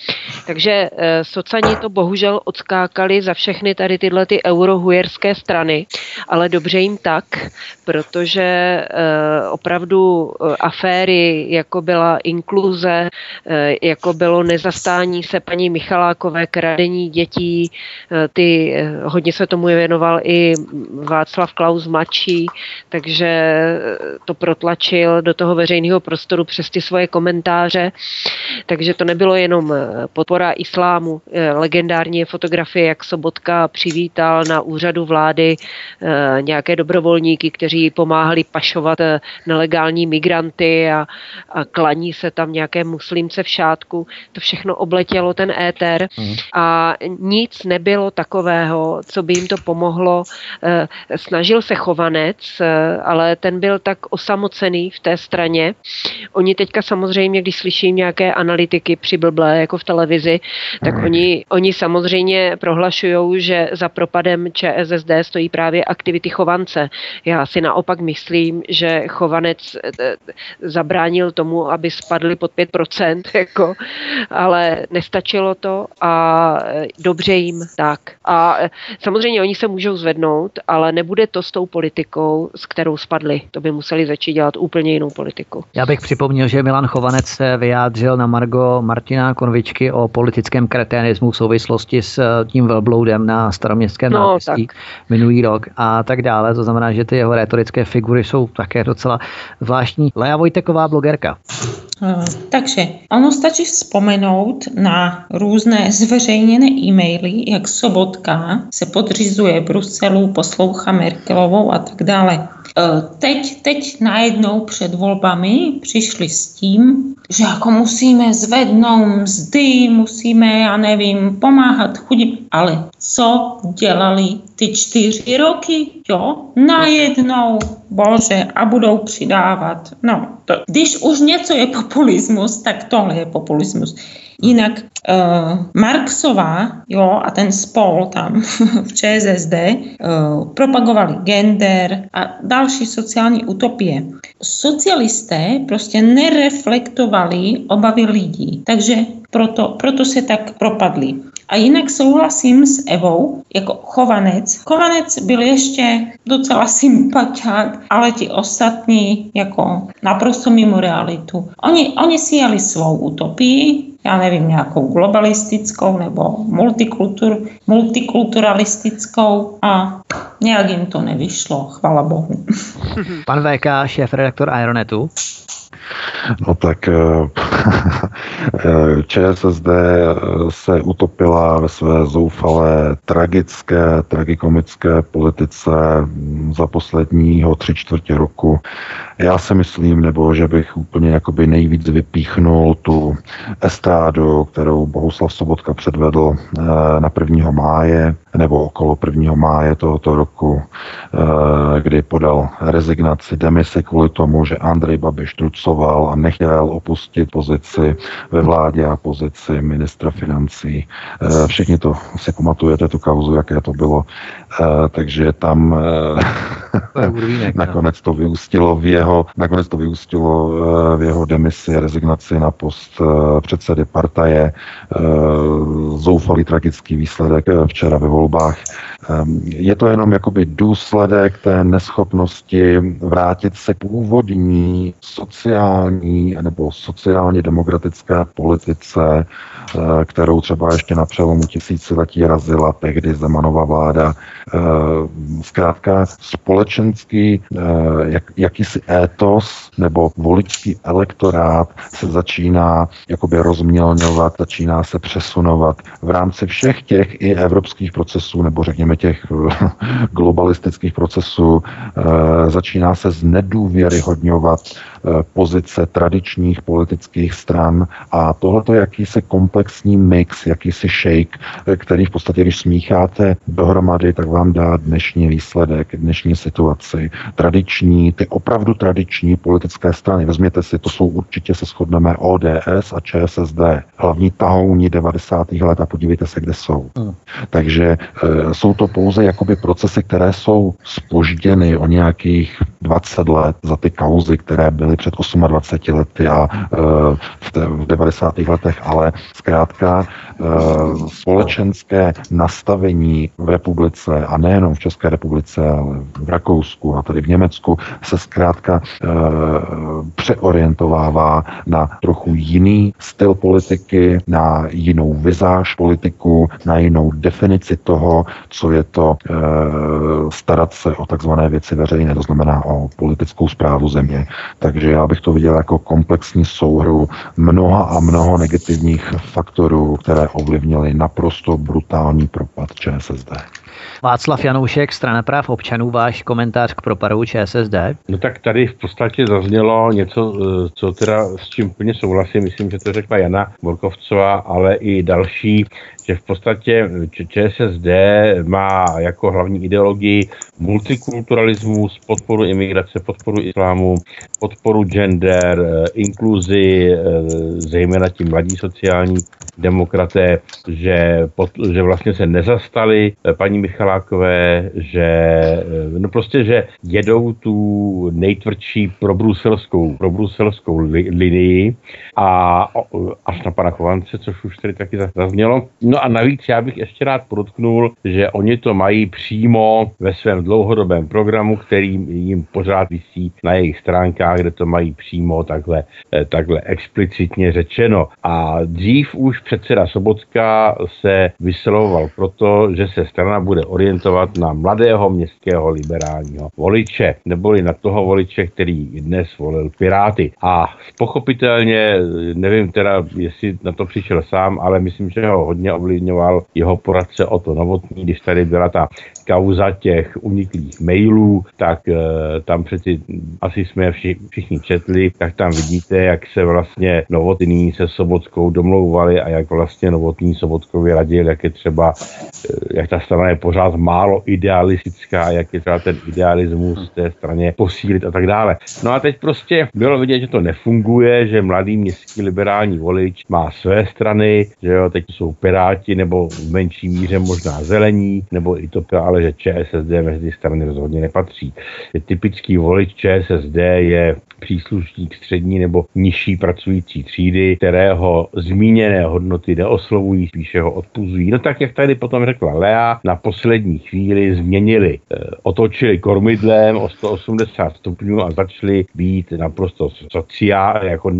Takže eh, socani to bohužel odskákali za všechny tady tyhle ty eurohujerské strany, ale dobře jim tak, protože eh, opravdu aféry, jako byla inkluze, jako bylo nezastání se paní Michalákové, kradení dětí, ty, hodně se tomu věnoval i Václav Klaus mladší, takže to protlačil do toho veřejného prostoru přes ty svoje komentáře. Takže to nebylo jenom eh, podpora islámu. Eh, Legendární je fotografie, jak Sobotka přivítal na úřadu vlády eh, nějaké dobrovolníky, kteří pomáhali pašovat nelegální migranty a, a klaní se tam nějaké muslimce v šátku. To všechno obletělo ten éter a nic nebylo takového, co by jim to pomohlo. Snažil se chovanec, ale ten byl tak osamocený v té straně. Oni teďka samozřejmě, když slyším nějaké analytiky přiblblé jako v televizi, tak oni, oni samozřejmě prohlašují, že za propadem ČSSD stojí právě aktivity chovance. Já si naopak myslím, že chovanec eh, zabránil tomu, aby spadli pod 5%, jako, ale nestačilo to a eh, dobře jim tak. A eh, samozřejmě oni se můžou zvednout, ale nebude to s tou politikou, s kterou spadli. To by museli začít dělat úplně jinou politiku. Já bych připomněl, že Milan Chovanec se vyjádřil na Margo Martina Konvičky o politickém kreténismu v souvislosti s eh, tím velbloudem na staroměstském No, náměstí minulý rok a tak dále. To znamená, že ty jeho retorické figury jsou také docela zvláštní. Lea Vojteková, blogerka. Eh, Takže ono stačí vzpomenout na různé zveřejněné e-maily, jak Sobotka se podřizuje Bruselu, poslouchá Merkelovou a tak dále. Eh, Teď, teď najednou před volbami přišli s tím, že jako musíme zvednout mzdy, musíme, já nevím, pomáhat chudým. Ale co dělali ty čtyři roky, jo, najednou, bože, a budou přidávat. No, to, když už něco je populismus, tak tohle je populismus. Jinak uh, Marxová jo, a ten spol tam v ČSSD uh, propagovali gender a další sociální utopie. Socialisté prostě nereflektovali obavy lidí, takže proto, proto se tak propadli. A jinak souhlasím s Evou jako chovanec. Chovanec byl ještě docela sympatiák, ale ti ostatní jako naprosto mimo realitu. Oni, oni si jeli svou utopii, já nevím, nějakou globalistickou nebo multikultur, multikulturalistickou a nějak jim to nevyšlo, chvala Bohu. Pan VK, šéf redaktor Aeronetu. No tak eh, ČSSD se utopila ve své zoufalé, tragické, tragikomické politice za posledního tři čtvrtě roku. Já si myslím, nebo že bych úplně jakoby nejvíc vypíchnul tu estrádu, kterou Bohuslav Sobotka předvedl eh, na 1. máje, nebo okolo 1. máje tohoto roku, eh, kdy podal rezignaci demisi kvůli tomu, že Andrej Babiš trucoval a nechtěl opustit pozici ve vládě a pozici ministra financí. Eh, všichni to si pamatujete, tu kauzu, jaké to bylo. Takže tam nakonec to vyústilo v jeho nakonec to vyústilo eh, v jeho demisi, rezignaci na post eh, předsedy partaje, eh, zoufalý tragický výsledek včera ve volbách. Je to jenom jakoby důsledek té neschopnosti vrátit se k původní sociální nebo sociálně demokratické politice, kterou třeba ještě na přelomu tisíciletí razila tehdy Zemanová vláda. Zkrátka společenský jak, jakýsi étos nebo voličský elektorát se začíná jakoby rozmělňovat, začíná se přesunovat v rámci všech těch i evropských procesů, nebo řekněme těch globalistických procesů, eh, začíná se znedůvěryhodňovat Eh, pozice tradičních politických stran a tohle je jakýsi komplexní mix, jakýsi shake, eh, který v podstatě, když smícháte dohromady, tak vám dá dnešní výsledek, dnešní situaci. Tradiční, ty opravdu tradiční politické strany, vezměte si, to jsou určitě se shodneme ODS a ČSSD, hlavní tahouni 90. let a podívejte se, kde jsou. Hmm. Takže e, jsou to pouze jakoby procesy, které jsou spožděny o nějakých 20 let za ty kauzy, které byly před 28 lety a e, v, v 90. letech, ale zkrátka e, společenské nastavení v republice a nejenom v České republice, ale v Rakousku a tady v Německu se zkrátka e, přeorientovává na trochu jiný styl politiky, na jinou vizáž politiku, na jinou definici toho, co je to starat se o takzvané věci veřejné, to znamená o politickou zprávu země. Takže takže já bych to viděl jako komplexní souhru mnoha a mnoho negativních faktorů, které ovlivnily naprosto brutální propad ČSSD. Václav Janoušek, strana práv občanů, váš komentář k propadu ČSSD? No tak tady v podstatě zaznělo něco, eh, co teda s čím plně souhlasím, myslím, že to řekla Jana Borkovcová, ale i další, že v podstatě ČSSD má jako hlavní ideologii multikulturalismus, podporu imigrace, podporu islámu, podporu gender, eh, inkluzi, eh, zejména ti mladí sociální demokraté, že, pod, že vlastně se nezastali paní Michalákové, že no prostě, že jedou tu nejtvrdší probruselskou, probruselskou li, linii a až na pana Chovance, což už tady taky zaznělo. No a navíc já bych ještě rád podotknul, že oni to mají přímo ve svém dlouhodobém programu, který jim pořád vysí na jejich stránkách, kde to mají přímo takhle, eh, takhle explicitně řečeno. A dřív už předseda Sobotka se vyslovoval proto, že se strana bude orientovat na mladého městského liberálního voliče, neboli na toho voliče, který dnes volil Piráty. A pochopitelně, nevím teda, jestli na to přišel sám, ale myslím, že ho hodně ovlivňoval jeho poradce o to Novotný, když tady byla ta kauza těch uniklých mailů, tak e, tam přeci asi jsme vši, všichni četli, tak tam vidíte, jak se vlastně Novotný se Sobotskou domlouvali a jak vlastně Novotný Sobotkovi radil, jak je třeba, jak ta strana je pořád málo idealistická, jak je třeba ten idealismus té straně posílit a tak dále. No a teď prostě bylo vidět, že to nefunguje, že mladý městský liberální volič má své strany, že jo, teď jsou Piráti nebo v menší míře možná zelení, nebo i to, ale že ČSSD mezi strany rozhodně nepatří. Je typický volič ČSSD je příslušník střední nebo nižší pracující třídy, kterého zmíněné hodnoty neoslovují, spíše ho odpuzují. No tak, jak tady potom řekla Lea, na poslední chvíli změnili, e, otočili kormidlem o 180 stupňů a začali být naprosto sociální, jako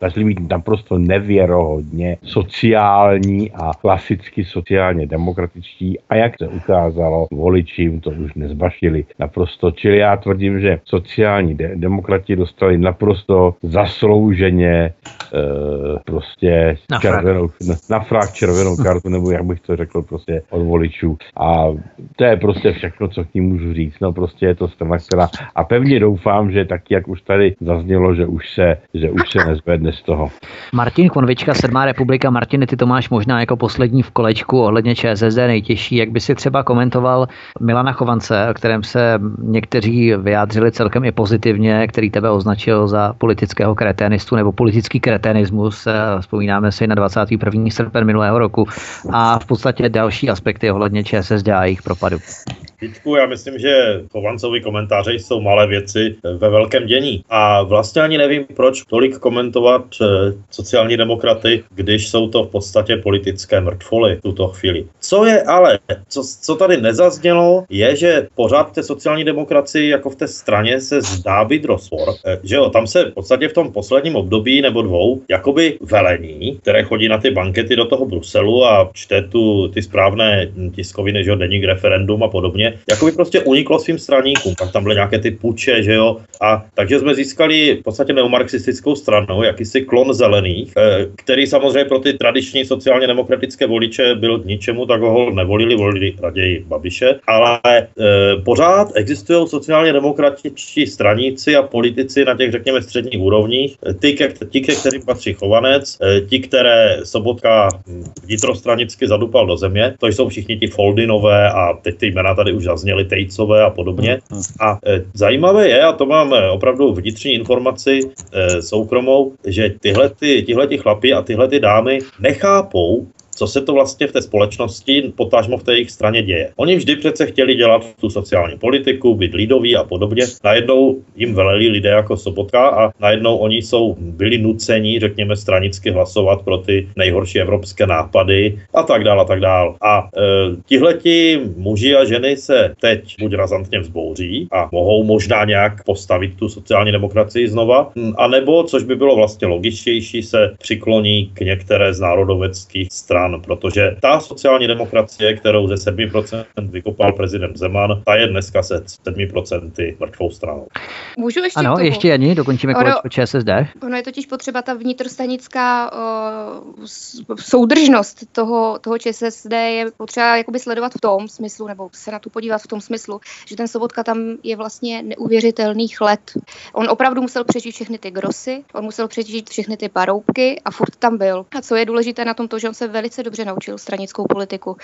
začali být naprosto nevěrohodně sociální a klasicky sociálně demokratičtí a jak se ukázalo, voliči to už nezbašili naprosto. Čili já tvrdím, že sociální de- demokrati dostali naprosto zaslouženě e, prostě na červenou, na, na frak červenou kartu, nebo jak bych to řekl prostě od voličů. A to je prostě všechno, co k ní můžu říct. No prostě je to strana, která a pevně doufám, že tak, jak už tady zaznělo, že už se, že už se nezvedne z toho. Martin Konvička, Sedmá republika. Martin, ty to máš možná jako poslední v kolečku ohledně ČSSD nejtěžší. Jak by si třeba komentoval Milana Chovance, o kterém se někteří vyjádřili celkem i pozitivně, který tebe označil za politického kreténistu nebo politický kreténismus. Vzpomínáme si na 21. srpen minulého roku a v podstatě další aspekty ohledně ČSSD a jejich propadu. Vítku, já myslím, že Chovancovi komentáře jsou malé věci ve velkém dění. A vlastně ani nevím, proč tolik komentovat eh, sociální demokraty, když jsou to v podstatě politické mrtvoly v tuto chvíli. Co je ale, co, co tady nezaznělo, je, že pořád v té sociální demokracii, jako v té straně, se zdá být rozpor. Eh, že jo, tam se v podstatě v tom posledním období nebo dvou, jakoby velení, které chodí na ty bankety do toho Bruselu a čte tu ty správné tiskoviny, že jo, deník referendum a podobně, jako by prostě uniklo svým straníkům. Pak tam byly nějaké ty puče, že jo. A takže jsme získali v podstatě neomarxistickou stranu, jakýsi klon zelených, eh, který samozřejmě pro ty tradiční sociálně demokratické voliče byl k ničemu, tak ho nevolili, volili raději Babiše. Ale e, pořád existují sociálně demokratičtí straníci a politici na těch, řekněme, středních úrovních. Ty, ti, ke kterým patří Chovanec, e, ti, které Sobotka vnitrostranicky zadupal do země, to jsou všichni ti Foldinové a teď ty jména tady už zazněly Tejcové a podobně. A e, zajímavé je, a to mám opravdu vnitřní informaci e, soukromou, že tyhle, ty, tyhle ty chlapi a tyhle ty dámy nechápou, co se to vlastně v té společnosti, potažmo v té jejich straně děje. Oni vždy přece chtěli dělat tu sociální politiku, být lidový a podobně. Najednou jim veleli lidé jako Sobotka a najednou oni jsou byli nuceni, řekněme, stranicky hlasovat pro ty nejhorší evropské nápady a tak dále a tak dále. A e, tihleti muži a ženy se teď buď razantně vzbouří a mohou možná nějak postavit tu sociální demokracii znova, a nebo, což by bylo vlastně logičtější, se přikloní k některé z národoveckých stran stran, protože ta sociální demokracie, kterou ze 7% vykopal prezident Zeman, ta je dneska se 7% mrtvou stranou. Můžu ještě Ano, tomu? ještě Jani, dokončíme Ono- kolečko ČSSD. Ono je totiž potřeba ta vnitrostanická uh, soudržnost toho, toho ČSSD je potřeba jakoby sledovat v tom smyslu, nebo se na to podívat v tom smyslu, že ten Sobotka tam je vlastně neuvěřitelných let. On opravdu musel přežít všechny ty grosy, on musel přežít všechny ty paroubky a furt tam byl. A co je důležité na tom to, že on se velice dobře naučil stranickou politiku. Uh,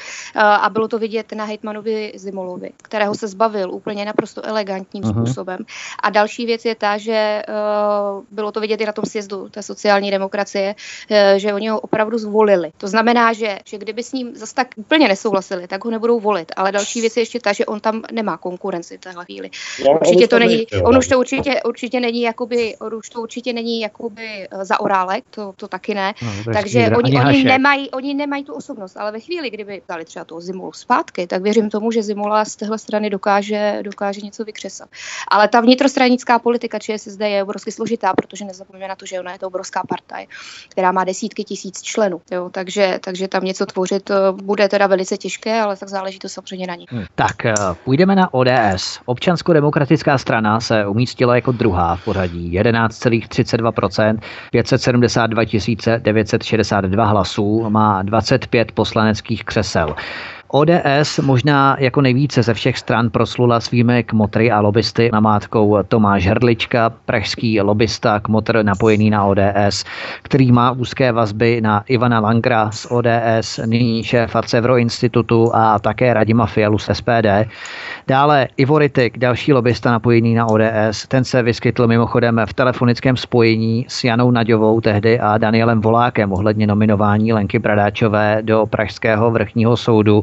a bylo to vidět na hejtmanovi Zimolovi, kterého se zbavil úplně naprosto elegantním Mhm. způsobem. A další věc je ta, že uh, bylo to vidět i na tom sjezdu té sociální demokracie, uh, že oni ho opravdu zvolili. To znamená, že, že kdyby s ním zase tak úplně nesouhlasili, tak ho nebudou volit. Ale další věc je ještě ta, že on tam nemá konkurenci v téhle chvíli. No, Určitě to není, on už to určitě, určitě není jakoby, on už to určitě není jakoby eh, za orálek, to, to taky ne. No, Takže oni, oni, nemají, oni nemají tu osobnost, ale ve chvíli, kdyby dali třeba toho Zimulu zpátky, tak věřím tomu, že Zimula z téhle strany dokáže, dokáže něco vykřesat. Ale ta vnitrostranická politika ČSSD je obrovsky složitá, protože nezapomeňme na to, že ona je to obrovská partaj, která má desítky tisíc členů. Jo? Takže, takže tam něco tvořit eh, bude teda velice těžké, ale tak záleží to samozřejmě na ní. Hm, Tak eh, půjdeme na ODS. Občansko-demokratická strana se umístila jako druhá v pořadí 11,32%, 572 962 hlasů, má 25 poslaneckých křesel. ODS možná jako nejvíce ze všech stran proslula svými kmotry a lobbysty namátkou Tomáš Hrdlička, pražský lobbysta kmotr napojený na ODS, který má úzké vazby na Ivana Langra z ODS, nyní šéfa Cevro institutu a také Radima Fialu z SPD. Dále Ivo Ritik, další lobbysta napojený na ODS, ten se vyskytl mimochodem v telefonickém spojení s Janou Naďovou tehdy a Danielem Volákem ohledně nominování Lenky Bradáčové do Pražského vrchního soudu.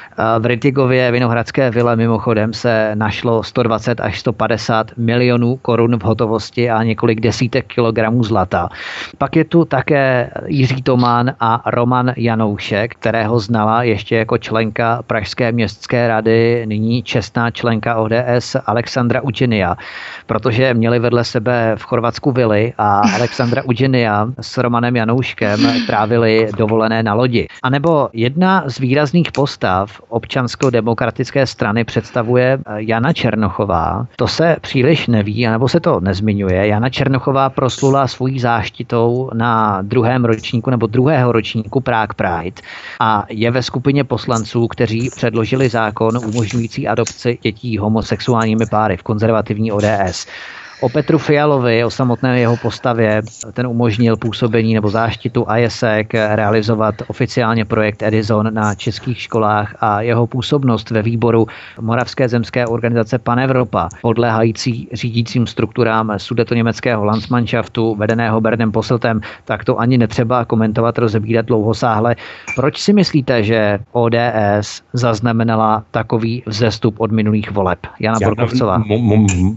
V Ritigově Vinohradské vile mimochodem se našlo 120 až 150 milionů korun v hotovosti a několik desítek kilogramů zlata. Pak je tu také Jiří Tomán a Roman Janoušek, kterého znala ještě jako členka Pražské městské rady, nyní čestná členka ODS Alexandra Učinia, protože měli vedle sebe v Chorvatsku vily a Alexandra Učinia s Romanem Janouškem trávili dovolené na lodi. A nebo jedna z výrazných postav občansko-demokratické strany představuje eh, Jana Černochová. To se příliš neví, nebo se to nezmiňuje. Jana Černochová proslula svou záštitou na druhém ročníku nebo druhého ročníku Prague Pride a je ve skupině poslanců, kteří předložili zákon umožňující adopci dětí homosexuálními páry v konzervativní ODS. O Petru Fialovi, o samotné jeho postavě, ten umožnil působení nebo záštitu ISEC realizovat oficiálně projekt Edison na českých školách a jeho působnost ve výboru Moravské zemské organizace Pan Evropa, podléhající řídícím strukturám německého Landsmannschaftu, vedeného Bernem Poseltem, tak to ani netřeba komentovat, rozebírat dlouhosáhle. Proč si myslíte, že ODS zaznamenala takový vzestup od minulých voleb? Jana Borkovcová.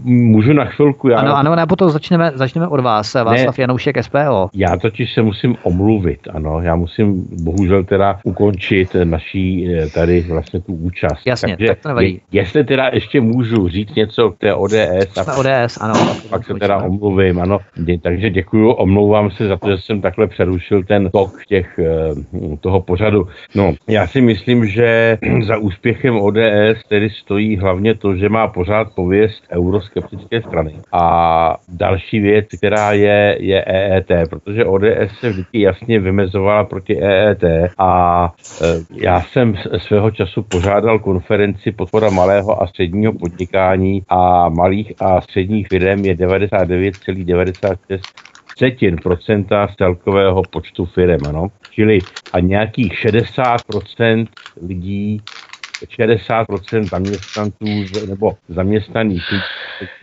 Můžu na chvilku, já... Ano, ano, ne, potom začneme, začneme od vás, Václav ne, Janoušek, SPO. Já totiž se musím omluvit, ano, já musím bohužel teda ukončit naší eh, tady vlastně tu účast. Jasně, Takže, tak to nevadí. Jestli teda ještě můžu říct něco k té ODS. Tak, ODS, ano. Pak se teda omluvím, ano. Takže děkuju, omlouvám se za to, že jsem takhle přerušil ten tok těch, eh, toho pořadu. No, já si myslím, že za úspěchem ODS tedy stojí hlavně to, že má pořád pověst euroskeptické strany. A a další věc, která je, je EET, protože ODS se vždycky jasně vymezovala proti EET a e, já jsem svého času pořádal konferenci podpora malého a středního podnikání a malých a středních firm je 99,96 třetin procenta z celkového počtu firm, ano. Čili a nějakých 60% lidí 60% zaměstnanců nebo zaměstnaných,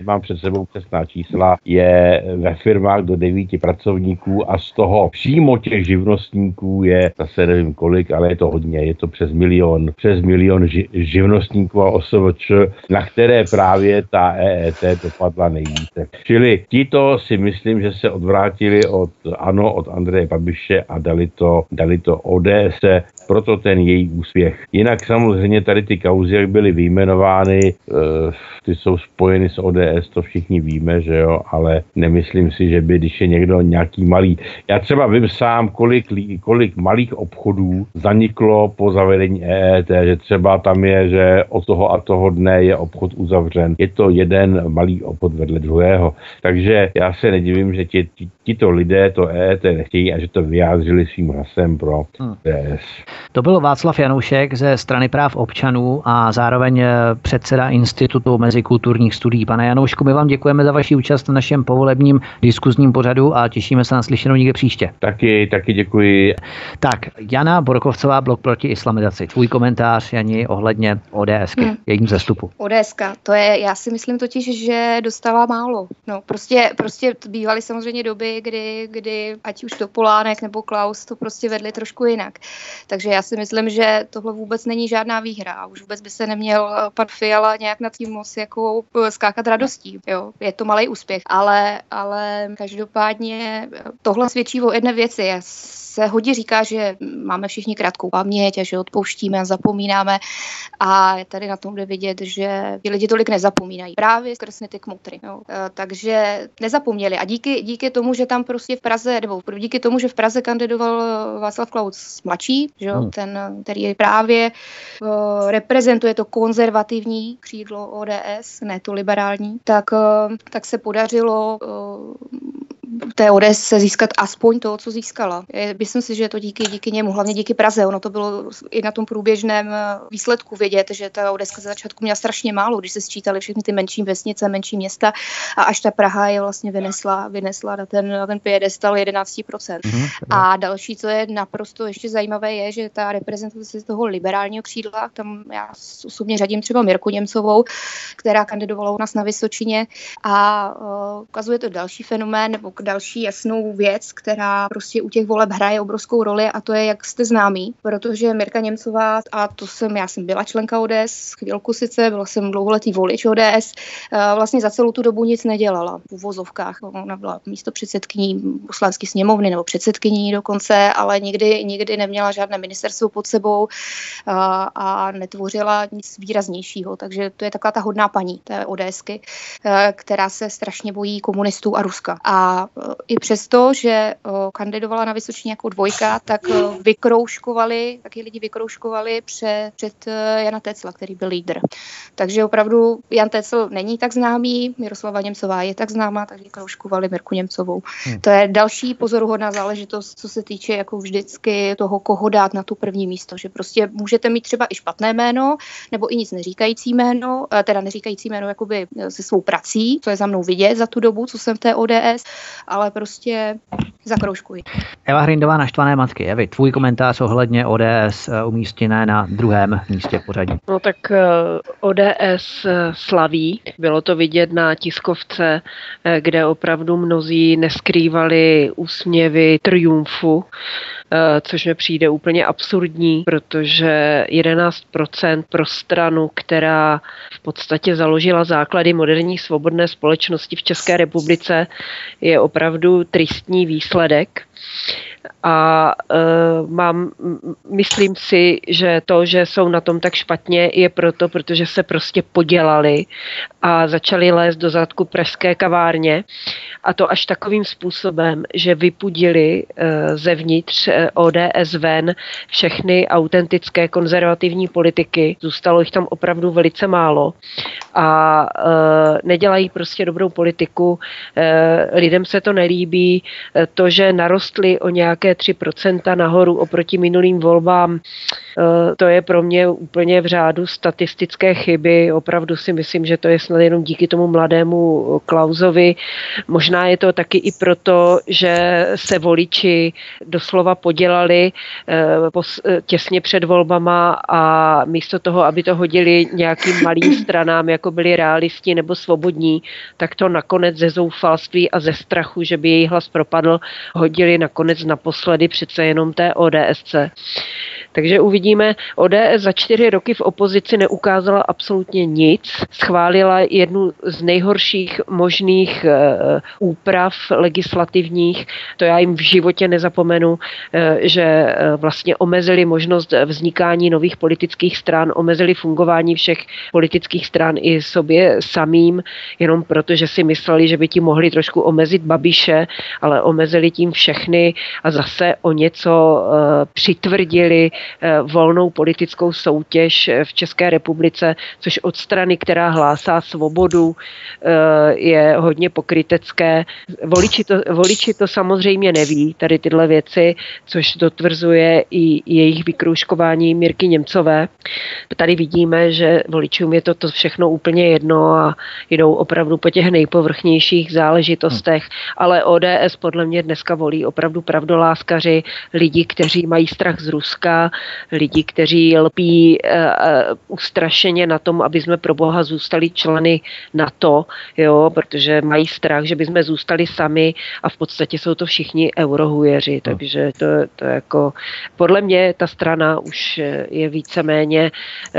mám před sebou přesná čísla, je ve firmách do devíti pracovníků a z toho přímo těch živnostníků je, zase nevím kolik, ale je to hodně, je to přes milion, přes milion ži, živnostníků a OSVČ, na které právě ta EET dopadla nejvíce. Čili tito si myslím, že se odvrátili od, ano, od Andreje Babiše a dali to, dali to ODS, proto ten její úspěch. Jinak samozřejmě tady ty kauzy, jak byly vyjmenovány, eh, ty jsou spojeny s ODS, to všichni víme, že jo, ale nemyslím si, že by, když je někdo nějaký malý. Já třeba vím sám, kolik, kolik malých obchodů zaniklo po zavedení EET, že třeba tam je, že od toho a toho dne je obchod uzavřen. Je to jeden malý obchod vedle druhého. Takže já se nedivím, že ti, ti, tito lidé to EET nechtějí a že to vyjádřili svým hlasem pro hmm. DS. To byl Václav Janoušek ze strany práv občanů a zároveň eh, předseda Institutu mezikulturních studií. Pane Janoušku, my vám děkujeme za vaši účast na našem povolebním diskuzním pořadu a těšíme se na slyšenou někde příště. Taky, taky děkuji. Tak, Jana Borkovcová, blok proti islamizaci. Tvůj komentář, Jani, ohledně ODS, hmm. jejím zestupu. ODS, to je, já si myslím totiž, že dostala málo. No, prostě, prostě bývaly samozřejmě doby, kdy, kdy ať už to Polánek nebo Klaus to prostě vedli trošku jinak. Takže já si myslím, že tohle vůbec není žádná výhra a už vůbec by se neměl eh, pan Fiala nějak nad tím moc jako eh, skákat radostí. Jo. Je to malý úspěch, ale, ale každopádně eh, tohle svědčí o jedné věci. Já se hodně říká, že máme všichni krátkou paměť a že odpouštíme a zapomínáme. A tady na tom jde vidět, že ti lidi tolik nezapomínají. Právě skrz ty kmutry. Jo. Takže nezapomněli. A díky, díky tomu, že tam prostě v Praze, nebo díky tomu, že v Praze kandidoval Václav Klaus mladší, že jo, hmm. ten, který právě uh, reprezentuje to konzervativní křídlo ODS, ne to liberální, tak, uh, tak se podařilo uh, té ODS se získat aspoň to, co získala. Myslím si, že to díky, díky němu, hlavně díky Praze. Ono to bylo i na tom průběžném eh, výsledku vidět, že ta ODS ze začátku měla strašně málo, když se sčítali všechny ty menší vesnice, menší města a až ta Praha je vlastně vynesla, vynesla na ten, na ten piedestal 11%. Mm-hmm. A další, co je naprosto ještě zajímavé, je, že ta reprezentace toho liberálního křídla, tam já osobně řadím třeba Mirku Němcovou, která kandidovala u nás na Vysočině a uh, ukazuje to další fenomén nebo další jasnou věc, která prostě u těch voleb hraje obrovskou roli a to je, jak jste známý, protože Mirka Němcová, a to jsem, já jsem byla členka ODS, chvilku sice, byla jsem dlouholetý volič ODS, uh, vlastně za celou tu dobu nic nedělala v uvozovkách. Ona byla místo předsedkyní poslanské sněmovny nebo předsedkyní dokonce, ale nikdy, nikdy neměla žádné ministerstvo pod sebou a, a netvořila nic výraznějšího. Takže to je taková ta hodná paní té ODSky, která se strašně bojí komunistů a Ruska. A i přesto, že kandidovala na Vysočině jako dvojka, tak vykrouškovali, taky lidi vykrouškovali před, před Jana Tecla, který byl lídr. Takže opravdu Jan Tecl není tak známý, Miroslava Němcová je tak známá, takže kroužkovali Mirku Němcovou. Hmm. To je další pozoruhodná záležitost, co se týče jako vždycky toho, koho dát na tu první místo, že prostě můžete mít třeba i špatné jméno, nebo i nic neříkající jméno, eh, teda neříkající jméno jakoby eh, se svou prací, co je za mnou vidět za tu dobu, co jsem v té ODS, ale prostě zakroužkuji. Eva Hrindová naštvané matky. Evi, tvůj komentář ohledně ODS eh, umístěné na druhém místě pořadí. No tak ODS slaví, bylo to vidět na tiskovce, kde opravdu mnozí neskrývali úsměvy triumfu, eh, což mi přijde úplně absurdní, protože 11% pro stranu, která v podstatě založila základy moderní svobodné společnosti v České republice, je opravdu tristní výsledek a uh, mám, myslím si, že to, že jsou na tom tak špatně, je proto, protože se prostě podělali a začali lézt do zadku pražské kavárně a to až takovým způsobem, že vypudili uh, zevnitř uh, ODS ven všechny autentické konzervativní politiky. Zůstalo jich tam opravdu velice málo a uh, nedělají prostě dobrou politiku. Uh, lidem se to nelíbí. Uh, to, že narostly o nějaké 3% nahoru oproti minulým volbám, uh, to je pro mě úplně v řádu statistické chyby. Opravdu si myslím, že to je snad jenom díky tomu mladému Klausovi. Možná je to taky i proto, že se voliči doslova podělali těsně před volbama a místo toho, aby to hodili nějakým malým stranám, jako byli realisti nebo svobodní, tak to nakonec ze zoufalství a ze strachu, že by její hlas propadl, hodili nakonec naposledy přece jenom té ODSC. Takže uvidíme, ODS za čtyři roky v opozici neukázala absolutně nic, schválila jednu z nejhorších možných uh, úprav legislativních, to já jim v životě nezapomenu, uh, že uh, vlastně omezili možnost vznikání nových politických stran, omezili fungování všech politických stran i sobě samým, jenom proto, že si mysleli, že by ti mohli trošku omezit Babiše, ale omezili tím všechny a zase o něco přitvrdili volnou politickou soutěž v České republice, což od strany, která hlásá svobodu, uh, je hodně pokrytecké. Voliči to, voliči to samozřejmě neví, tady tyhle věci, což dotvrzuje i jejich vykrouškování Mirky Němcové. Tady vidíme, že voličům je to, to všechno úplně jedno a jdou opravdu po těch nejpovrchnějších záležitostech, ale ODS podle mě dneska volí opravdu pravdoláskaři, lidi, kteří mají strach z Ruska, lidi, kteří lpí uh, ustrašeně na tom, aby jsme pro Boha zůstali členy NATO, jo, protože mají strach, že by jsme zůstali sami a v podstatě jsou to všichni eurohujeři, takže to, to jako podle mě ta strana už je víceméně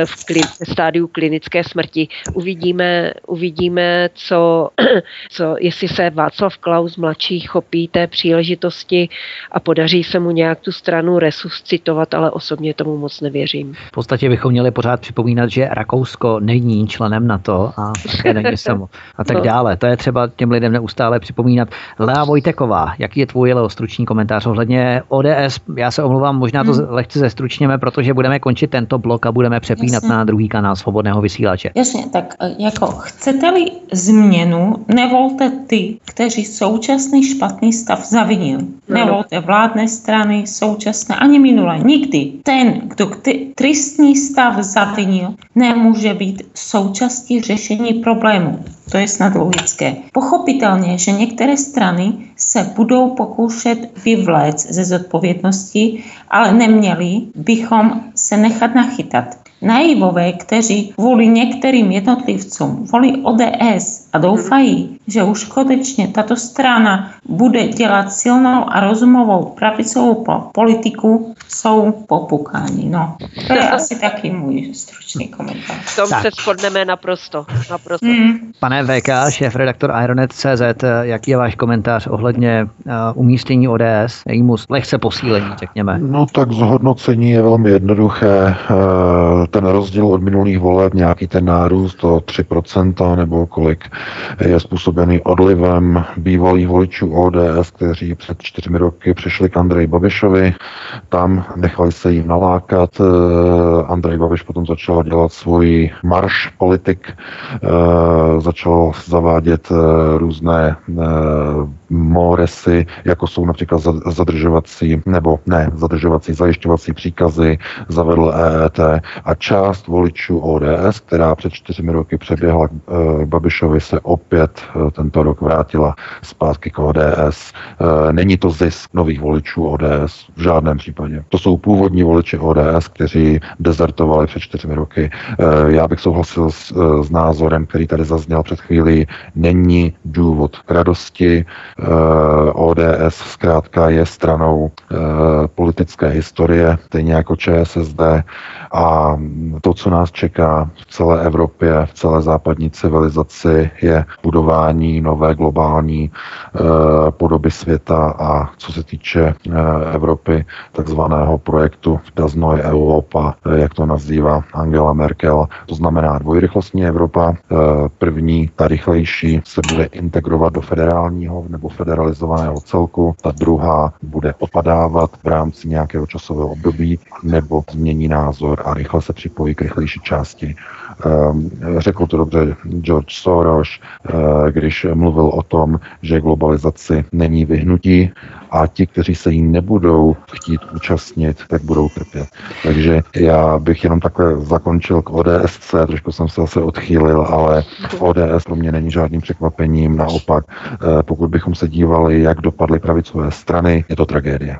v klin- stádiu klinické smrti. Uvidíme, uvidíme co, co, jestli se Václav Klaus mladší chopí té příležitosti a podaří se mu nějak tu stranu resuscitovat, ale o osobně tomu moc nevěřím. V podstatě bychom měli pořád připomínat, že Rakousko není členem NATO a také není samo a tak no. dále. To je třeba těm lidem neustále připomínat. Lea Vojteková, jaký je tvůj Leo stručný komentář ohledně ODS? Já se omluvám, možná to hmm. lehce zestručněme, protože budeme končit tento blok a budeme přepínat Jasně. na druhý kanál svobodného vysílače. Jasně, tak e, jako chcete-li změnu, nevolte ty, kteří současný špatný stav zavinil. No. Nevolte vládné strany, současné, ani minulé, nikdy. Ten, kdo tristní stav zavinil, nemůže být součástí řešení problému. To je snad logické. Pochopitelně, že některé strany se budou pokoušet vyvléct ze zodpovědnosti, ale neměli bychom se nechat nachytat naivové, kteří kvůli některým jednotlivcům volí ODS a doufají, že už skutečně tato strana bude dělat silnou a rozumovou pravicovou politiku, jsou popukáni. No, to je asi taky můj stručný komentář. V tom tak. se shodneme naprosto. naprosto. Mm. Pane VK, šéf redaktor Ironet.cz, jaký je váš komentář ohledně uh, umístění ODS, jejímu lehce posílení, řekněme? No tak zhodnocení je velmi jednoduché. Uh, ten rozdíl od minulých voleb, nějaký ten nárůst o 3% nebo kolik je způsobený odlivem bývalých voličů ODS, kteří před čtyřmi roky přišli k Andreji Babišovi. Tam nechali se jim nalákat. Eh, Andrej Babiš potom začal dělat svůj marš politik, eh, začal zavádět eh, různé moresy, jako jsou například zadržovací, nebo ne, zadržovací, zajišťovací příkazy, zavedl EET a část voličů ODS, která před čtyřmi roky přeběhla k Babišovi, se opět tento rok vrátila zpátky k ODS. Není to zisk nových voličů ODS v žádném případě. To jsou původní voliči ODS, kteří dezertovali před čtyřmi roky. Eh, já bych souhlasil s, eh, s názorem, který tady zazněl před chvílí. Není důvod k radosti. Eh, ODS zkrátka je stranou politické historie, stejně jako ČSSD. A to, co nás čeká v celé Evropě, v celé západní civilizaci, je budování nové globální podoby světa a co se týče Evropy, takzvaného projektu Neue Europa, jak to nazývá Angela Merkel. To znamená dvojrychlostní Evropa. Eh, první, ta rychlejší, se bude integrovat do federálního nebo federalizovaného celku. Ta druhá bude opadávat v rámci nějakého časového období nebo změní názor a rychle se připojí k rychlejší části řekl to dobře George Soros, eh, když mluvil o tom, že globalizaci není vyhnutí a ti, kteří se jí nebudou chtít účastnit, tak budou trpět. Takže já bych jenom takhle zakončil k ODSC, trošku jsem se zase odchýlil, ale ODS pro mě není žádným překvapením, naopak, eh, pokud bychom se dívali, jak dopadly pravicové strany, je to tragédie.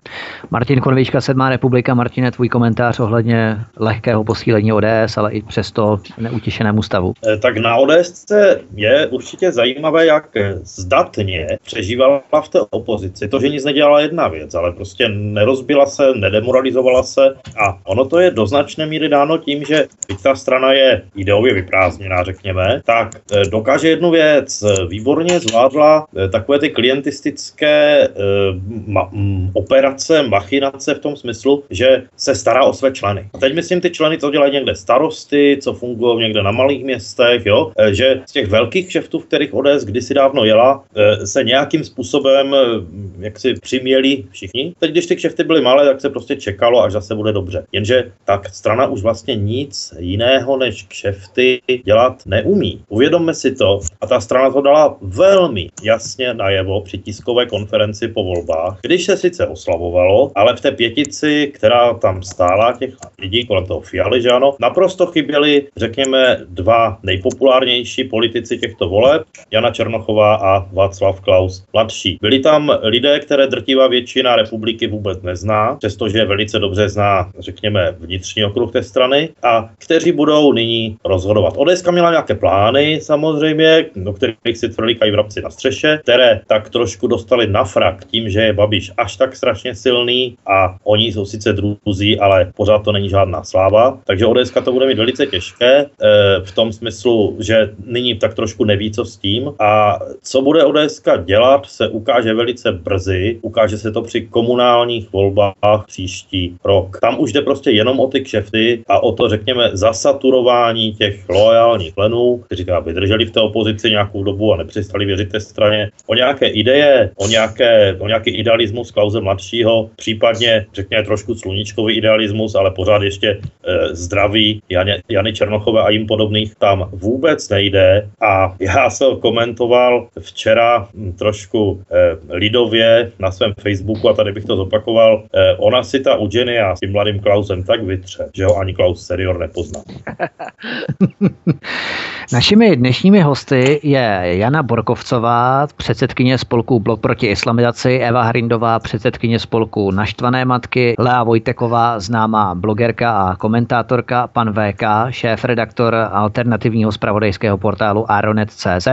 Martin Konvička, Sedmá republika. Martine, tvůj komentář ohledně lehkého posílení ODS, ale i přesto neutěšenému stavu? Eh, tak na ODS je určitě zajímavé, jak zdatně přežívala v té opozici. To, že nic nedělala jedna věc, ale prostě nerozbila se, nedemoralizovala se a ono to je do značné míry dáno tím, že byť ta strana je ideově vyprázdněná, řekněme, tak eh, dokáže jednu věc, výborně zvládla eh, takové ty klientistické ma- operace, machinace v tom smyslu, že se stará o své členy. A teď myslím ty členy, co dělají někde starosty, co fungují někde na malých městech, jo, e, že z těch velkých kšeftů, v kterých ODS kdysi dávno jela, e, se nějakým způsobem e, jak si přiměli všichni. Teď, když ty kšefty byly malé, tak se prostě čekalo, až zase bude dobře. Jenže tak strana už vlastně nic jiného než kšefty dělat neumí. Uvědomme si to. A ta strana to dala velmi jasně najevo při tiskové konferenci po volbách, když se sice oslavovalo, ale v té pětici, která tam stála, těch lidí kolem toho Fialy, že ano, naprosto chyběli, řekněme, řekněme, dva nejpopulárnější politici těchto voleb, Jana Černochová a Václav Klaus mladší. Byli tam lidé, které drtivá většina republiky vůbec nezná, přestože velice dobře zná, řekněme, vnitřní okruh té strany a kteří budou nyní rozhodovat. ODS měla nějaké plány, samozřejmě, do kterých si tvrdili vrabci na střeše, které tak trošku dostali na frak tím, že je Babiš až tak strašně silný a oni jsou sice druzí, ale pořád to není žádná sláva. Takže ODS to bude mít velice těžké. Eh, v tom smyslu, že nyní tak trošku neví, co s tím. A co bude ODS dělat, se ukáže velice brzy ukáže se to při komunálních volbách příští rok. Tam už jde prostě jenom o ty kšefty a o to, řekněme, zasaturování těch loajálních členů, kteří teda vydrželi v té opozici nějakou dobu a nepřestali věřit té straně, o nějaké ideje, o, nějaké, o nějaký idealismus Klauze mladšího, případně, řekněme, trošku sluníčkový idealismus, ale pořád ještě e, zdravý Jany, Jany Černochové a jim podobných tam vůbec nejde. A já jsem komentoval včera hm, trošku e, lidově na svém Facebooku a tady bych to zopakoval. E, ona si ta Eugenia s tím mladým Klausem tak vytře, že ho ani Klaus senior nepozná. Našimi dnešními hosty je Jana Borkovcová, předsedkyně spolku Blok proti islamizaci, Eva Hrindová, předsedkyně spolku Naštvané matky, Lea Vojteková, známá blogerka a komentátorka, pan VK, šéf-redaktor alternativního spravodajského portálu Aronet.cz,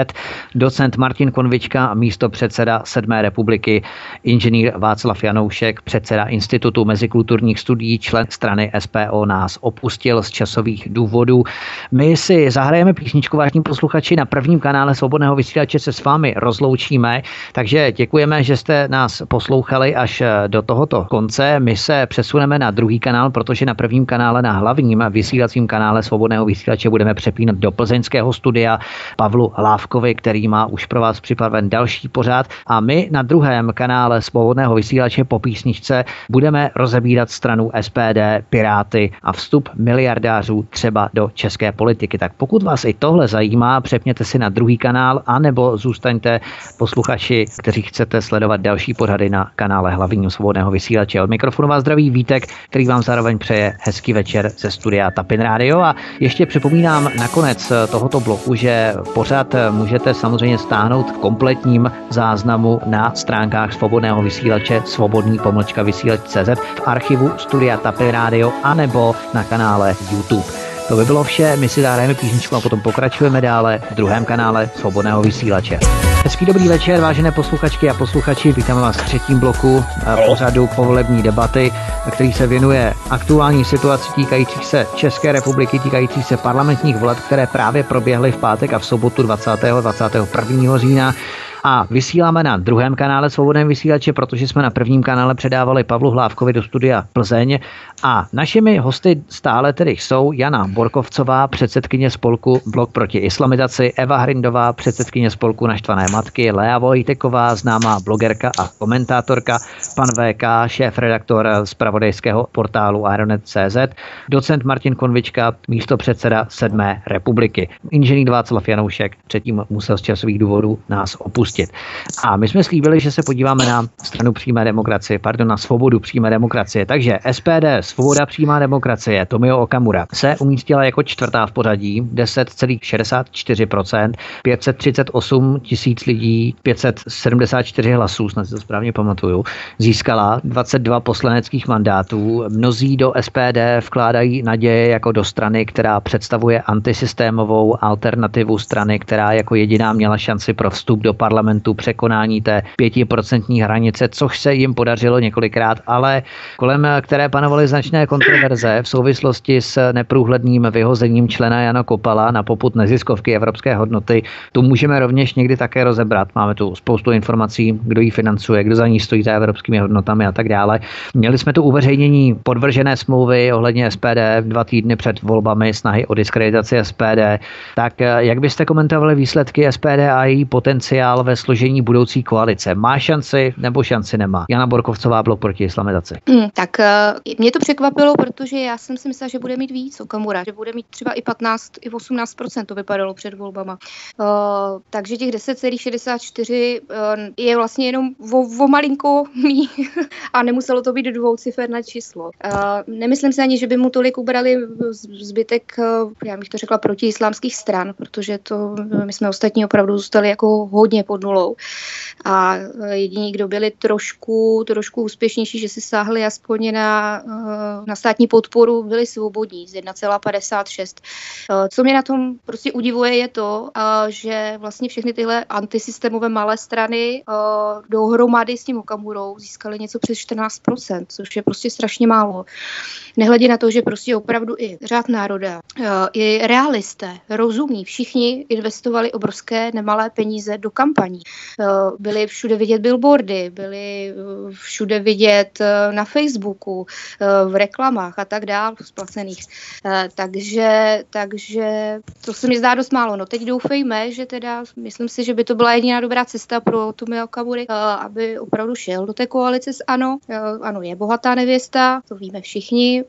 docent Martin Konvička, místo předseda Sedmé republiky, inženýr Václav Janoušek, předseda Institutu mezikulturních studií, člen strany SPO nás opustil z časových důvodů. My si zahrajeme písničku, vážní posluchači, na prvním kanále Svobodného vysílače se s vámi rozloučíme, takže děkujeme, že jste nás poslouchali až do tohoto konce. My se přesuneme na druhý kanál, protože na prvním kanále, na hlavním vysílacím kanále Svobodného vysílače budeme přepínat do plzeňského studia Pavlu Lávkovi, který má už pro vás připraven další pořád. A my na druhém kanále Svobodného vysílače po písničce budeme rozebírat stranu SPD, Piráty a vstup miliardářů třeba do české politiky. Tak pokud vás i tohle zajímá, přepněte si na druhý kanál, anebo zůstaňte posluchači, kteří chcete sledovat další pořady na kanále hlavního svobodného vysílače. Od mikrofonu vás zdraví Vítek, který vám zároveň přeje hezký večer ze studia Tapin Radio. A ještě připomínám nakonec tohoto bloku, že pořád můžete samozřejmě stáhnout v kompletním záznamu na stránkách svobodného vysílače svobodný pomlčka vysílač.cz v archivu studia Tapin Radio anebo na kanále YouTube. To by bylo vše, my si zahrajeme písničku a potom pokračujeme dále v druhém kanále Svobodného vysílače. Hezký dobrý večer, vážené posluchačky a posluchači, vítáme vás v třetím bloku eh, pořadu povolební debaty, který se věnuje aktuální situaci týkajících se České republiky, týkající se parlamentních voleb, které právě proběhly v pátek a v sobotu 20. 21. října. A vysíláme na druhém kanále Svobodném vysílače, protože jsme na prvním kanále předávali Pavlu Hlávkovi do studia Plzeň. A našimi hosty stále tedy jsou Jana Borkovcová, předsedkyně spolku Blok proti islamizaci, Eva Hrindová, předsedkyně spolku Naštvané matky, Lea Vojteková, známá blogerka a komentátorka, pan VK, šéf-redaktor z pravodejského portálu Aeronet.cz, docent Martin Konvička, místo předseda Sedmé republiky. Inženýr Václav Janoušek předtím musel z časových důvodů nás opustit pustit. A my jsme slíbili, že se podíváme na stranu přímé demokracie, pardon, na svobodu přímé demokracie. Takže SPD, svoboda přímá demokracie, Tomio Okamura, se umístila jako čtvrtá v pořadí, 10,64%, 538 tisíc lidí, 574 hlasů, snad si to správně pamatuju, získala 22 poslaneckých mandátů. Mnozí do SPD vkládají naděje jako do strany, která představuje antisystémovou alternativu strany, která jako jediná měla šanci pro vstup do parlamentu překonání té pětiprocentní hranice, což se jim podařilo několikrát, ale kolem které panovaly značné kontroverze v souvislosti s neprůhledným vyhozením člena Jana Kopala na poput neziskovky Evropské hodnoty. Tu můžeme rovněž někdy také rozebrat. Máme tu spoustu informací, kdo ji financuje, kdo za ní stojí za evropskými hodnotami a tak dále. Měli jsme tu uveřejnění podvržené smlouvy ohledně SPD dva týdny před volbami, snahy o diskreditaci SPD. Tak jak byste komentovali výsledky SPD a její potenciál ve složení budoucí koalice. Má šanci nebo šanci nemá? Jana Borkovcová blok proti islamizaci. Hmm, tak eh, mě to překvapilo, protože já jsem si myslela, že bude mít víc Okamura, že bude mít třeba i 15, i 18 to vypadalo před volbama. Uh, takže těch 10,64 uh, eh, je vlastně jenom o, malinko mý a nemuselo to být dvouciferné číslo. Uh, nemyslím si ani, že by mu tolik ubrali zbytek, uh, já bych to řekla, proti islámských stran, protože to my jsme ostatní opravdu zůstali jako hodně pod nulou. A jediní, kdo byli trošku, trošku úspěšnější, že si sáhli aspoň na, e, na státní podporu, byli svobodní z 1,56. E, co mě na tom prostě udivuje je to, že vlastně všechny tyhle antisystémové malé strany dohromady s tím Okamurou získaly něco přes 14%, což je prostě strašně málo. Nehledě na to, že prostě opravdu i řád národa, i realisté, rozumí, všichni investovali obrovské nemalé peníze do kampaní. Eh, byly všude vidět billboardy, byly všude vidět na Facebooku, v reklamách a tak dále, splacených. Takže, takže to se mi zdá dost málo. No teď doufejme, že teda, myslím si, že by to byla jediná dobrá cesta pro Tomio Kamury, aby opravdu šel do té koalice s ANO. Ano, je bohatá nevěsta, to víme všichni,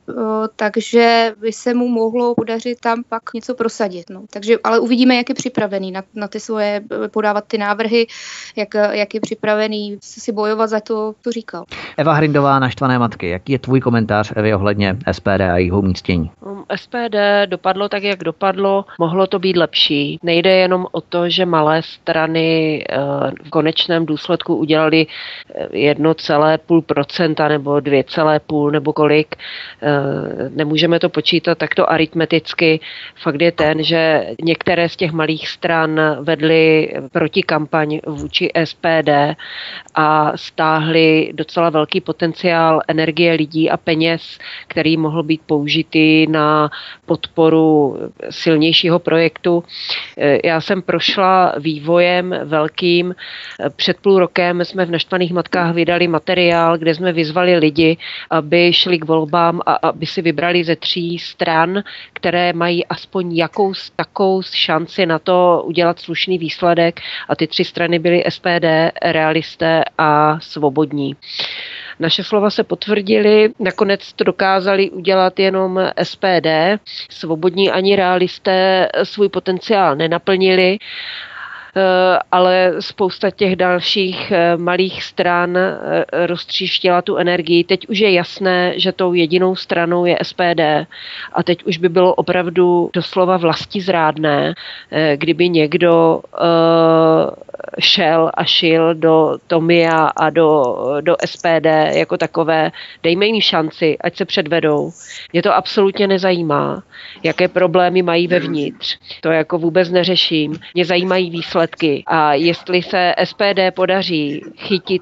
takže by se mu mohlo podařit tam pak něco prosadit. No. Takže, ale uvidíme, jak je připravený na, na ty svoje, podávat ty návrhy, jak, jak je připravený si bojovat za to, co říkal. Eva Hrindová, naštvané matky, jaký je tvůj komentář, Evy, ohledně SPD a jeho umístění? Um, SPD dopadlo tak, jak dopadlo, mohlo to být lepší. Nejde jenom o to, že malé strany eh, v konečném důsledku udělali 1,5 procenta nebo 2,5 nebo kolik. Eh, nemůžeme to počítat takto aritmeticky. Fakt je ten, že některé z těch malých stran vedly protikampaň vůči SPD a stáhly docela velký potenciál energie lidí a peněz, který mohl být použitý na podporu silnějšího projektu. Já jsem prošla vývojem velkým. Před půl rokem jsme v Naštvaných matkách vydali materiál, kde jsme vyzvali lidi, aby šli k volbám a aby si vybrali ze tří stran, které mají aspoň jakou takou šanci na to udělat slušný výsledek a ty tři strany byly SPD, realisté a svobodní. Naše slova se potvrdily, nakonec to dokázali udělat jenom SPD, svobodní ani realisté svůj potenciál nenaplnili ale spousta těch dalších eh, malých stran eh, roztříštila tu energii. Teď už je jasné, že tou jedinou stranou je SPD a teď už by bylo opravdu doslova zrádné, kdyby někdo šel a šil do Tomia a do, do SPD jako takové. Dejme jim šanci, ať se předvedou. Mě to absolutně nezajímá, jaké problémy mají vevnitř. To jako vůbec neřeším. Mě zajímají výsledky a jestli se SPD podaří chytit,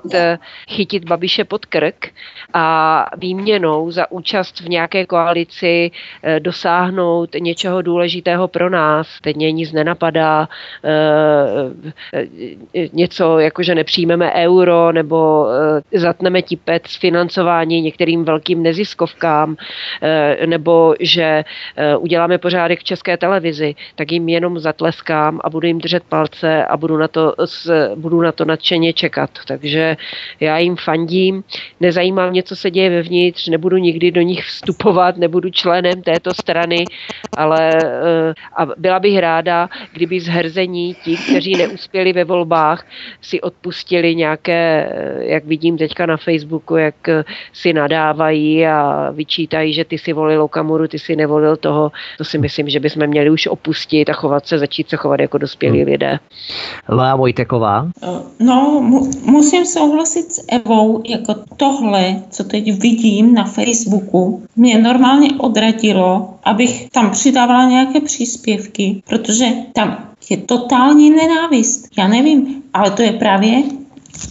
chytit Babiše pod krk a výměnou za účast v nějaké koalici eh, dosáhnout něčeho důležitého pro nás, teď mě nic nenapadá, eh, něco jako, že nepřijmeme euro nebo eh, zatneme tipet s financování některým velkým neziskovkám eh, nebo že eh, uděláme pořádek v české televizi, tak jim jenom zatleskám a budu jim držet palce a budu na to, budu na to nadšeně čekat. Takže já jim fandím, nezajímá mě, co se děje vevnitř, nebudu nikdy do nich vstupovat, nebudu členem této strany, ale a byla bych ráda, kdyby zherzení ti, kteří neuspěli ve volbách, si odpustili nějaké, jak vidím teďka na Facebooku, jak si nadávají a vyčítají, že ty si volil Okamuru, ty si nevolil toho. To si myslím, že bychom měli už opustit a chovat se, začít se chovat jako dospělí hmm. lidé. Lea Vojteková. No, mu, musím souhlasit s Evou, jako tohle, co teď vidím na Facebooku, mě normálně odradilo, abych tam přidávala nějaké příspěvky, protože tam je totální nenávist. Já nevím, ale to je právě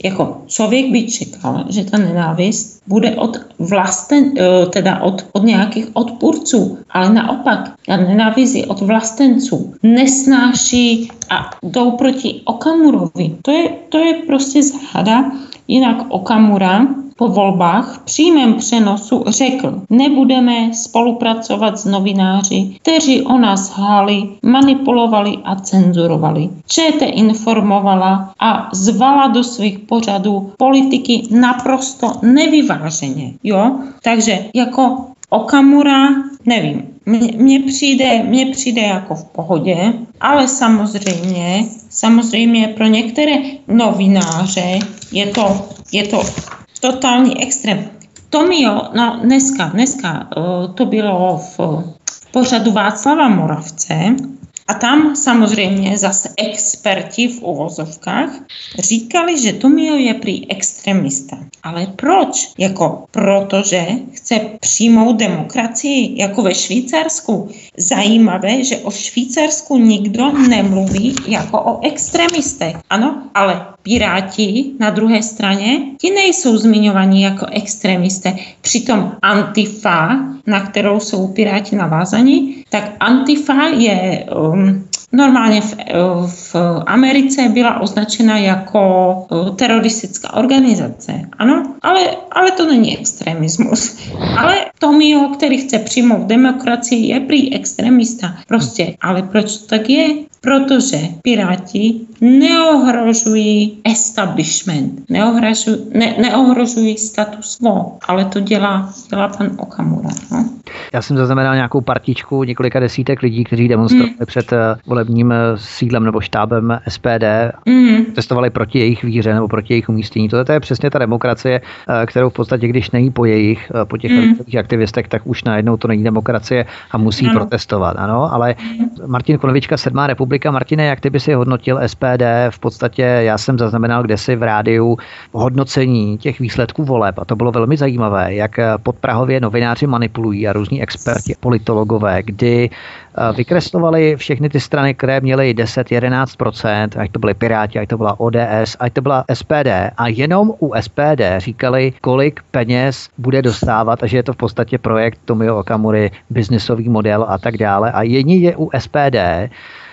jako člověk by čekal, že ta nenávist bude od vlasten, eh, teda od, od nějakých odpůrců, ale naopak, ta nenávist je od vlastenců. Nesnáší a jdou proti Okamurovi. To je, to je prostě záhada. Jinak Okamura po volbách v přímém přenosu řekl, nebudeme spolupracovat s novináři, kteří o nás háli, manipulovali a cenzurovali. ČT informovala a zvala do svých pořadů politiky naprosto nevyváženě. Jo? Takže jako Okamura, nevím, mně přijde, mně přijde jako v pohodě, ale samozřejmě, samozřejmě pro některé novináře je to, je to totální extrém. Tomio, no dneska, dneska to bylo v, v pořadu Václava Moravce a tam samozřejmě zase experti v uvozovkách říkali, že Tomio je prý extremista. Ale proč? Jako protože chce přijmout demokracii, jako ve Švýcarsku. Zajímavé, že o Švýcarsku nikdo nemluví jako o extremistech. Ano, ale Piráti na druhé straně, ti nejsou zmiňovaní jako extremisté. Přitom Antifa, na kterou jsou Piráti navázaní, tak Antifa je um, normálně v, v Americe byla označena jako teroristická organizace. Ano, ale, ale to není extremismus. Ale Tomio, který chce přijmout demokracii, je prý extremista. Prostě, ale proč to tak je? Protože Piráti neohrožují establishment, neohrožují, ne, neohrožují status quo, ale to dělá, dělá pan Okamura. No. Já jsem zaznamenal nějakou partičku několika desítek lidí, kteří demonstrovali mm. před eh, volebním eh, sídlem nebo štábem SPD, mm. testovali proti jejich víře nebo proti jejich umístění. To, je přesně ta demokracie, eh, kterou v podstatě, když není po jejich, po těch mm. aktivistech, tak už najednou to není demokracie a musí ano. protestovat. Ano, ale mm. Martin Konovička, Sedmá republika. Martine, jak ty by si hodnotil SPD? V podstatě já jsem zaznamenal kdesi v rádiu hodnocení těch výsledků voleb a to bylo velmi zajímavé, jak pod Prahově novináři manipulují a různí experti, politologové, kdy vykreslovali všechny ty strany, které měly 10-11%, ať to byly Piráti, ať to byla ODS, ať to byla SPD a jenom u SPD říkali, kolik peněz bude dostávat a že je to v podstatě projekt Tomio Okamury, biznesový model a tak dále. A jedině u SPD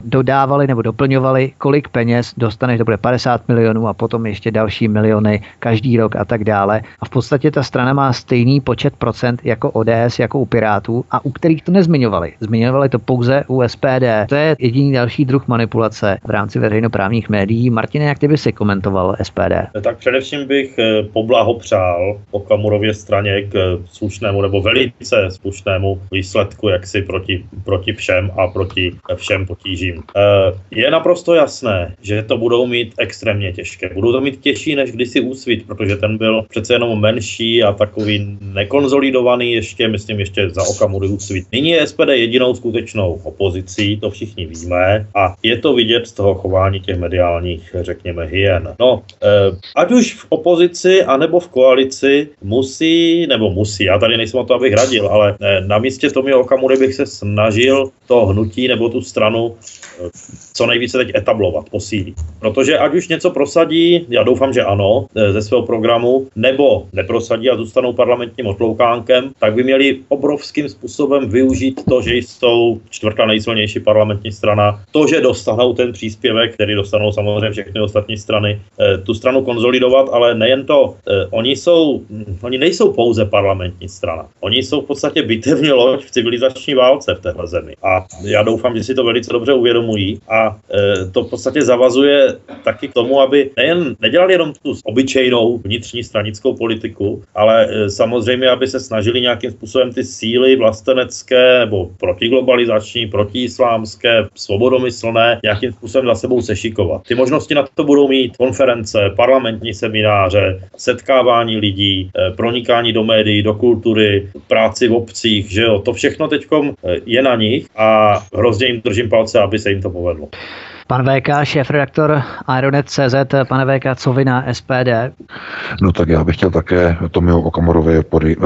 dodávali nebo doplňovali, kolik peněz dostaneš, to bude 50 milionů a potom ještě další miliony každý rok a tak dále. A v podstatě ta strana má stejný počet procent jako ODS, jako u Pirátů a u kterých to nezmiňovali. Zmiňovali to u SPD. To je jediný další druh manipulace v rámci veřejnoprávních médií. Martine, jak ty by si komentoval SPD? Tak především bych eh, poblahopřál Okamurově straně k eh, slušnému nebo velice slušnému výsledku, jak si proti, proti všem a proti všem potížím. Eh, je naprosto jasné, že to budou mít extrémně těžké. Budou to mít těžší než kdysi úsvit, protože ten byl přece jenom menší a takový nekonzolidovaný ještě, myslím ještě za Okamury úsvit. Nyní je SPD jedinou skutečnou opozicí, to všichni víme a je to vidět z toho chování těch mediálních, řekněme, hyen. No, eh, ať už v opozici anebo v koalici musí, nebo musí, já tady nejsem o to, abych radil, ale eh, na místě Tomio Okamury bych se snažil to hnutí nebo tu stranu co nejvíce teď etablovat, posílit. Protože ať už něco prosadí, já doufám, že ano, e, ze svého programu, nebo neprosadí a zůstanou parlamentním otloukánkem, tak by měli obrovským způsobem využít to, že jsou čtvrtá nejsilnější parlamentní strana, to, že dostanou ten příspěvek, který dostanou samozřejmě všechny ostatní strany, e, tu stranu konzolidovat, ale nejen to, e, oni jsou, oni nejsou pouze parlamentní strana. Oni jsou v podstatě bitevní loď v civilizační válce v téhle zemi. A já doufám, že si to velice dobře uvědomují a e, to v podstatě zavazuje taky k tomu, aby nejen nedělali jenom tu obyčejnou vnitřní stranickou politiku, ale samozřejmě, aby se snažili nějakým způsobem ty síly vlastenecké nebo protiglobalizační, protiislámské, svobodomyslné nějakým způsobem za sebou sešikovat. Ty možnosti na to budou mít konference, parlamentní semináře, setkávání lidí, e, pronikání do médií, do kultury, práci v obcích, že jo, to všechno teď e, je na nich a hrozně jim držím palce, aby se jim to povedlo. Pan VK, šéf-redaktor Aeronet.cz, pane VK, co vy na SPD? No tak já bych chtěl také Tomiu Okamorovi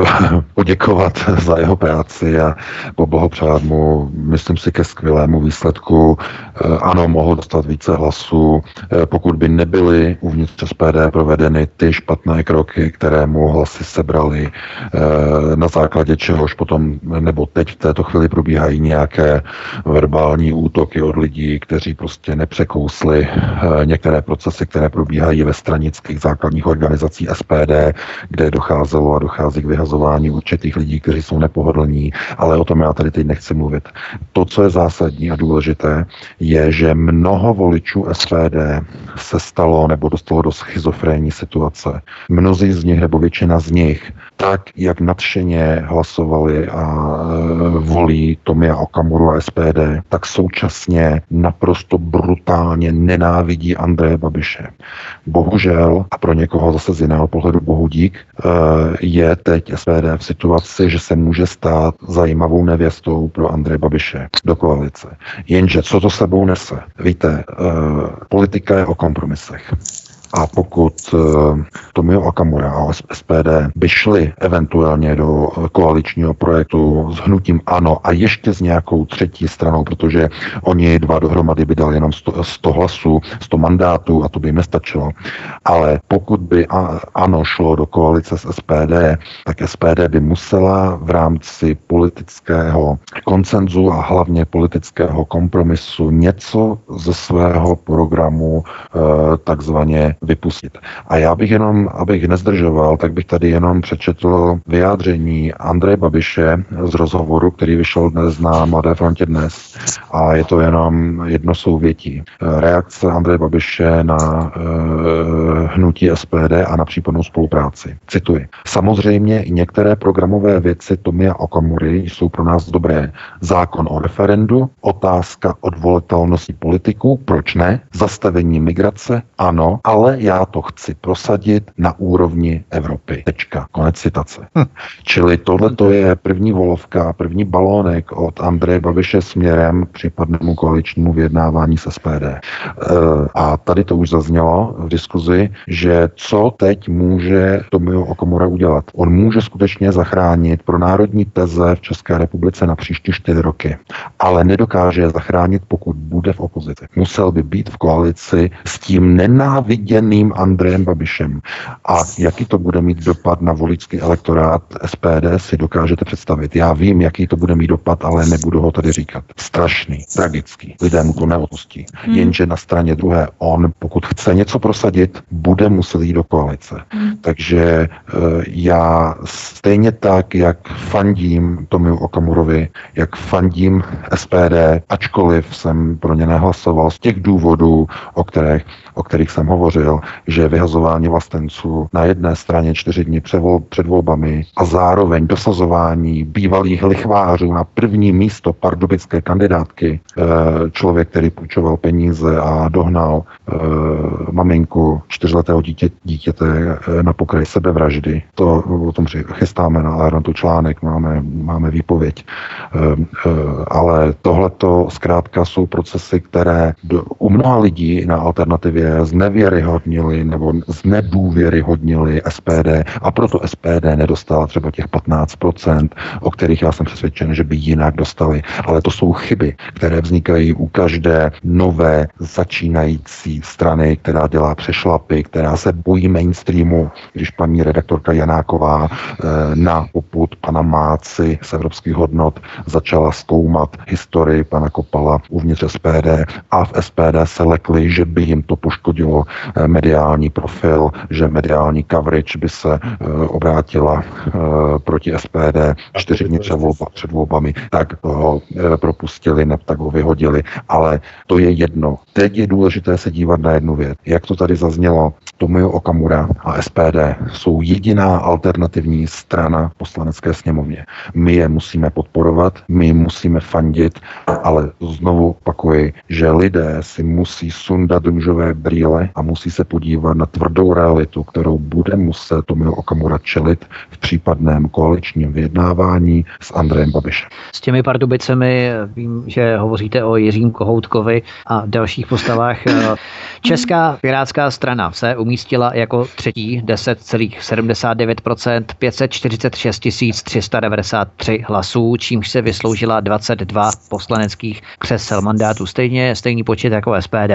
poděkovat za jeho práci a poblahopřát mu, myslím si, ke skvělému výsledku. Eh, ano, mohl dostat více hlasů, eh, pokud by nebyly uvnitř SPD provedeny ty špatné kroky, které mu hlasy sebrali, eh, na základě čehož potom, nebo teď v této chvíli probíhají nějaké verbální útoky od lidí, kteří prostě prostě nepřekously eh, některé procesy, které probíhají ve stranických základních organizacích SPD, kde docházelo a dochází k vyhazování určitých lidí, kteří jsou nepohodlní, ale o tom já tady teď nechci mluvit. To, co je zásadní a důležité, je, že mnoho voličů SPD se stalo nebo dostalo do schizofrénní situace. Mnozí z nich nebo většina z nich tak, jak nadšeně hlasovali a e, volí Tomia Okamuru a SPD, tak současně naprosto brutálně nenávidí Andreje Babiše. Bohužel, a pro někoho zase z jiného pohledu bohu dík, e, je teď SPD v situaci, že se může stát zajímavou nevěstou pro Andreje Babiše do koalice. Jenže co to sebou nese? Víte, e, politika je o kompromisech. A pokud uh, Tomio Okamura a SPD by šli eventuálně do koaličního projektu s hnutím ANO a ještě s nějakou třetí stranou, protože oni dva dohromady by dali jenom 100, 100 hlasů, 100 mandátů a to by jim nestačilo. Ale pokud by ANO šlo do koalice s SPD, tak SPD by musela v rámci politického koncenzu a hlavně politického kompromisu něco ze svého programu e, takzvaně vypustit. A já bych jenom, abych nezdržoval, tak bych tady jenom přečetl vyjádření Andreje Babiše z rozhovoru, který vyšel dnes na Mladé frontě dnes. A je to jenom jedno souvětí. Reakce Andreje Babiše na e, hnutí SPD a na případnou spolupráci. Cituji. Samozřejmě i některé programové věci Tomia Okamury jsou pro nás dobré. Zákon o referendu, otázka odvolitelnosti politiků, proč ne? Zastavení migrace, ano, ale já to chci prosadit na úrovni Evropy. Tečka. Konec citace. Hm. Čili tohle to je první volovka, první balónek od Andreje Babiše směrem k případnému koaličnímu vyjednávání se SPD. E, a tady to už zaznělo v diskuzi, že co teď může Tomio Okamura udělat? On může skutečně zachránit pro národní teze v České republice na příští čtyři roky, ale nedokáže je zachránit, pokud bude v opozici. Musel by být v koalici s tím nenáviděným Andrejem Babišem. A jaký to bude mít dopad na voličský elektorát SPD, si dokážete představit. Já vím, jaký to bude mít dopad, ale nebudu ho tady říkat. Strašný, tragický. Lidé mu to neodpustí. Hmm. Jenže na straně druhé, on, pokud chce něco prosadit, bude muset jít do koalice. Hmm. Takže eh, já stejně tak, jak fandím Tomiu Okamurovi, jak fandím SPD, ačkoliv jsem pro ně nehlasoval z těch důvodů, o kterých, o kterých jsem hovořil, že vyhazování vlastenců na jedné straně čtyři dny před volbami a zároveň dosazování bývalých lichvářů na první místo pardubické kandidátky, eh, člověk, který půjčoval peníze a dohnal eh, maminku čtyřletého dítě, dítěte eh, na pokraj sebevraždy. To o tom chystáme na Aerontu článek, máme, máme výpověď. Ale tohleto zkrátka jsou procesy, které u mnoha lidí na alternativě znevěryhodnili nebo znedůvěryhodnili SPD a proto SPD nedostala třeba těch 15%, o kterých já jsem přesvědčen, že by jinak dostali. Ale to jsou chyby, které vznikají u každé nové začínající strany, která dělá přešlapy, která se bojí mainstreamu, když paní redaktorka Janáková eh, na poput pana Máci z evropských hodnot začala zkoumat historii pana Kopala uvnitř SPD a v SPD se lekli, že by jim to poškodilo eh, mediální profil, že mediální coverage by se eh, obrátila proti SPD čtyři dny před, volba, před volbami, tak ho propustili, ne, tak ho vyhodili. Ale to je jedno. Teď je důležité se dívat na jednu věc. Jak to tady zaznělo, Tomio Okamura a SPD jsou jediná alternativní strana v poslanecké sněmovně. My je musíme podporovat, my musíme fandit, ale znovu opakuji, že lidé si musí sundat růžové brýle a musí se podívat na tvrdou realitu, kterou bude muset Tomio Okamura čelit v případném koaličním vyjednávání s Andrejem Babišem. S těmi Pardubicemi vím, že hovoříte o Jiřím Kohoutkové a dalších postavách. Česká pirátská strana se umístila jako třetí 10,79%, 546 393 hlasů, čímž se vysloužila 22 poslaneckých křesel mandátu. Stejně stejný počet jako SPD.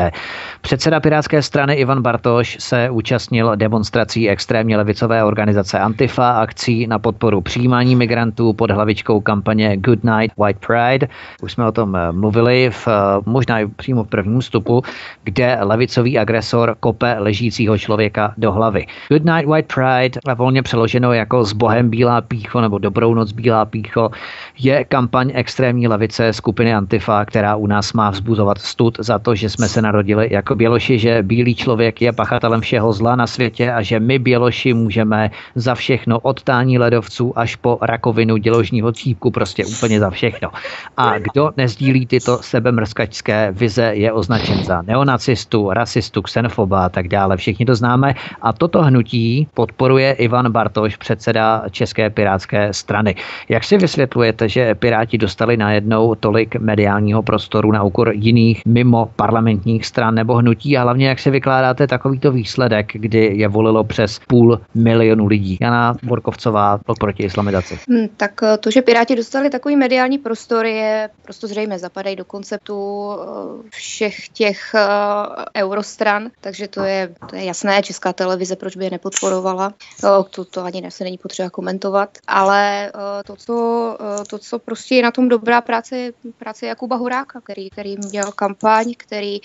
Předseda Pirátské strany Ivan Bartoš se účastnil demonstrací extrémně levicové organizace Antifa, akcí na podporu přijímání migrantů pod hlavičkou kampaně Good Night White Pride. Už jsme o tom eh, mluvili v, eh, možná i přímo v prvním vstupu, kde levicový agresor kope ležícího člověka do hlavy. Good Night White Pride, volně přeloženo jako s Bohem Bílá pícho nebo Dobrou noc Bílá pícho, je kampaň extrémní levice skupiny Antifa, která u nás má vzbuzovat stud za to, že jsme se narodili jako Běloši, že bílý člověk je pachatelem všeho zla na světě a že my Běloši můžeme za všechno od tání ledovců až po rakovinu děložního cípku, prostě úplně za všechno. A kdo nezdílí tyto sebemrskačské vize, je označen za neonacistu, rasistu, xenofoba a tak dále. Všichni to to známe. A toto hnutí podporuje Ivan Bartoš, předseda České pirátské strany. Jak si vysvětlujete, že Piráti dostali najednou tolik mediálního prostoru na úkor jiných mimo parlamentních stran nebo hnutí a hlavně jak si vykládáte takovýto výsledek, kdy je volilo přes půl milionu lidí? Jana Borkovcová proti islamizaci. Hmm, tak eh, to, že Piráti dostali takový mediální prostor, je prostě zřejmě zapadají do konceptu eh, všech těch uh, eurostran, takže to je, to je jasné, česká televize, proč by je nepodporovala, to, to ani se není potřeba komentovat, ale to, co, to, co prostě je na tom dobrá práce, práce Jakuba Horáka, který, který dělal kampaň, který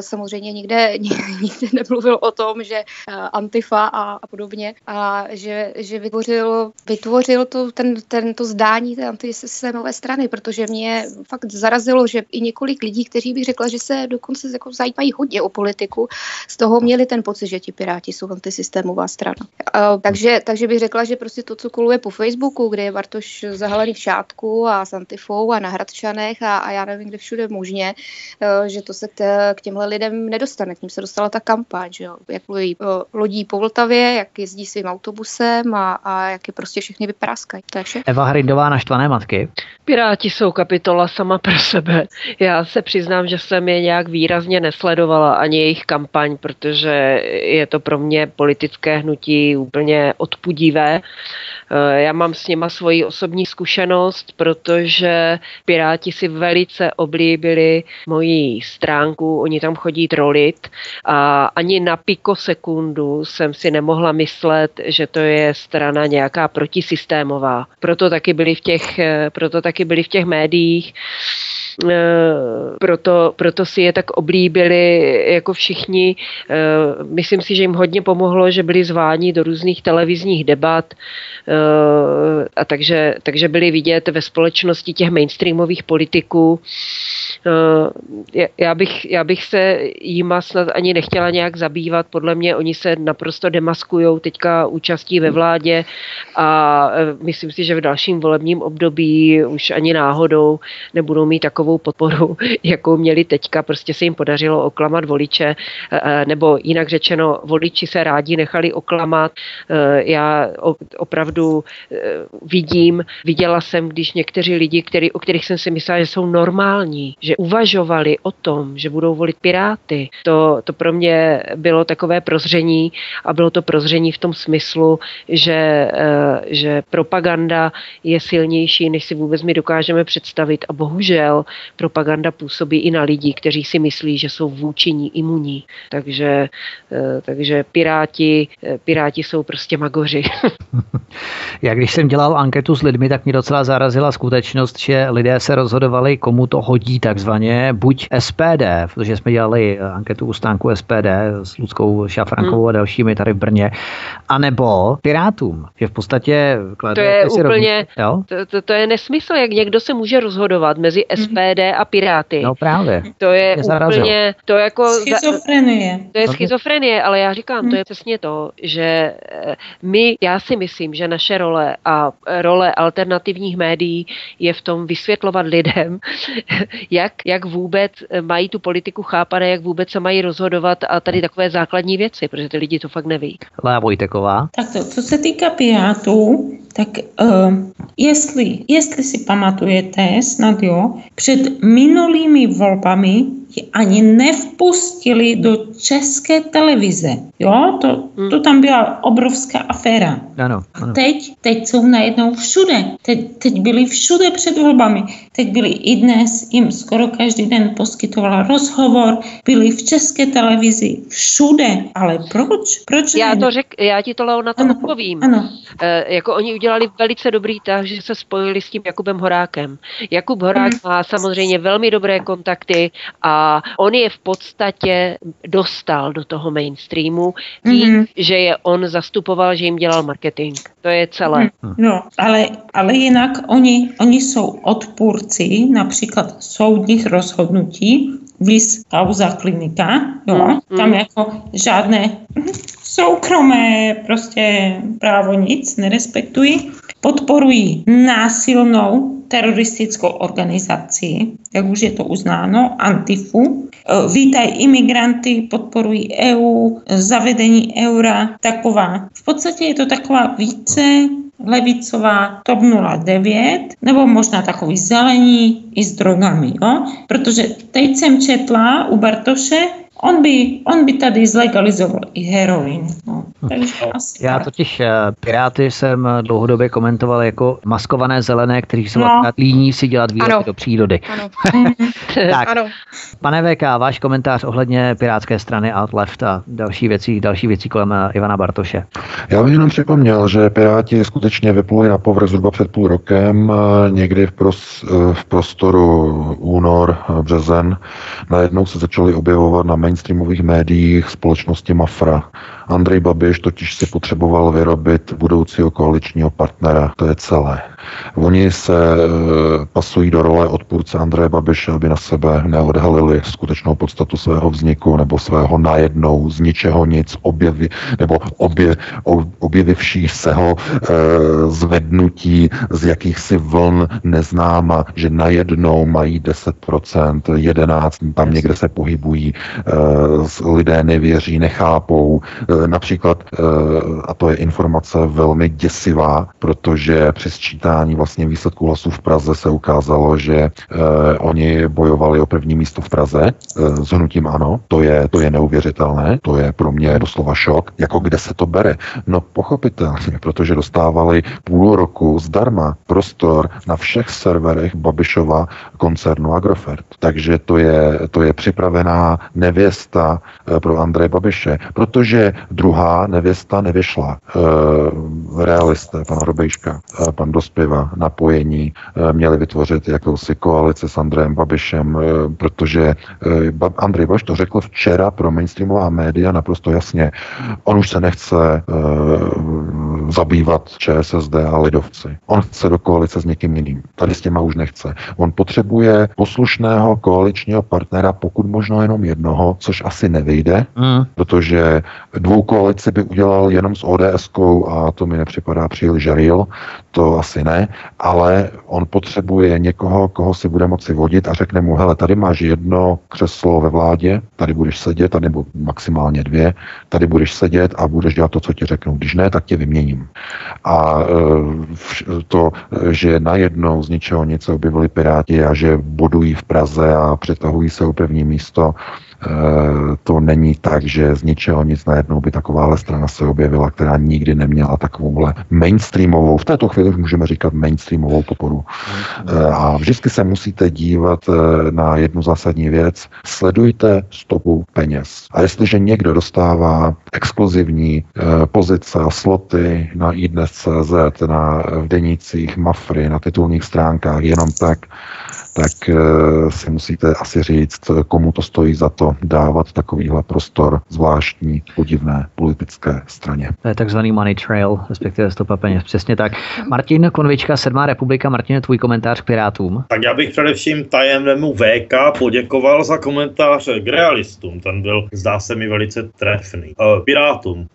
samozřejmě nikde, nikde nemluvil o tom, že uh, Antifa a, a podobně, a že, že vytvořil, vytvořil to, ten, ten, to zdání té antisystémové strany, protože mě fakt zarazilo, že i několik lidí, kteří bych řekla, že se dokonce jako zajímají hodně o politiku, z toho měli ten pocit, že ti Piráti jsou antisystémová strana. Uh, takže, takže bych řekla, že prostě to, co koluje po Facebooku, kde je Bartoš zahalený v šátku a s Antifou a na Hradčanech a, a já nevím, kde všude možně, uh, že to se k, těmhle lidem nedostane. K ním se dostala ta kampaň, že jo? jak uh, lodí po Vltavě, jak jezdí svým autobusem a, a jak je prostě všechny vypráskají. To je vše. Eva Hrindová naštvané matky. Piráti jsou kapitola sama pro sebe. Já se přiznám, že jsem je nějak výrazně nesledovala ani jejich kampaň, protože je to pro mě politické hnutí úplně odpudivé. Eh, já mám s nima svoji osobní zkušenost, protože Piráti si velice oblíbili moji stránku, oni tam chodí trolit a ani na pikosekundu jsem si nemohla myslet, že to je strana nějaká protisystémová. Proto taky byli v těch, eh, proto taky byli v těch médiích Eh, proto, proto si je tak oblíbili jako všichni. Eh, myslím si, že jim hodně pomohlo, že byli zváni do různých televizních debat a takže, takže byli vidět ve společnosti těch mainstreamových politiků. Já bych, já bych se jima snad ani nechtěla nějak zabývat. Podle mě oni se naprosto demaskují teďka účastí ve vládě a myslím si, že v dalším volebním období už ani náhodou nebudou mít takovou podporu, jakou měli teďka. Prostě se jim podařilo oklamat voliče, eh, nebo jinak řečeno, voliči se rádi nechali oklamat. Eh, já opravdu eh, vidím, viděla jsem, když někteří lidi, který, o kterých jsem si myslela, že jsou normální, že uvažovali o tom, že budou volit Piráty, to, to pro mě bylo takové prozření a bylo to prozření v tom smyslu, že, že propaganda je silnější, než si vůbec my dokážeme představit a bohužel propaganda působí i na lidi, kteří si myslí, že jsou vůčiní, imunní. Takže, eh, takže piráti, eh, piráti jsou prostě magoři. Já když jsem dělal anketu s lidmi, tak mě docela zarazila skutečnost, že lidé se rozhodovali, komu to hodí takzvaně, buď SPD, protože jsme dělali anketu u stánku SPD s Ludskou Šafrankovou hmm. a dalšími tady v Brně, anebo Pirátům, že v podstatě to je úplně, to, to, to, je nesmysl, jak někdo se může rozhodovat mezi SPD SPD a Piráty. No právě. To je Mě úplně, to jako... Schizofrenie. To je schizofrenie, ale já říkám, to je hmm. přesně to, že eh, my, já si myslím, že naše role a role alternativních médií je v tom vysvětlovat lidem, jak, jak vůbec mají tu politiku chápat, jak vůbec se mají rozhodovat a tady takové základní věci, protože ty lidi to fakt neví. Lea Vojteková. Tak to, co se týká Pirátů, tak uh, jestli, jestli si pamatujete, snad jo, před minulými volbami ani nevpustili do české televize. Jo, to, to hmm. tam byla obrovská aféra. Ano, ano. A teď, teď jsou najednou všude. Teď, teď byli všude před volbami. Teď byli i dnes, jim skoro každý den poskytovala rozhovor, byli v české televizi, všude. Ale proč? Proč já, to řek, já ti to na to ano, odpovím. Ano. E, jako oni udělali velice dobrý tak, že se spojili s tím Jakubem Horákem. Jakub Horák hmm. má samozřejmě velmi dobré kontakty a on je v podstatě dostal do toho mainstreamu tím, mm-hmm. že je on zastupoval, že jim dělal marketing. To je celé. Mm. No, ale, ale jinak oni, oni jsou odpůrci například soudních rozhodnutí, vys kauza klinika, jo, mm. tam jako žádné soukromé prostě právo nic nerespektují, podporují násilnou teroristickou organizaci, jak už je to uznáno, Antifu. vítají imigranty, podporují EU, zavedení eura, taková. V podstatě je to taková více levicová TOP 09, nebo možná takový zelení i s drogami, jo? Protože teď jsem četla u Bartoše, on by, on by tady zlegalizoval i heroin. No. Takže asi Já tak. totiž eh, Piráty jsem dlouhodobě komentoval jako maskované zelené, kteří jsou no. líní si dělat výlety ano. do přírody. Ano. tak, ano. Pane VK, váš komentář ohledně Pirátské strany Out Left a další věcí, další věcí kolem eh, Ivana Bartoše. Já bych jenom připomněl, že Piráti skutečně vypluli na povrch zhruba před půl rokem, eh, někdy v, pros, v prostoru únor, březen. Najednou se začaly objevovat na mainstreamových médiích společnosti Mafra. Andrej Babiš totiž si potřeboval vyrobit budoucího koaličního partnera. To je celé. Oni se e, pasují do role odpůrce Andreje Babiše, aby na sebe neodhalili skutečnou podstatu svého vzniku nebo svého najednou z ničeho nic objevi, nebo obje, objevivší se ho e, zvednutí z jakýchsi vln neznáma, že najednou mají 10%, 11%, tam někde se pohybují, e, lidé nevěří, nechápou. E, například, e, a to je informace velmi děsivá, protože při sčítání vlastně výsledků hlasů v Praze se ukázalo, že eh, oni bojovali o první místo v Praze eh, s hnutím ano. To je, to je neuvěřitelné, to je pro mě doslova šok. Jako kde se to bere? No pochopitelně, protože dostávali půl roku zdarma prostor na všech serverech Babišova koncernu Agrofert. Takže to je, to je připravená nevěsta eh, pro Andreje Babiše, protože druhá nevěsta nevyšla. E, realisté, pan Robejška, e, pan Dospěv piva, napojení, eh, měli vytvořit jakousi koalici s Andrejem Babišem, eh, protože eh, Andrej Babiš to řekl včera pro mainstreamová média naprosto jasně. On už se nechce zabývat ČSSD a lidovci. On chce do koalice s někým jiným. Tady s těma už nechce. On potřebuje poslušného koaličního partnera, pokud možno jenom jednoho, což asi nevyjde, mm. protože dvou koalici by udělal jenom s ods a to mi nepřipadá příliš žaril. To asi ne, ale on potřebuje někoho, koho si bude moci vodit a řekne mu, hele, tady máš jedno křeslo ve vládě, tady budeš sedět, tady nebo maximálně dvě, tady budeš sedět a budeš dělat to, co ti řeknu. Když ne, tak tě vyměním. A e, to, že najednou z ničeho něco objevili Piráti a že bodují v Praze a přetahují se o první místo, to není tak, že z ničeho nic najednou by takováhle strana se objevila, která nikdy neměla takovouhle mainstreamovou, v této chvíli už můžeme říkat mainstreamovou podporu. Eh, a vždycky se musíte dívat eh, na jednu zásadní věc. Sledujte stopu peněz. A jestliže někdo dostává exkluzivní pozice a sloty na iDnes.cz, na v denících Mafry, na titulních stránkách, jenom tak, tak eh, si musíte asi říct, komu to stojí za to dávat takovýhle prostor zvláštní, podivné politické straně. To je takzvaný money trail, respektive stopa peněz. Přesně tak. Martin Konvička, Sedmá republika. Martin, tvůj komentář k Pirátům. Tak já bych především tajemnému VK poděkoval za komentář k realistům. Ten byl, zdá se mi, velice trefný. Uh, Pirátům.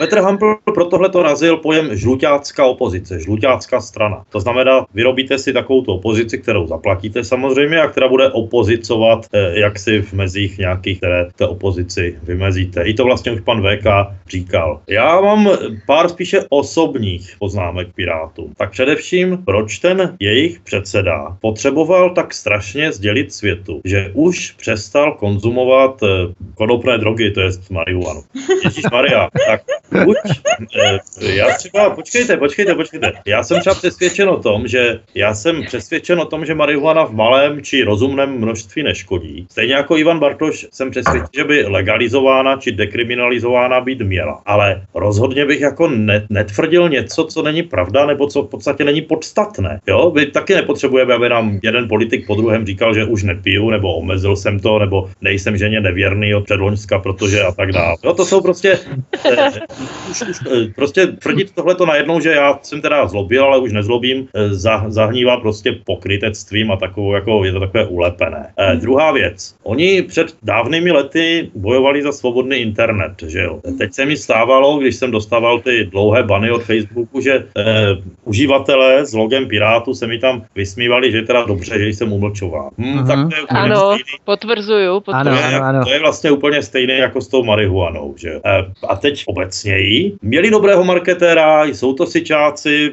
Petr Hampl pro tohle to razil pojem žluťácká opozice, žluťácká strana. To znamená, vyrobíte si takovou opozici, kterou zaplatíte samozřejmě a která bude opozicovat eh, jaksi v mezích nějakých, které té opozici vymezíte. I to vlastně už pan VK říkal. Já mám pár spíše osobních poznámek Pirátům. Tak především, proč ten jejich předseda potřeboval tak strašně sdělit světu, že už přestal konzumovat eh, konopné drogy, to je marihuanu. Ježíš Maria, tak buď, eh, já třeba, počkejte, počkejte, počkejte. Já jsem třeba přesvědčen o tom, že já jsem přesvědčen o tom, že marihuana v malém či rozumném množství neškodí. Stejně jako Ivan Bartoš jsem přesvědčen, že by legalizována či dekriminalizována být měla. Ale rozhodně bych jako ne, netvrdil něco, co není pravda, nebo co v podstatě není podstatné. Jo, vy taky nepotřebujeme, aby nám jeden politik po druhém říkal, že už nepiju, nebo omezil jsem to, nebo nejsem ženě nevěrný od předloňska, protože a tak dále. Jo, to jsou prostě eh, už, už eh, prostě tvrdit tohleto najednou, že já jsem teda zlobil, ale už nezlobím, eh, za, zahnívá prostě pokrytectvím a takovou, jako je to takové ulepené. Eh, druhá věc. Oni před dávnými lety bojovali za svobodný internet, že jo. Teď se mi stávalo, když jsem dostával ty dlouhé bany od Facebooku, že eh, uživatelé s logem Pirátu se mi tam vysmívali, že je teda dobře, že jsem umlčován. Hm, Mhm. tak to je úplně Ano, stejný. potvrzuju, potvrzuju. Ano, To je, ano, ano. to je vlastně úplně stejné jako s tou marihuanou. Že? jo. E, a teď obecněji. Měli dobrého marketéra, jsou to sičáci,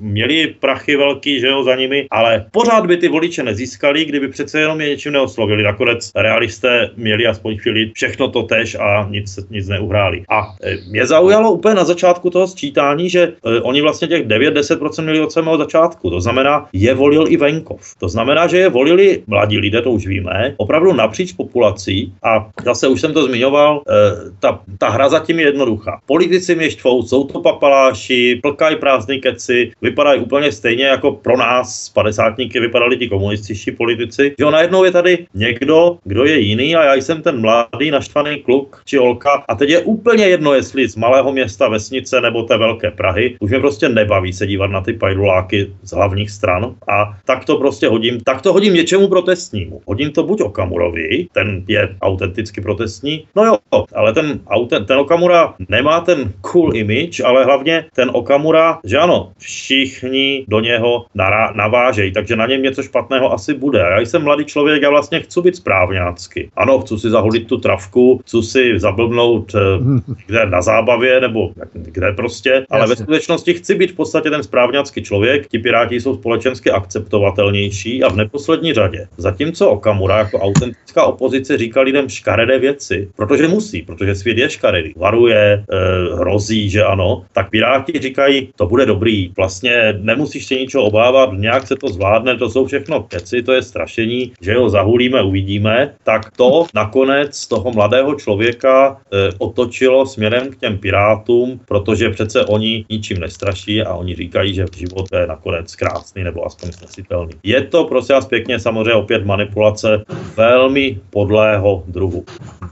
měli prachy velký že jo, za nimi, ale pořád by ty voliče nezískali, kdyby přece jenom je něčím neoslovili. Nakonec realisté měli aspoň chvíli všechno to tež a nic, nic neuhráli. A e, mě zaujalo úplně na začátku toho sčítání, že e, oni vlastně těch 9-10% měli od samého začátku. To znamená, je volil i venkov. To znamená, že je volili mladí lidé, to už víme, opravdu napříč populací. A zase už jsem to zmiňoval, e, ta, ta hra zatím je jednoduchá. Politici mě štvou, jsou to papaláši, plkají prázdný keci, vypadají úplně stejně jako pro nás, padesátníky, vypadali ti komunističtí politici. Že najednou je tady někdo, kdo je jiný a já jsem ten mladý naštvaný kluk či holka a teď je úplně jedno, jestli z malého města, vesnice nebo té velké Prahy. Už mě prostě nebaví se dívat na ty pajduláky z hlavních stran a tak to prostě hodím, tak to hodím něčemu protestnímu. Hodím to buď Okamurovi, ten je autenticky protestní, no jo, ale ten, ten Okamura nemá ten cool image, ale hlavně ten Okamura, že ano, všichni do něho nará, navážejí, takže na něm něco špatného asi bude. Já jsem mladý člověk, já vlastně chci být správňácky. Ano, chci si zaholit tu travku, chci si zablbnout eh, kde na zábavě nebo kde prostě, ale ve Jasně. skutečnosti chci být v podstatě ten správňácký člověk. Ti piráti jsou společensky akceptovatelnější a v neposlední řadě. Zatímco Okamura jako autentická opozice říká lidem škaredé věci, protože musí, protože svět je škaredý. Varuje, eh, hrozí, že ano, tak piráti říkají, to bude dobrý, vlastně nemusíš se ničeho obávat, nějak se to zvládne, to jsou všechno keci, to je strašení, že ho zahulíme, uvidíme, tak to nakonec toho mladého člověka eh, otočilo směrem k těm pirátům, protože přece oni ničím nestraší a oni říkají, že život je nakonec krásný nebo aspoň snesitelný. Je to prosím vás pěkně samozřejmě opět manipulace velmi podlého druhu.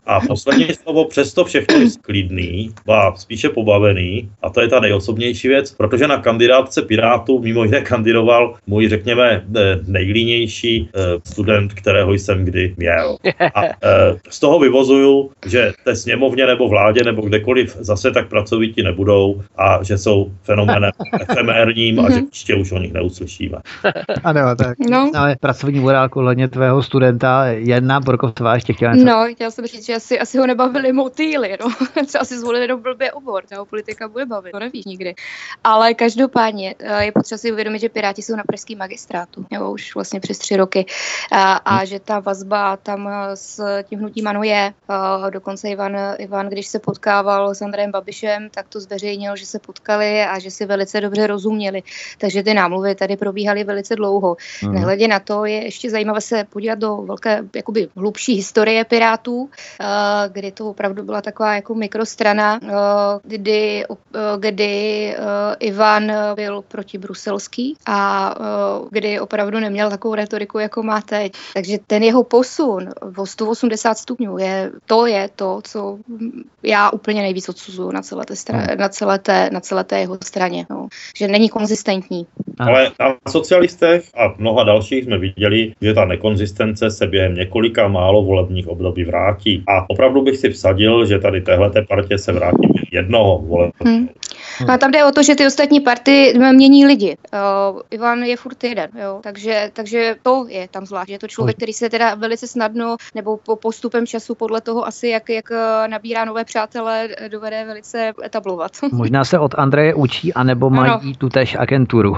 A poslední slovo, přesto všechno je klidný, a spíše pobavený, a to je ta nejosobnější věc, protože na kandidátce Pirátů mimo jiné kandidoval můj, řekněme, eh, nejlínější eh, student, kterého jsem kdy měl. A eh, z toho vyvozuju, že té sněmovně nebo vládě nebo kdekoliv zase tak pracovití nebudou a že jsou fenoménem efemérním a že příště už o nich neuslyšíme. Ano, tak. No. Ale pracovní morálku hledně tvého studenta Jana Borkovcová ještě chtěla něco. No, chtěla jsem říct, že asi, asi ho nebavili motýly, no. Třeba si zvolili jenom blbě obor, toho politika bude bavit, to nevíš nikdy. Ale každopádně eh, je potřeba si uvědomit, že Piráti jsou na pražském magistrátu, nebo už vlastně přes tři roky. A, a že ta vazba tam eh, s tím hnutím ano je. A dokonce Ivan, Ivan, když se potkával s Andrejem Babišem, tak to zveřejnil, že se potkali a že si velice dobře rozuměli. Takže ty námluvy tady probíhaly velice dlouho. Mhm. Nehledě na to je ještě zajímavé se podívat do velké, jakoby hlubší historie Pirátů, eh, kdy to opravdu byla taková jako mikrostrana, eh, kdy, kdy eh, Ivan byl protibruselský a eh, kdy opravdu neměl takovou retoriku, jako má teď. Takže ten jeho posun o 180 stupňů je, to je to, co já úplně nejvíc odsuzuju na celé té, stra- na celé té, na celé té jeho straně. No. Že není konzistentní. Ale na socialistech a mnoha dalších jsme viděli, že ta nekonzistence se během několika málo volebních období vrátí. A opravdu bych si vsadil, že tady téhleté partě se vrátí jednoho volebního. Hmm. A tam jde o to, že ty ostatní party mění lidi. Uh, Ivan je furt jeden, jo. Takže, takže to je tam zvlášť. Je to člověk, který se teda velice snadno, nebo po postupem času podle toho asi, jak, jak eh, nabírá nové přátele, eh, dovede velice etablovat. Možná se od Andreje učí, anebo Ano. mají tu tež agenturu.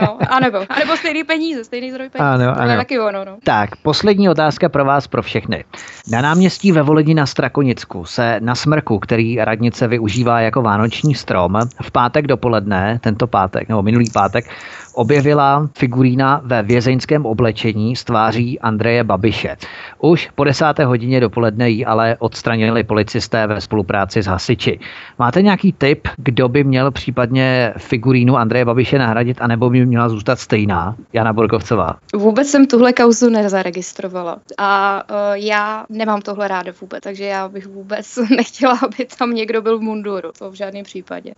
No, anebo, anebo stejný peníze, stejný zdroj peníze. Ano, ano. taky ono, no. Tak, poslední otázka pro vás, pro všechny. Na náměstí ve Voleni na Strakonicku se na smrku, který radnice využívá jako vánoční strom, v pátek dopoledne, tento pátek, nebo minulý pátek, objevila figurína ve vězeňském oblečení s tváří Andreje Babiše. Už po desáté hodině dopoledne ji ale odstranili policisté ve spolupráci s hasiči. Máte nějaký tip, kdo by měl případně figurínu Andreje Babiše nahradit, anebo by měla zůstat stejná? Jana Borkovcová. Vůbec jsem tuhle kauzu nezaregistrovala a uh, já nemám tohle ráda vůbec, takže já bych vůbec nechtěla, aby tam někdo byl v munduru, to v žádném případě.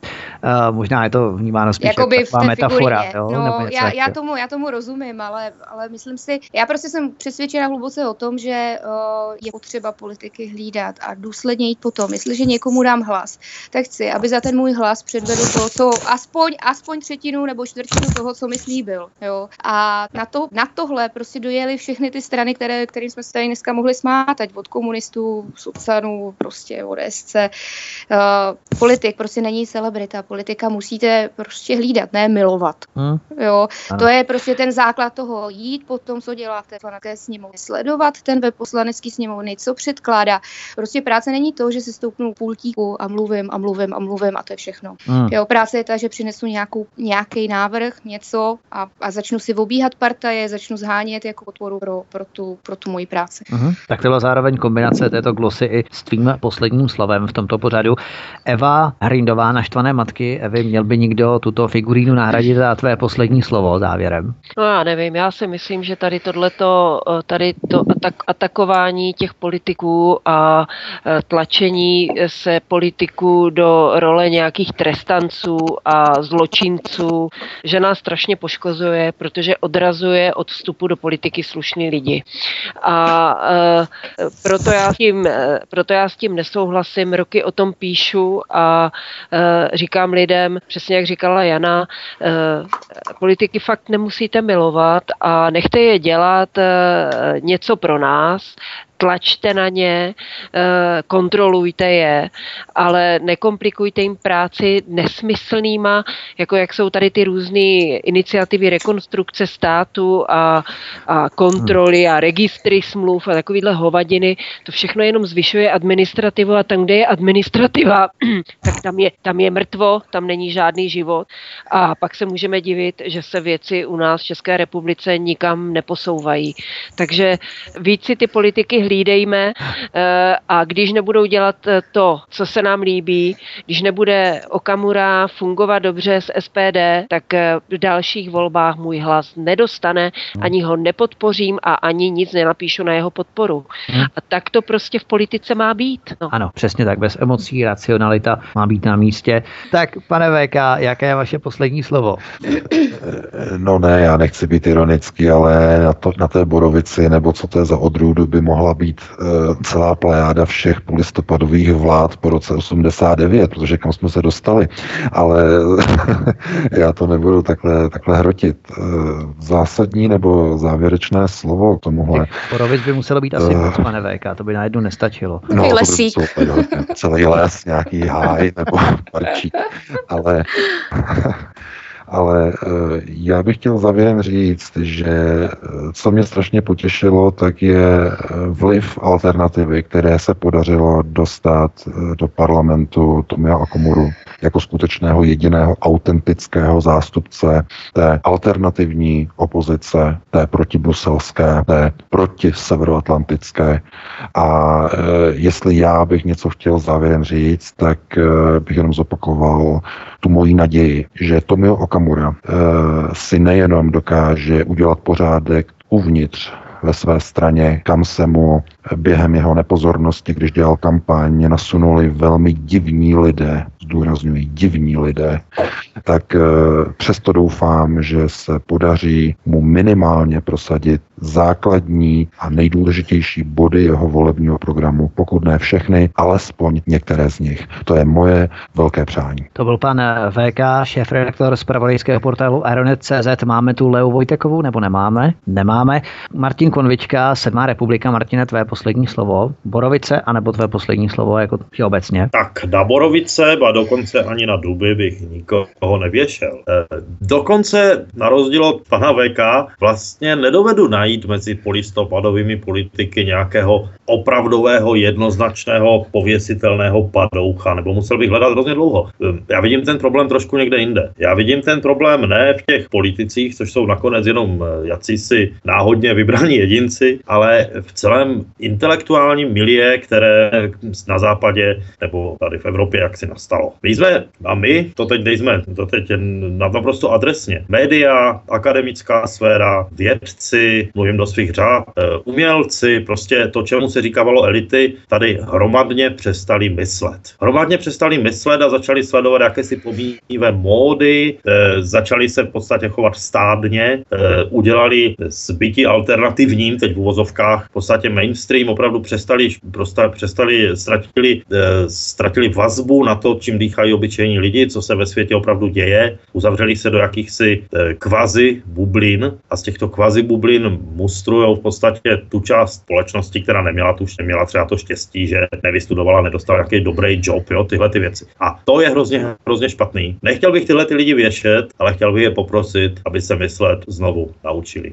Uh, možná je to vnímáno spíš Jakoby jako taková metafora. Jo? No, já, já, tomu, já tomu rozumím, ale, ale myslím si, já prostě jsem přesvědčena hluboce o tom, že uh, je potřeba politiky hlídat a důsledně jít po tom. Jestliže někomu dám hlas, tak chci, aby za ten můj hlas předvedl to, to aspoň, aspoň třetinu nebo čtvrtinu toho, co mi slíbil. Jo? A na, to, na tohle prostě dojeli všechny ty strany, které, kterým jsme se tady dneska mohli smát, ať od komunistů, socanů, prostě od SC. Uh, politik prostě není celebrita. Politika musíte prostě hlídat, ne milovat. Hmm. Jo? To je prostě ten základ toho jít po tom, co dělá v té poslanecké sněmovně, sledovat ten web poslanecký sněmovny, co předkládá. Prostě práce není to, že si stoupnu pultíku a mluvím a mluvím a mluvím a to je všechno. Hmm. Jo, práce je ta, že přinesu nějakou, nějaký návrh, něco a, a začnu si obíhat partaje, začnu zhánět jako podporu pro, pro, tu, pro tu moji práci. Hmm. Tak to byla zároveň kombinace této glosy i s tvým posledním slovem v tomto pořadu. Eva Hrindová, naštvané matky, Evy, měl by někdo tuto figurínu nahradit a tvé poslední slovo závěrem? No já nevím, já si myslím, že tady tohleto, eh, tady to atak, atakování těch politiků a eh, tlačení se politiků do role nějakých trestanců a zločinců, že nás strašně poškozuje, protože odrazuje od vstupu do politiky slušný lidi. A e, proto, já s tím, proto já s tím nesouhlasím, roky o tom píšu a říkám lidem, přesně jak říkala Jana, politiky fakt nemusíte milovat a nechte je dělat e, něco pro nás, tlačte na ně, eh, kontrolujte je, ale nekomplikujte jim práci nesmyslnýma, jako jak jsou tady ty různé iniciativy rekonstrukce státu a, a kontroly a registry smluv a takovýhle hovadiny. To všechno jenom zvyšuje administrativu a tam, kde je administrativa, tak tam je, tam je mrtvo, tam není žádný život a pak se můžeme divit, že se věci u nás v České republice nikam neposouvají. Takže víc si ty politiky hlídejme eh, a když nebudou dělat eh, to, co se nám líbí, když nebude Okamura fungovat dobře s SPD, tak eh, v dalších volbách můj hlas nedostane, ani ho nepodpořím a ani nic nenapíšu na jeho podporu. Hmm. A tak to prostě v politice má být. No. Ano, přesně tak, bez emocí, racionalita má být na místě. Tak, pane VK, jaké je vaše poslední slovo? No ne, já nechci být ironický, ale na, to, na té Borovici, nebo co to je za odrůdu, by mohla být uh, celá plejáda všech polistopadových vlád po roce 89, protože kam jsme se dostali. Ale já to nebudu takhle, takhle hrotit. Uh, zásadní nebo závěrečné slovo k tomuhle. Borovic by muselo být asi uh, moc, pane VK, to by najednou nestačilo. No, lesík. To by celý les, nějaký háj nebo parčík. Ale ale eh, já bych chtěl závěrem říct, že eh, co mě strašně potěšilo, tak je eh, vliv alternativy, které se podařilo dostat do parlamentu Tomia Okomuru jako skutečného jediného autentického zástupce té alternativní opozice, té protibruselské, té proti severoatlantické. A e, jestli já bych něco chtěl závěrem říct, tak e, bych jenom zopakoval tu moji naději, že Tomio Okamura e, si nejenom dokáže udělat pořádek uvnitř ve své straně, kam se mu během jeho nepozornosti, když dělal kampaň, nasunuli velmi divní lidé, zdůrazňuji divní lidé, tak eh, přesto doufám, že se podaří mu minimálně prosadit základní a nejdůležitější body jeho volebního programu, pokud ne všechny, alespoň některé z nich. To je moje velké přání. To byl pan VK, šéf-redaktor z pravodejského portálu Aeronet.cz. Máme tu Leu Vojtekovou nebo nemáme? Nemáme. Martin Konvička, Sedmá republika. Martine, tvé poslední slovo. Borovice, anebo tvé poslední slovo jako obecně? Tak na Borovice, dokonce ani na Duby bych nikoho nevěšel. E, dokonce na rozdíl od pana VK vlastně nedovedu najít mezi polistopadovými politiky nějakého opravdového, jednoznačného, pověsitelného padoucha, nebo musel bych hledat hrozně dlouho. E, já vidím ten problém trošku někde jinde. Já vidím ten problém ne v těch politicích, což jsou nakonec jenom e, jacísi náhodně vybraní jedinci, ale v celém intelektuálním milie, které na západě nebo tady v Evropě jaksi nastalo. To. My jsme, a my, to teď nejsme, to teď naprosto adresně. Média, akademická sféra, vědci, mluvím do svých řád, eh, umělci, prostě to, čemu se říkávalo elity, tady hromadně přestali myslet. Hromadně přestali myslet a začali sledovat jakési pomíjivé módy, eh, začali se v podstatě chovat stádně, udělali zbytí alternativním, teď v uvozovkách, v podstatě mainstream, opravdu přestali, prostě, přestali, ztratili, ztratili vazbu na to, čím dýchají obyčejní lidi, co se ve světě opravdu děje. Uzavřeli se do jakýchsi eh, kvazi bublin a z těchto kvazi bublin mustrují v podstatě tu část společnosti, která neměla tu, neměla třeba to štěstí, že nevystudovala, nedostala nějaký dobrý job, jo, tyhle ty věci. A to je hrozně, hrozně špatný. Nechtěl bych tyhle ty lidi věšet, ale chtěl bych je poprosit, aby se myslet znovu naučili.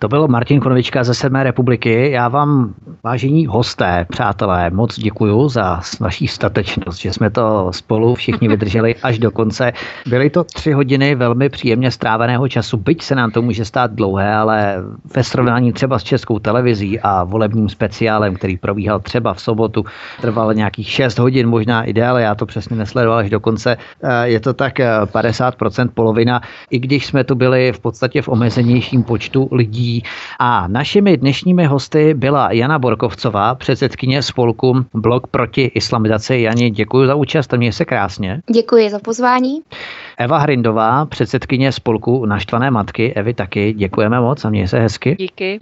To byl Martin Konovička ze Sedmé republiky. Já vám, vážení hosté, přátelé, moc děkuji za vaší statečnost, že jsme to spolu všichni vydrželi až do konce. Byly to tři hodiny velmi příjemně stráveného času, byť se nám to může stát dlouhé, ale ve srovnání třeba s českou televizí a volebním speciálem, který probíhal třeba v sobotu, trval nějakých 6 hodin, možná i déle, já to přesně nesledoval až do konce. Eh, je to tak 50% eh, polovina, i když jsme tu byli v podstatě v omezenějším počtu lidí, a našimi dnešními hosty byla Jana Borkovcová, předsedkyně spolku Blok proti islamizaci. Jani, děkuji za účast měj se krásně. Děkuji za pozvání. Eva Hrindová, předsedkyně spolku Naštvané matky. Evi taky děkujeme moc a měj se hezky. Díky.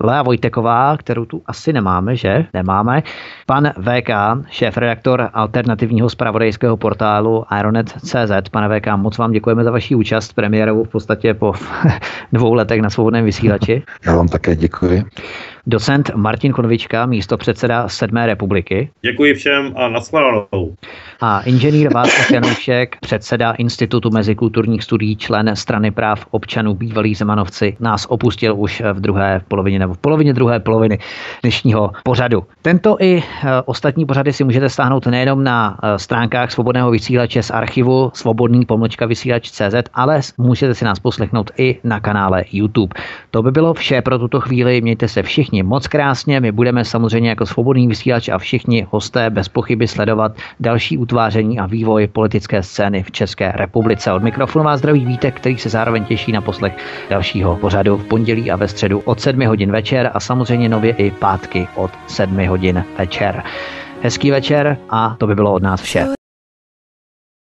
Lea Vojteková, kterou tu asi nemáme, že? Nemáme. Pan VK, šéf-redaktor alternativního spravodajského portálu Ironet.cz. Pane VK, moc vám děkujeme za vaši účast premiérovou v podstatě po dvou letech na svobodném vysílači. Já vám také děkuji docent Martin Konvička, místo předseda Sedmé republiky. Děkuji všem a nashledanou. A inženýr Václav Janoušek, předseda Institutu mezikulturních studií, člen strany práv občanů bývalí Zemanovci, nás opustil už v druhé polovině nebo v polovině druhé poloviny dnešního pořadu. Tento i e, ostatní pořady si můžete stáhnout nejenom na e, stránkách svobodného vysílače z archivu svobodný pomlčka vysílač CZ, ale můžete si nás poslechnout i na kanále YouTube. To by bylo vše pro tuto chvíli. Mějte se všichni všichni moc krásně. My budeme samozřejmě jako svobodný vysílač a všichni hosté bez pochyby sledovat další utváření a vývoj politické scény v České republice. Od mikrofonu vás zdraví Vítek, který se zároveň těší na poslech dalšího pořadu v pondělí a ve středu od 7 hodin večer a samozřejmě nově i pátky od 7 hodin večer. Hezký večer a to by bylo od nás vše.